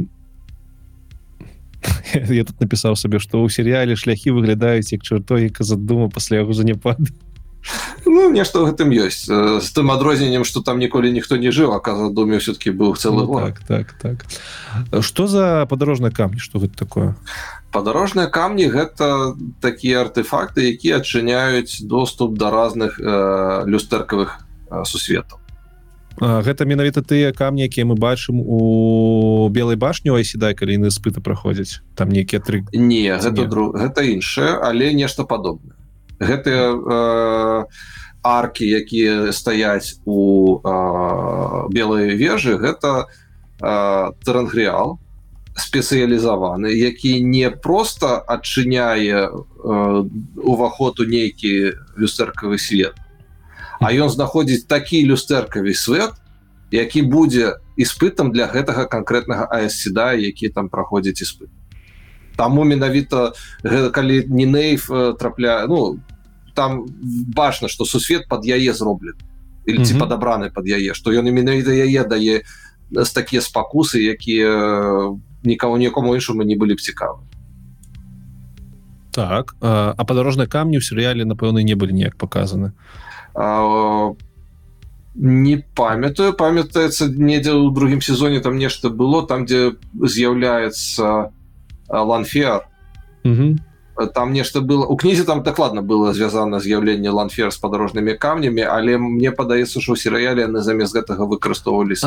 [laughs] я тут напісаў сабе што ў серыяле шляхі выглядаюць як чартогіка задума пасля яго занепаду ну нешта в гэтым ёсць з тым адрозненнем что там ніколі ніхто не жыў аказа доме все-таки быў целый ну, так так так. Что за падарожныя камні что гэта такое? Падарожныя камні гэта такія артефакты якія адчыняюць доступ да разных э, люстэркавых э, сусветаў гэта менавіта тыя камні якія мы бачым у белой башню айседай калі яны спыты праходзяць. Там нейкія тры не гэта друг гэта іншае але нешта падобна гэтыя э, аркі якія стаяць у э, белой вежы гэта э, трангреал спецыялізаваны які не просто адчыняе э, уваход у нейкі люстэркавы свет а ён знаходзіць такі люстэркавы свет які будзе іспытам для гэтага конкретнага аэсседа які там праходзіць іспыт Таму менавіта калі не нейф трапля ну там бачна что сусвет под яе зроблен или ці падабраны под яе что ён менавіта яе дае з такія спакусы якія никого нікому іншаму не былі б цікавы. Так а, а падарожныя камні ў серыяле напэўна не былі неяк показаны а, не памятаю. Памятаецца недзе ў другім сезоне там нешта было там дзе з'яўляецца ланфеар там нешта было. У кнізе там дакладна было звязана з'яўленне ланфер з падарожнымі камнямі але мне падаецца що ў серыяле яны замест гэтага выкарыстоўваліся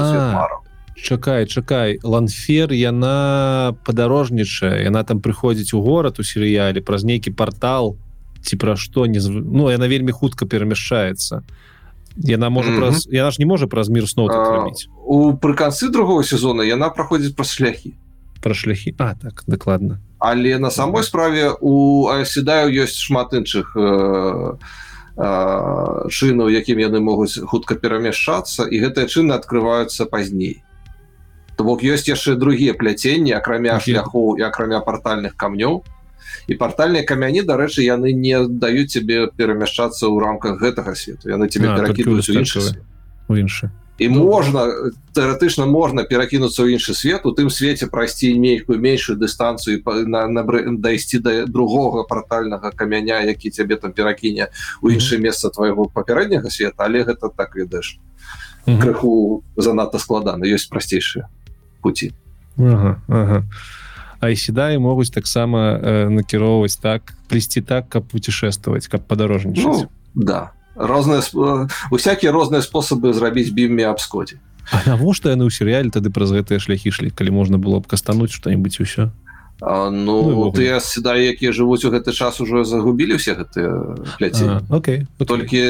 чакай чакай. Ланфер яна падарожнічае. Яна там прыходзіць у горад у серыяле праз нейкі портал ці пра што не ну яна вельмі хутка перамяшчаецца. Яна можа mm -hmm. праз яна ж не можа праз мір сноў у пры канцы другого сезона яна праходзіць праз шляхі пра шляхі а так дакладна але на самой справе у седаю ёсць шмат іншых э, э, чынаў якім яны могуць хутка перамяшчацца і гэтыя чыны открываюцца пазней. То бок ёсць яшчэ другія пляценні акрамя шляху і акрамя партальных камнёў. І партальныя камяні дарэчы яны не даюць тебе перамяшчацца ў рамках гэтага свету. Яны тебе перакідваюць у іншы і можна тэоретычна можна перакінуцца ў іншы свет у тым свеце прайсці нейкую меншую дыстанцыю на, на дайсці да другога партальнага камяня які цябе там перакіне у іншае месца твайго папярэдняга света але гэта так ведаеш крыху занадта складана ёсць прасцейшыя пути ага, ага. а седаі могуць таксама э, накіроўваць так плесці так каб путешествовать каб падарожнічаць ну, да розныя усякія розныя спосабы зрабіць бімі абскоці навошта яны ў серыяле тады праз гэтыя шляхі шлі калі можна было б кастануць что-нибудь усё А, ну, ну ты седа якія жывуць у гэты час уже загубілі все гэтыя пляці okay, okay. толькі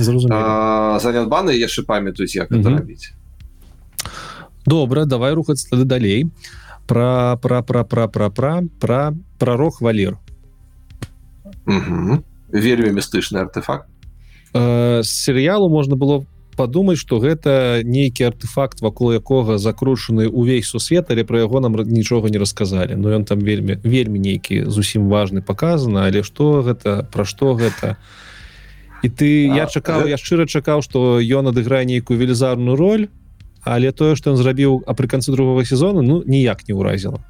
занятбаны яшчэ памятаюць як это рабіць добра давай рухаць тады далей. Пра пра пра пра пра пра пра пророк валер вельмі містычны артефакт серыялу можна было подумаць что гэта нейкі артефакт вакол якога закручаны увесь сусвет але про яго нам нічога не рассказалі но ён там вельмі вельмі нейкі зусім важны показано але что гэта про что гэта? І ты а, я чакаў я шчыра чакаў что ён адыграе нейкую велізарную роль але тое что ён зрабіў а пры канцы другого сезона ну ніяк не ўразіла.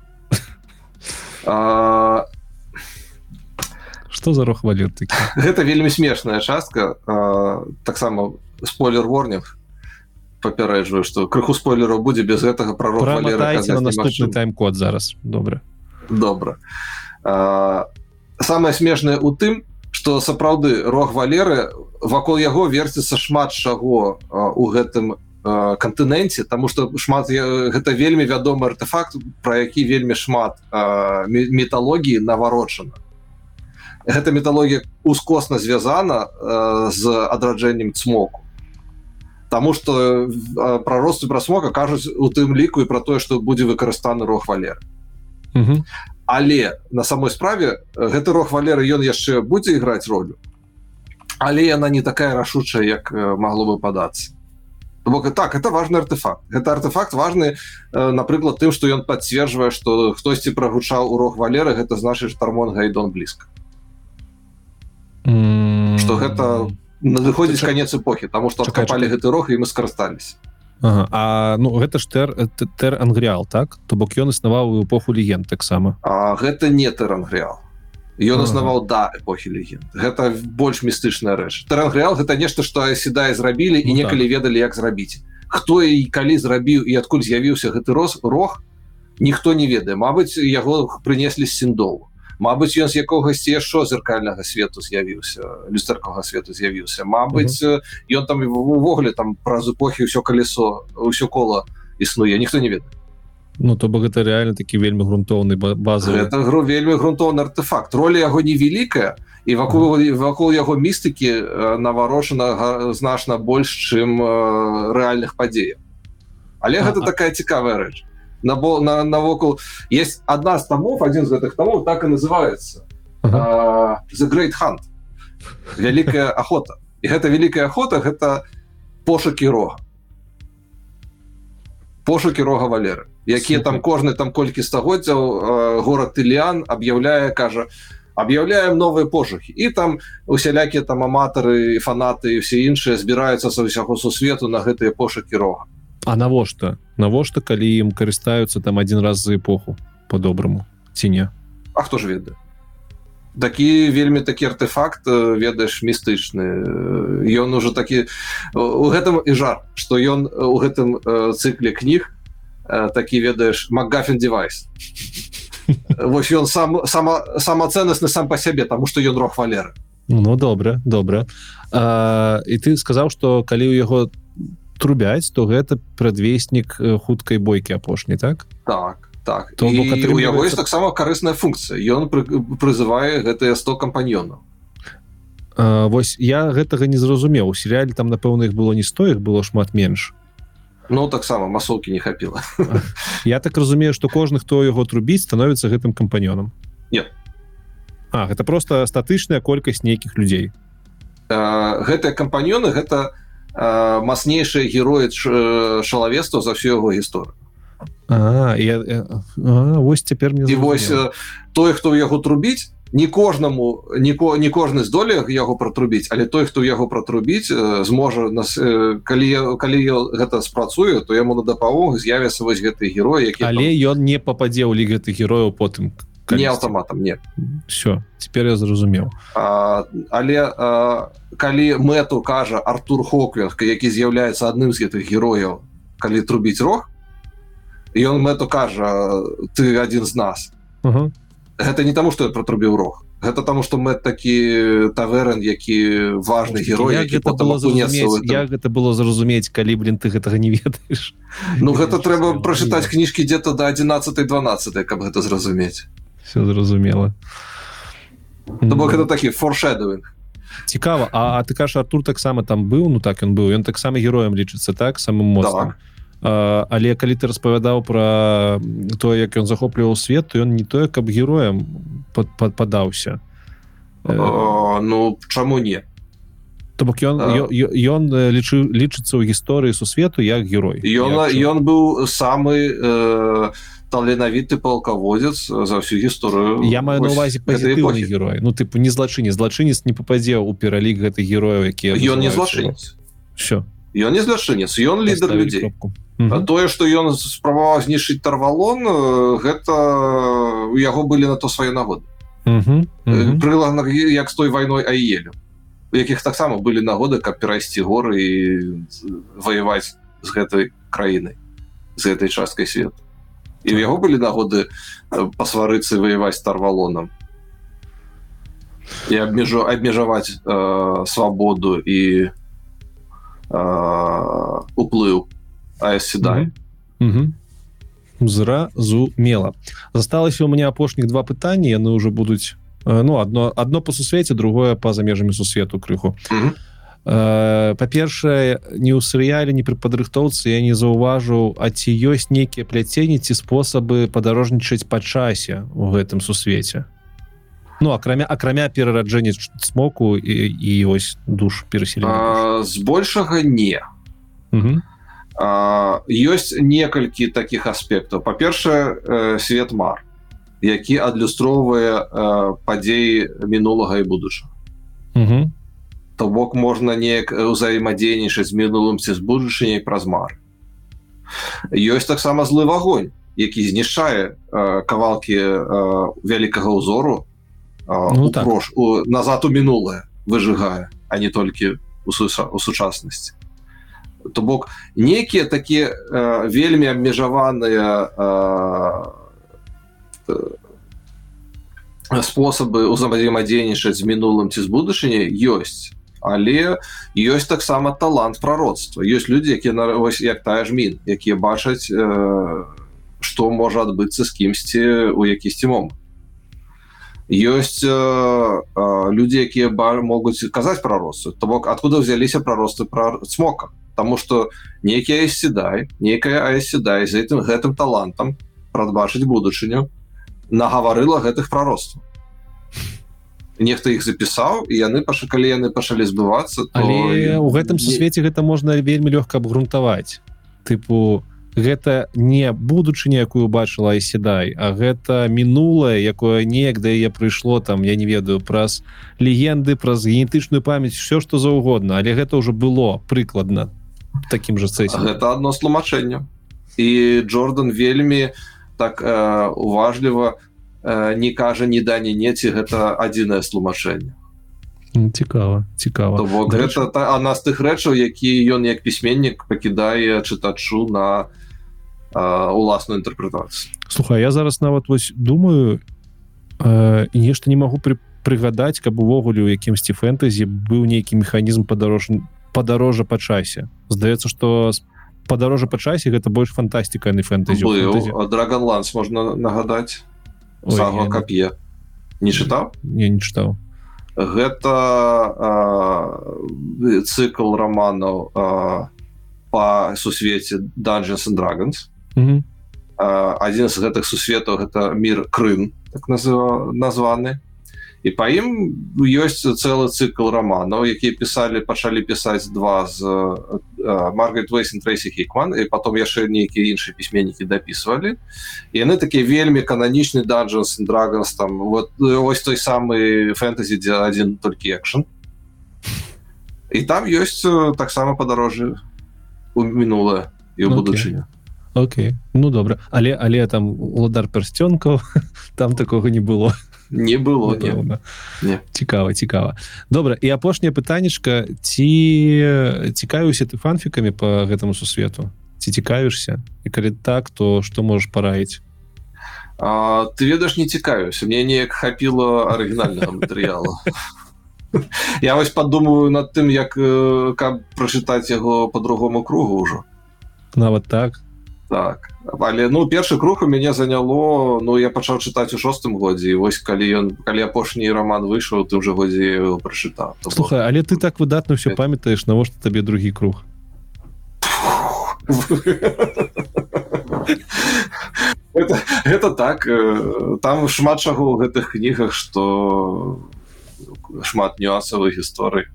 А что за рох валют гэта [laughs] вельмі смешная частка таксама спойлер ворнинг папярэджваю что крыху спойлераў будзе без гэтага пророк наступны тайм-код зараз. Добра добра самое смешнае у тым что сапраўды рог валеры вакол яго верціцца шмат чаго у гэтым кантыненце тому что шмат гэта вельмі вядомы артефакт про які вельмі шмат металогіі наварочана гэта металогія ускосна звязана э, з адраджэннем цмоку. Таму что пра росту прасмока кажуць у тым ліку і пра тое што будзе выкарыстаны рог валер але на самой справе гэты рог валеры ён яшчэ будзе іграць ролю але яна не такая рашучая як магло бы падацца. Бок так это важный артефакт это артефакт важны напрыклад тым что ён подцвержвае что хтосьці прогучаў урок валеры гэта значит штармон гайдон блізка что гэта надыходзіць конец эпохи тому что откопали гэты рог і мы скарыстались ага. А ну гэта ж тер тер ангреал так? То бок ён існаваў у эпоху легенд таксама гэта не тэрангреал ён аснаваў да эпохі легенд. Гэта больш містычная рэч. Тарангреал гэта нешта што седае зрабілі і ну, некалі так. ведалі як зрабіць. Хто і калі зрабіў і адкуль з'явіўся гэты роз рог ніхто не ведае. Мабыць яго прынеслі сіндоў Мабыць ён з якогасьці яшчэ зеркальнага свету з'явіўся люстэркага свету з'явіўся. Мабыць ён uh -huh. там увогуле там праз эпохі ўсё калесо ўсё кола існуе ніхто не ведае. Ну то бок гэта реально такі вельмі грунтоўны базы это гру вельмі грунтоўны артефакт роля яго невялікая і вакол вакол яго містыкі наварожана значна больш чым рэальных падзеяў. Але гэта а, такая цікавая рэч на на навокал есть одна з тамов один з гэтых тамов так і называется. Ага. the great hunt. Вялікая охота. І гэта вялікая охота гэта пошукі рога. Пошукі рога валеры якія там кожны там колькі стагоддзяў э, город Ільян аб'яўляе кажа аб'яўляем новыя пошукі. І там усялякія там аматары фанаты і все іншыя збіраюцца са ўсяго сусвету на гэтыя пошукі рога А навошта? Навошта калі ім карыстаюцца там один раз за эпоху по-добраму ці не? А хто ж ведае? Такі вельмі такі артефакт ведаеш містычны. Ён уже такі у гэтым і жар што ён у гэтым цыкле кніг такі ведаеш макгафен девайс. [laughs] Вось ён сам сама самацэннасны сам па сябе таму што ён рог валеры Ну добра добра. А, і ты сказаў што калі ў яго трубяць то гэта прадвеснік хуткай бойкі апошні так? Так так. То у яго есть таксама карысная функцыя. Ён прызывае гэтыя 100 кампаньёнаў. Вось я гэтага не зразумеў. У серыяле там напэўна іх было не стоіх было шмат менш. Ну таксама масоўкі не хапіла. [laughs] Я так разумею што кожны хто яго трубіць становіцца гэтым кампаньёнам? Нет А гэта просто статычная колькасць нейкіх людзей. Гэтыя кампаньёны гэта маснейшыя героі шалавецтва за всю яго гісторыю. Вось цяпер мне вось той хто яго трубіць не кожнаму ніко не кожны здолег яго пратрубіць але той хто яго пратрубіць зможа нас калі калі гэта спрацуе то яму на дапамогу з'явіцца вось гэты герой які але ён не пападзе ў лі гэтых герояў потым не аўтаматам не все теперь я зразумеў але а, калі мэту кажа Артур хокверка які з'яўляецца адным з гэтых герояў калі трубіць рог ён мэту кажа ты адзін з нас -huh гэта не таму что я протрубіў рог. Гэта таму что мы такі таверн які важны герой які як гэта было зразумець калі блин ты гэтага не ведаеш Ну гэта трэба прачытаць кніжкі где-то до 11 12 каб гэта зразумець все зразумела ну, бок это такі форшедовинг цікава А ты кажаш Артур таксама там быў ну так ён быў ён таксама героем лічыцца так? Самым моцным да. Але калі ты распавядаў про то як ён захопліваў свет то ён не тое каб героем под падаўся ну чаму не то бок ён ён лічыў лічыцца ў гісторыі сусвету як герой ён ён быў самы э, таленавіты палкаводзец за всю гісторыю я маю на увазе пазітыўны герой. Ну тыпу не злачыне злачынец не попадзе у пералік гэтых герояў якія ён не злачынец все ён не злачынец ён лідар людзей кропку -hmm. тое что ён спрабаваў знішыць тарвалон гэта у яго былі на то свае нагоды. Mm -hmm. mm -hmm. прылаг як з той вайной аелю якіх таксама былі нагоды каб перайсці горы і ваяваць з гэтай краінай з гэтай часткай свету і у яго былі нагоды пасварыцца ваяваць тарвалонам і абмежу абмежаваць э, свабоду і э, уплыў седай. Зразумела засталася у меня апошніх два пытання яны уже будуць ну одно одно по сусвеце другое по-за межамі сусвету крыху э, па-першае не ў серыяле не пры падрыхтоўцы я не заўважыў а ці ёсць нейкія пляцені ці спосабы падарожнічаць па часе у гэтым сусвеце. Ну акрамя акрамя перараджэння смоку і, і ось душ перасселення збольшага не. Ёсць некалькі таких аспектаў. Па-першае э, свет мар які адлюстроўвае э, падзеі мінулага і будучага то бок можна неяк ўзаемадзейнічаць з мінулым ці з будучыняй праз мар. Ёсць таксама злы вагонь які знішчае э, кавалкі э, вялікага ўзору ну, так. прош, у, назад у мінулае выжигае а не толькі у, суша, у сучаснасці. То бок некія такія э, вельмі абмежаваныя э, спосабы узаемадзейнічаць з мінулым ці з будучыняй ёсць але ёсць таксама талант пророцтва ёсць людзі якія на вось як тая ж мін якія бачаць э, што можа адбыцца з кімсьці у якісьці момант. Ёсць э, э, людзі якія могуць казаць пра росту то бок откуда взяліся праросты пра смока? Таму что нейкія седай некая аседай за этим гэтым талантам прадбачыць будучыню нагаварыла гэтых праростаў нехта іх запісаў і яны пашакалі яны пачалі збывацца то... у гэтым сусвеце гэта можна вельмі лёгка абгрунтаваць. Тыпу гэта не будучыня якую бачыла і седай а гэта мінулае якое неяк да яе прыйшло там я не ведаю праз легенды праз генетычную памяць все что заўгодна. Але гэта ўжо было прыкладна таким же цэсе гэта одно з тлумачэння і Джордан вельмі так э, уважліва не кажа ні да не неці гэта адзінае тлумачэнне. Цікава цікава. Гэта та, она з тых рэчаў які ён як пісьменнік пакідае чытачу на уласную інтэрпрэтацыю. Слухай я зараз нават вось думаю э, нешта не магу пры прыгадаць каб увогуле у якімсьці фэнтэзі быў нейкі механізм падарож падарожжа па часе. Здаецца что падарожжа па часе гэта больш фантастыка не фэнтэзі. Драгонландс можна нагадаць кап'е не чытаў не не чытаў гэта цыкл романаў по сусвеце dungeons and dragons. Адзін з гэтых сусветаў гэта мир крым так называ названы і па ім ёсць цэлы цыкл романаў якія пісалі пачалі пісаць два з маргарет вейсен трейсі хікман і потом яшчэ нейкія іншыя пісьменнікі дапісвалі яны такія вельмі кананічны and dragons там вот ось той самы фэнтэзі дзе адзін толькі экшн і там ёсць таксама падарожжы у мінулае і ў okay. будучыню Окей. Ну добра але але там уладар персцёнкаў [laughs] там такого не было не было цікава цікава добра і апошняе пытанішка ці цікаюся ты фанфікамі по гэтаму сусвету? Ці цікавішся? І калі так то што можаш параіць? А, ты ведаеш не цікаюся мне неяк хапіла арыгінальнага [laughs] матэрыялу. Я вось падумаю над тым як каб прачытаць яго по-другому кругу ўжо. Нават так так. Але ну першы круг у мяне заняло ну я пачаў чытаць у шостым годзе і вось калі ён калі апошні роман выйшаў ты уже годзе прачытаў. Слухай але ты так выдатна все памятаеш навошта табе другі круг? Это, это так там шмат чаго ў гэтых кнігах что шмат нюансавых гісторый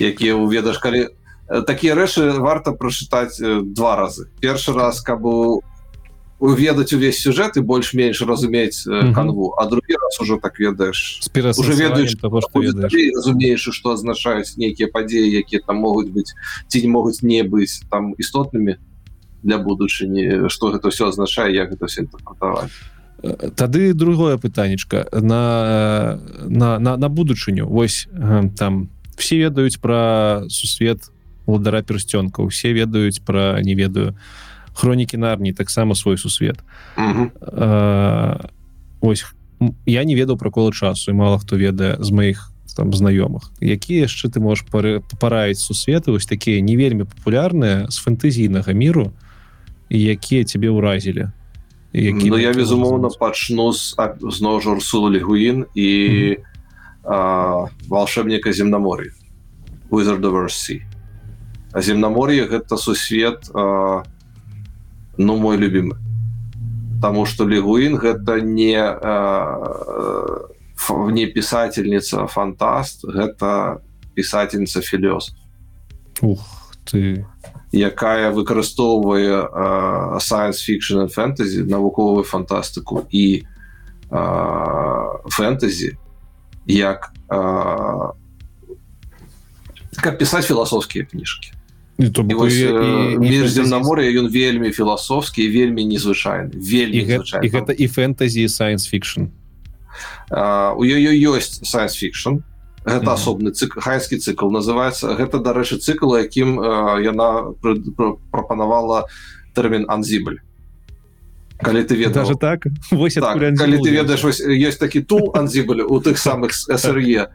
якія уведаш калі такія рэчы варта прачытаць два разы першы раз каб уведаць увесь сюжэт і больш-менш разумець канву а другі раз уже так ведаеш уже ведаеш разумееш што азначаюць нейкія падзеі якія там могуць быць ці не могуць не быць там істотнымі для будучыні што гэта все азначае як гэта все інтэрпрэтаваць тады другое пытанечка на на на, на будучыню. Восьось там все ведаюць пра сусвет уладара персцёнка усе ведаюць пра не ведаю хронікі нарні таксама свой сусвет. Ось я не ведаў пра колы часу і мало хто ведае з маіх там знаёмых якія яшчэ ты можаш параіць сусветы вось такія не вельмі папулярныя з фэнтэзійнага міру якія цябе ўразілі які ну, я безумоўна пачну зноў журсулу лігуін і волшебніка земнамор'я wizard Sea а земнамор'е гэта сусвет э, ну мой любимы потому что легуин гэта не э, не писательница фантаст гэта писательница філёсоф ух ты. Якая выкарыстоўвае э, science fiction фэнтэзі навуковую фантастыку і э, фэнтэзі як э, как пісаць філасофскія кніжкі земнамор'я ён вельмі філасофскі вельмі незвычайны вельмі і гэта і фэнтэзі science fiction. У ёй ёсць science fiction. Гэта mm -hmm. асобны цикл хайскі цикл называется. Гэта дарэчы цикл якім яна прапанавала тэрмін анзібль калі ты веда даже так, так калі ты ведаеш есть такі тул анзібль у тых самых [laughs] сре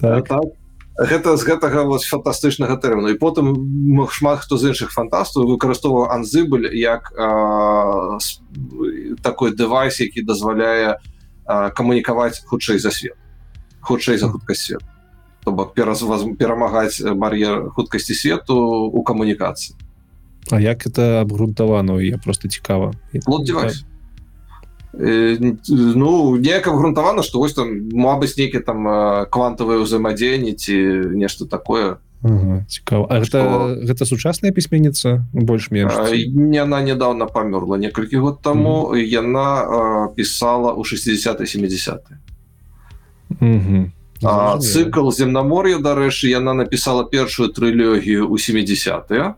так. так гэта з гэтага вось фантастычнага тэрміну. І потым шмат хто з іншых фантастаў выкарыстоўваў анзыбыль як а, такой дэвайс які дазваляе камунікаваць хутчэй за свет хутчэй за хуткасць свет то бок пераз перамагаць бар'ер хуткасці свету у камунікацыі. А як это абгрунтавана? Я просто цікава. Вот девайс ну неяк абгрунтавана што вось там мабыць нейкі там квантавыя ўзаемадзеянні ці нешта такое. Цікава гэта, што... гэта сучасная пісьменніца больш-менш? Яна нядаўна памёрла некалькі год таму mm -hmm. яна а, пісала ў 60 70 цыкл земнамор'я дарэчы яна напісала першую трылогію ў 70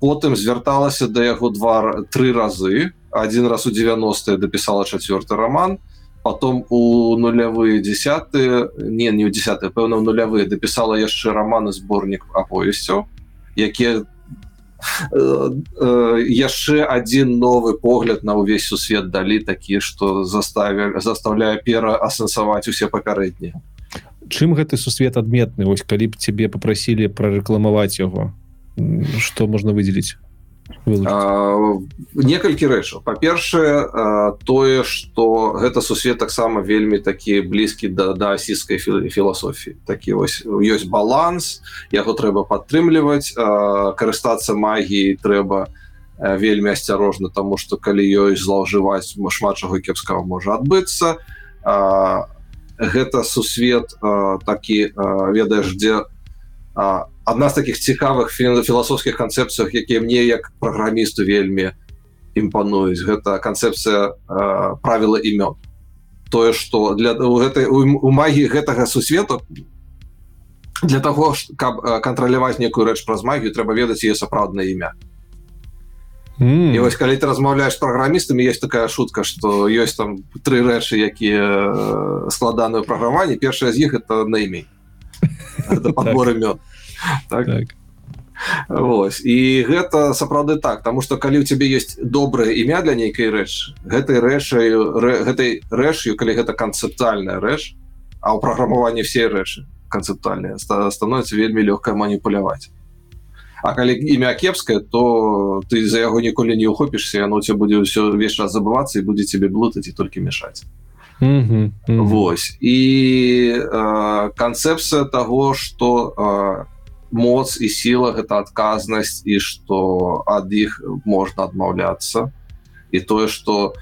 потым звярталася да яго два тры разы один раз у 90 допісала четвертый роман потом у нулявые десятые не не у десятые пэўна нулявые допісала яшчэ романы сборнік аповесцяў якія яшчэ один новы погляд на ўвесь сусвет далі такі что заставили заставляе пераасэнсаваць усе папярэднія. Чым гэты сусвет адметны? Ось калі б цябе попрасілі прарэкламаваць яго что можна выделить некалькі рэчаў. Па-першае тое что гэта сусвет таксама вельмі такі блізкі да да асійскай філасофіі. Такі вось ёсць баланс яго трэба падтрымліваць карыстацца магіяй трэба вельмі асцярожна тому что калі ёсць злоўжываць шмат чаго кепскага можа адбыцца. Гэта сусвет такі ведаеш дзе у одна з таких цікавых філасофскіх канцэпцыях якія мне як праграмісту вельмі імпануюць гэта канцэпцыя э, правіла імён тое что для гэтай у магіі гэтага сусвету для того каб кантраляваць некую рэч праз магію трэба ведаць ее сапраўднае імя. Mm. І вось калі ты размаўляеш праграмістамі есть такая шутка что ёсць там тры рэчы якія складаную праграмаванне першая з іх это найме подбор імён [laughs] так. так. Вось. і гэта сапраўды так тому что калі у цябе есть добрае імя для нейкай рэч гэтай рэчаю гэтай рэшю калі гэта канцэптуальная рэч а ў праграмаванні все рэчы канцэптуальныя становіцца вельмі лёгка маніпуляваць А калі імя кепскае то ты за яго ніколі не ухопішся яно ця будзе ўсё увесь час забывацца і будзе цябе блытаць і толькі мешаць mm -hmm. Mm -hmm. Вось і канцэпцыя того что а, моц і сіла гэта адказнасць і што ад іх можна адмаўляцца. І тое што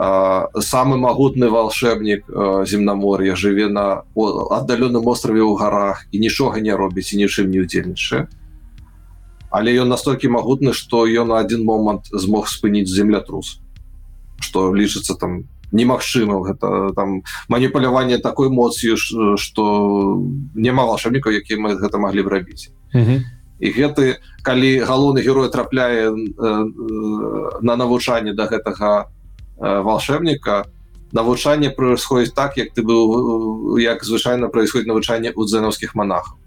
самы магутны волшебнік земнамор'я жыве на аддаленным острове ў гарах і нічога не робіць і нічым не удзельнічае але ён настолькі магутны што ён адзін момант змог спыніць землятрус что лічыцца там немагчыма гэта там маніпуляванне такой моцю что няма волшебнікаў які мы гэта маглі б рабіць. Mm -hmm. і гэты калі галоўны герой трапляе э, на навучанне до да гэтага э, волшебніка навучанне происходит так як ты быў як звычайна происходит навучанне у дзенаўскіх монахаў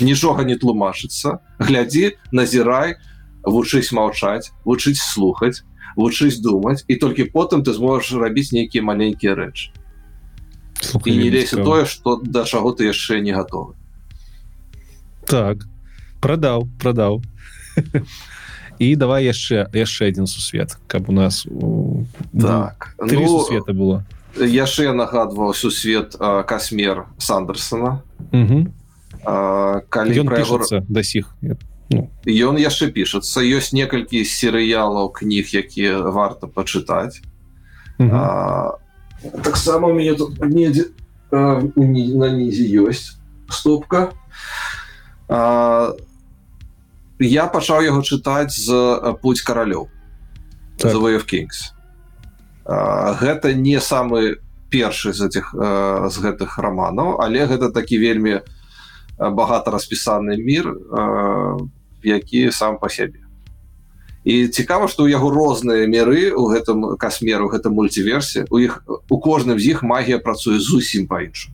нічога не тлумачыцца. Глядзі назірай вучыць маўчаць вучыць слухаць вучыць думаць і толькі потым ты зможаш рабіць нейкія маленькія рэчы і не лезь тое что да чаго ты яшчэ не готовы. Так продаў продаў і давай яшчэ яшчэ один сусвет каб у нас так ну, света было. яшчэ нагадваў сусвет касмер сандерсона. Калі ён яго... да сіх ну. Ён яшчэ пішацца ёсць некалькі серыялаў кніг якія варта пачытаць таксама у мяне тут недзе на нізе ёсць стопка. А, я пачаў яго чытаць з путь каралёў так. Kings гэта не самы першы з этих з гэтых романаў але гэта такі вельмі багата распісаны мир які сам по сябе. І цікава что у яго розныя меры у гэтым касмеру гэта мультиверсе у іх у кожным з іх магія працуе зусім па-іншаму.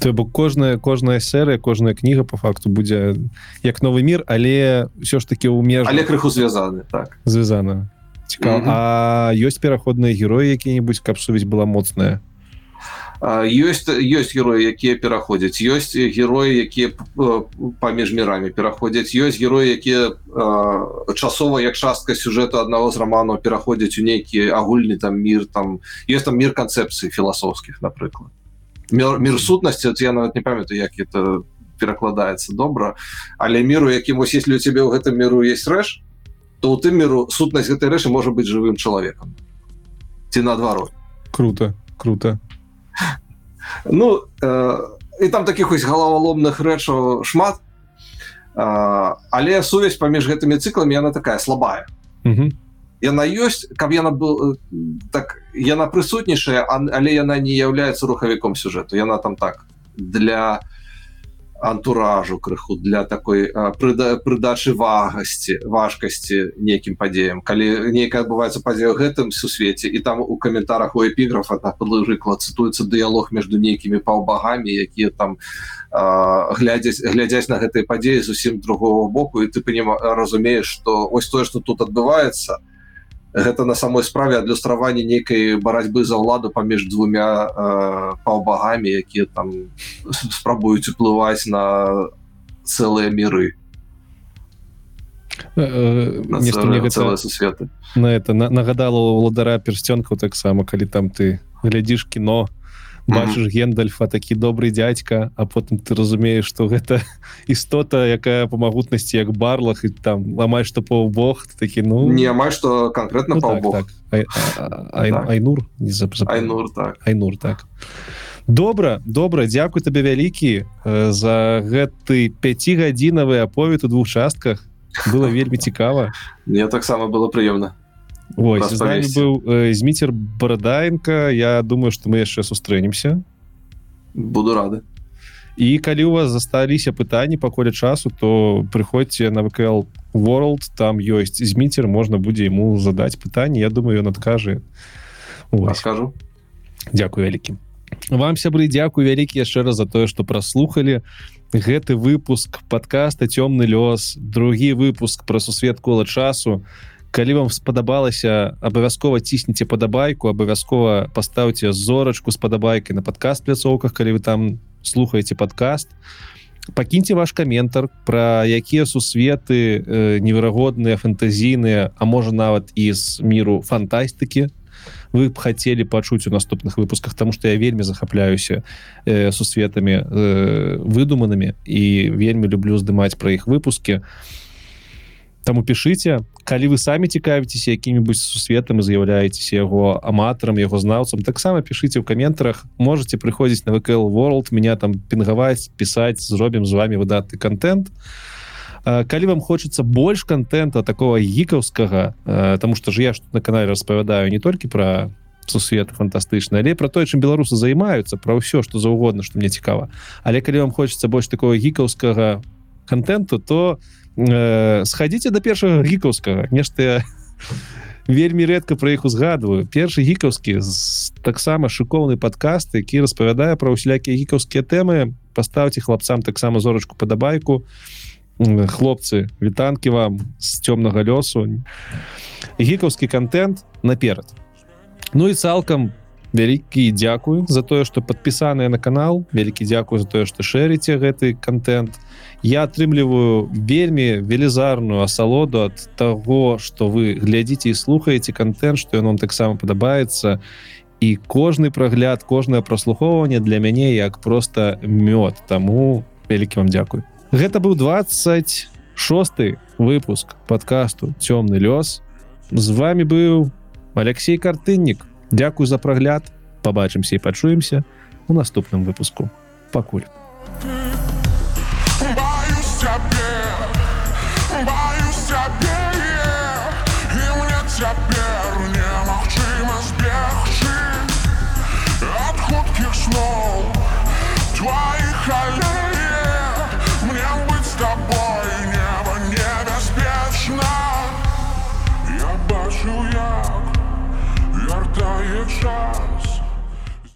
То бок кожная кожная серыя кожная кніга по факту будзе як новы мир але ўсё ж таки у меж але крыху звязаны так. Звязана. Цікава. Mm -hmm. А ёсць пераходныя героі які-нибудь каб сувязь была моцная ёсць ёсць героі якія пераходзяць ёсць героі якія паміж мірамі пераходзяць ёсць героі якія часова як частка сюжэту аднаго з романаў пераходзяць у нейкі агульны там мир там есть там мир канцэпцыі філасофскіх напрыклад. Мир, мир сутнасці я нават не памятаю як это перакладаецца добра але міру якім вось если у цябе ў гэтым міру есть рэш то у тым міру сутнасць гэтай рэшы можа быть жывым чалавекам. Ці наадварот. Круто круто ну э, і там таких хоць галаваломных рэчаў шмат. Э, але сувязь паміж гэтымі цыкламі яна такая слабая. Яна ёсць каб яна был так яна прысутнейшая але яна не является рухавіком сюжэту. Яна там так для для антуражу крыху для такой прыдачы вагасці важкасці нейкім падзеям калі нейкая адбываецца падзея гэтым сусвеце і там у каментарах у эпіграфа так падлыжыкла цытуецца дыялог между нейкімі паўбагамі якія там глядзяць глядзяць на гэтай падзеі зусім другого боку і ты панім разумееш что ось тое что тут адбываецца то гэта на самой справе адлюстраванне нейкай барацьбы за ўладу паміж двумя э, паўбагамі якія там спрабуюць уплываць на цэлыя міры. Э, э, сусветы. на это нагадала уладара персцёнкаў таксама калі там ты глядзіш кіно бачыш гендальфа такі добрый дядька а потым ты разумееш что гэта [laughs] істота якая по магутнасці як барлах і там амаль што паўбог такі ну не амаль что конкретно ну, так, так. Ай, ай, так. айнур? Не зап... айнур так. Айнур так. Добра добра дзякуй табе вялікі за гэты пяцігадзінавы аповед у двух частках. Было вельмі цікава. Мне таксама было прыемна Ось, з нами быў э, зміцер барадаенко Я думаю что мы яшчэ сустрэнемся буду рады. І калі у вас засталіся пытанні паколе часу то прыходзьце на вКл world. Там ёсць зміцер можна будзе ему задаць пытанне Я думаю ён адкажы скажу Дякую вялікім вам сябры дзякую вялікі яшчэ раз за тое что праслухали гэты выпуск подкаста цёмны лёс другі выпуск про сусвет кола часу калі вам спадабалася абавязкова цісніце падабайку абавязкова паставце зорачку з падабайкай на падкаст пляцоўках калі вы там слухаеце падкаст пакіньце ваш каментар про якія сусветы э, неверагодныя фантазійныя а можа нават і з міру фантастыкі вы б хацелі пачуць у наступных выпусках тому что я вельмі захапляюся э, сусветамі э, выдуманымі і вельмі люблю здымаць пра іх выпускі. А Таму пішыце калі вы самі цікавіцеся якімі-будзь сусветам і з'яўляецеся яго аматарам яго знаўцам таксама пішыце ў каментарах можете прыходзіць на вКл world меня там пінгаваць пісаць зробім з вами выдатны контент. Калі вам хочацца больш контента такого гікаўскага тому что ж я что на канале распавядаю не толькі про сусветы фантастычна але про тое чым беларусы займаюцца про ўсё что заўгодна что мне цікава. Але калі вам хочацца больш такого гікаўскага контенту то то э, сходите до першага гікаўскага нешта [laughs] вельмі редко про іх узгадываю. Першы гікаўскі таксама шыкоўны подкаст які распавядае про усялякія гікаўскія тэмы поставьте хлопцам таксама зорачку падабайку хлопцы вітанки вам з цёмнага лёсу гікаўскі контент наперад ну і цалкам вялікі дзякую за тое что подпісаныя на канал. Вялікі дзякую за тое что шэрыце гэты контент я атрымліваю вельмі велізарную асалоду от того что вы глядзіце і слухаеце контент что ён вам таксама падабаецца. І кожны прагляд кожнае праслухоўванне для мяне як просто мёд. Таму вялікі вам дзякуй гэта быў 26 выпуск подкасту цёмны лёс з вами быў Алексей картыннік. Дякую за прагляд. Побачымся і пачуемся у наступным выпуску. Пакуль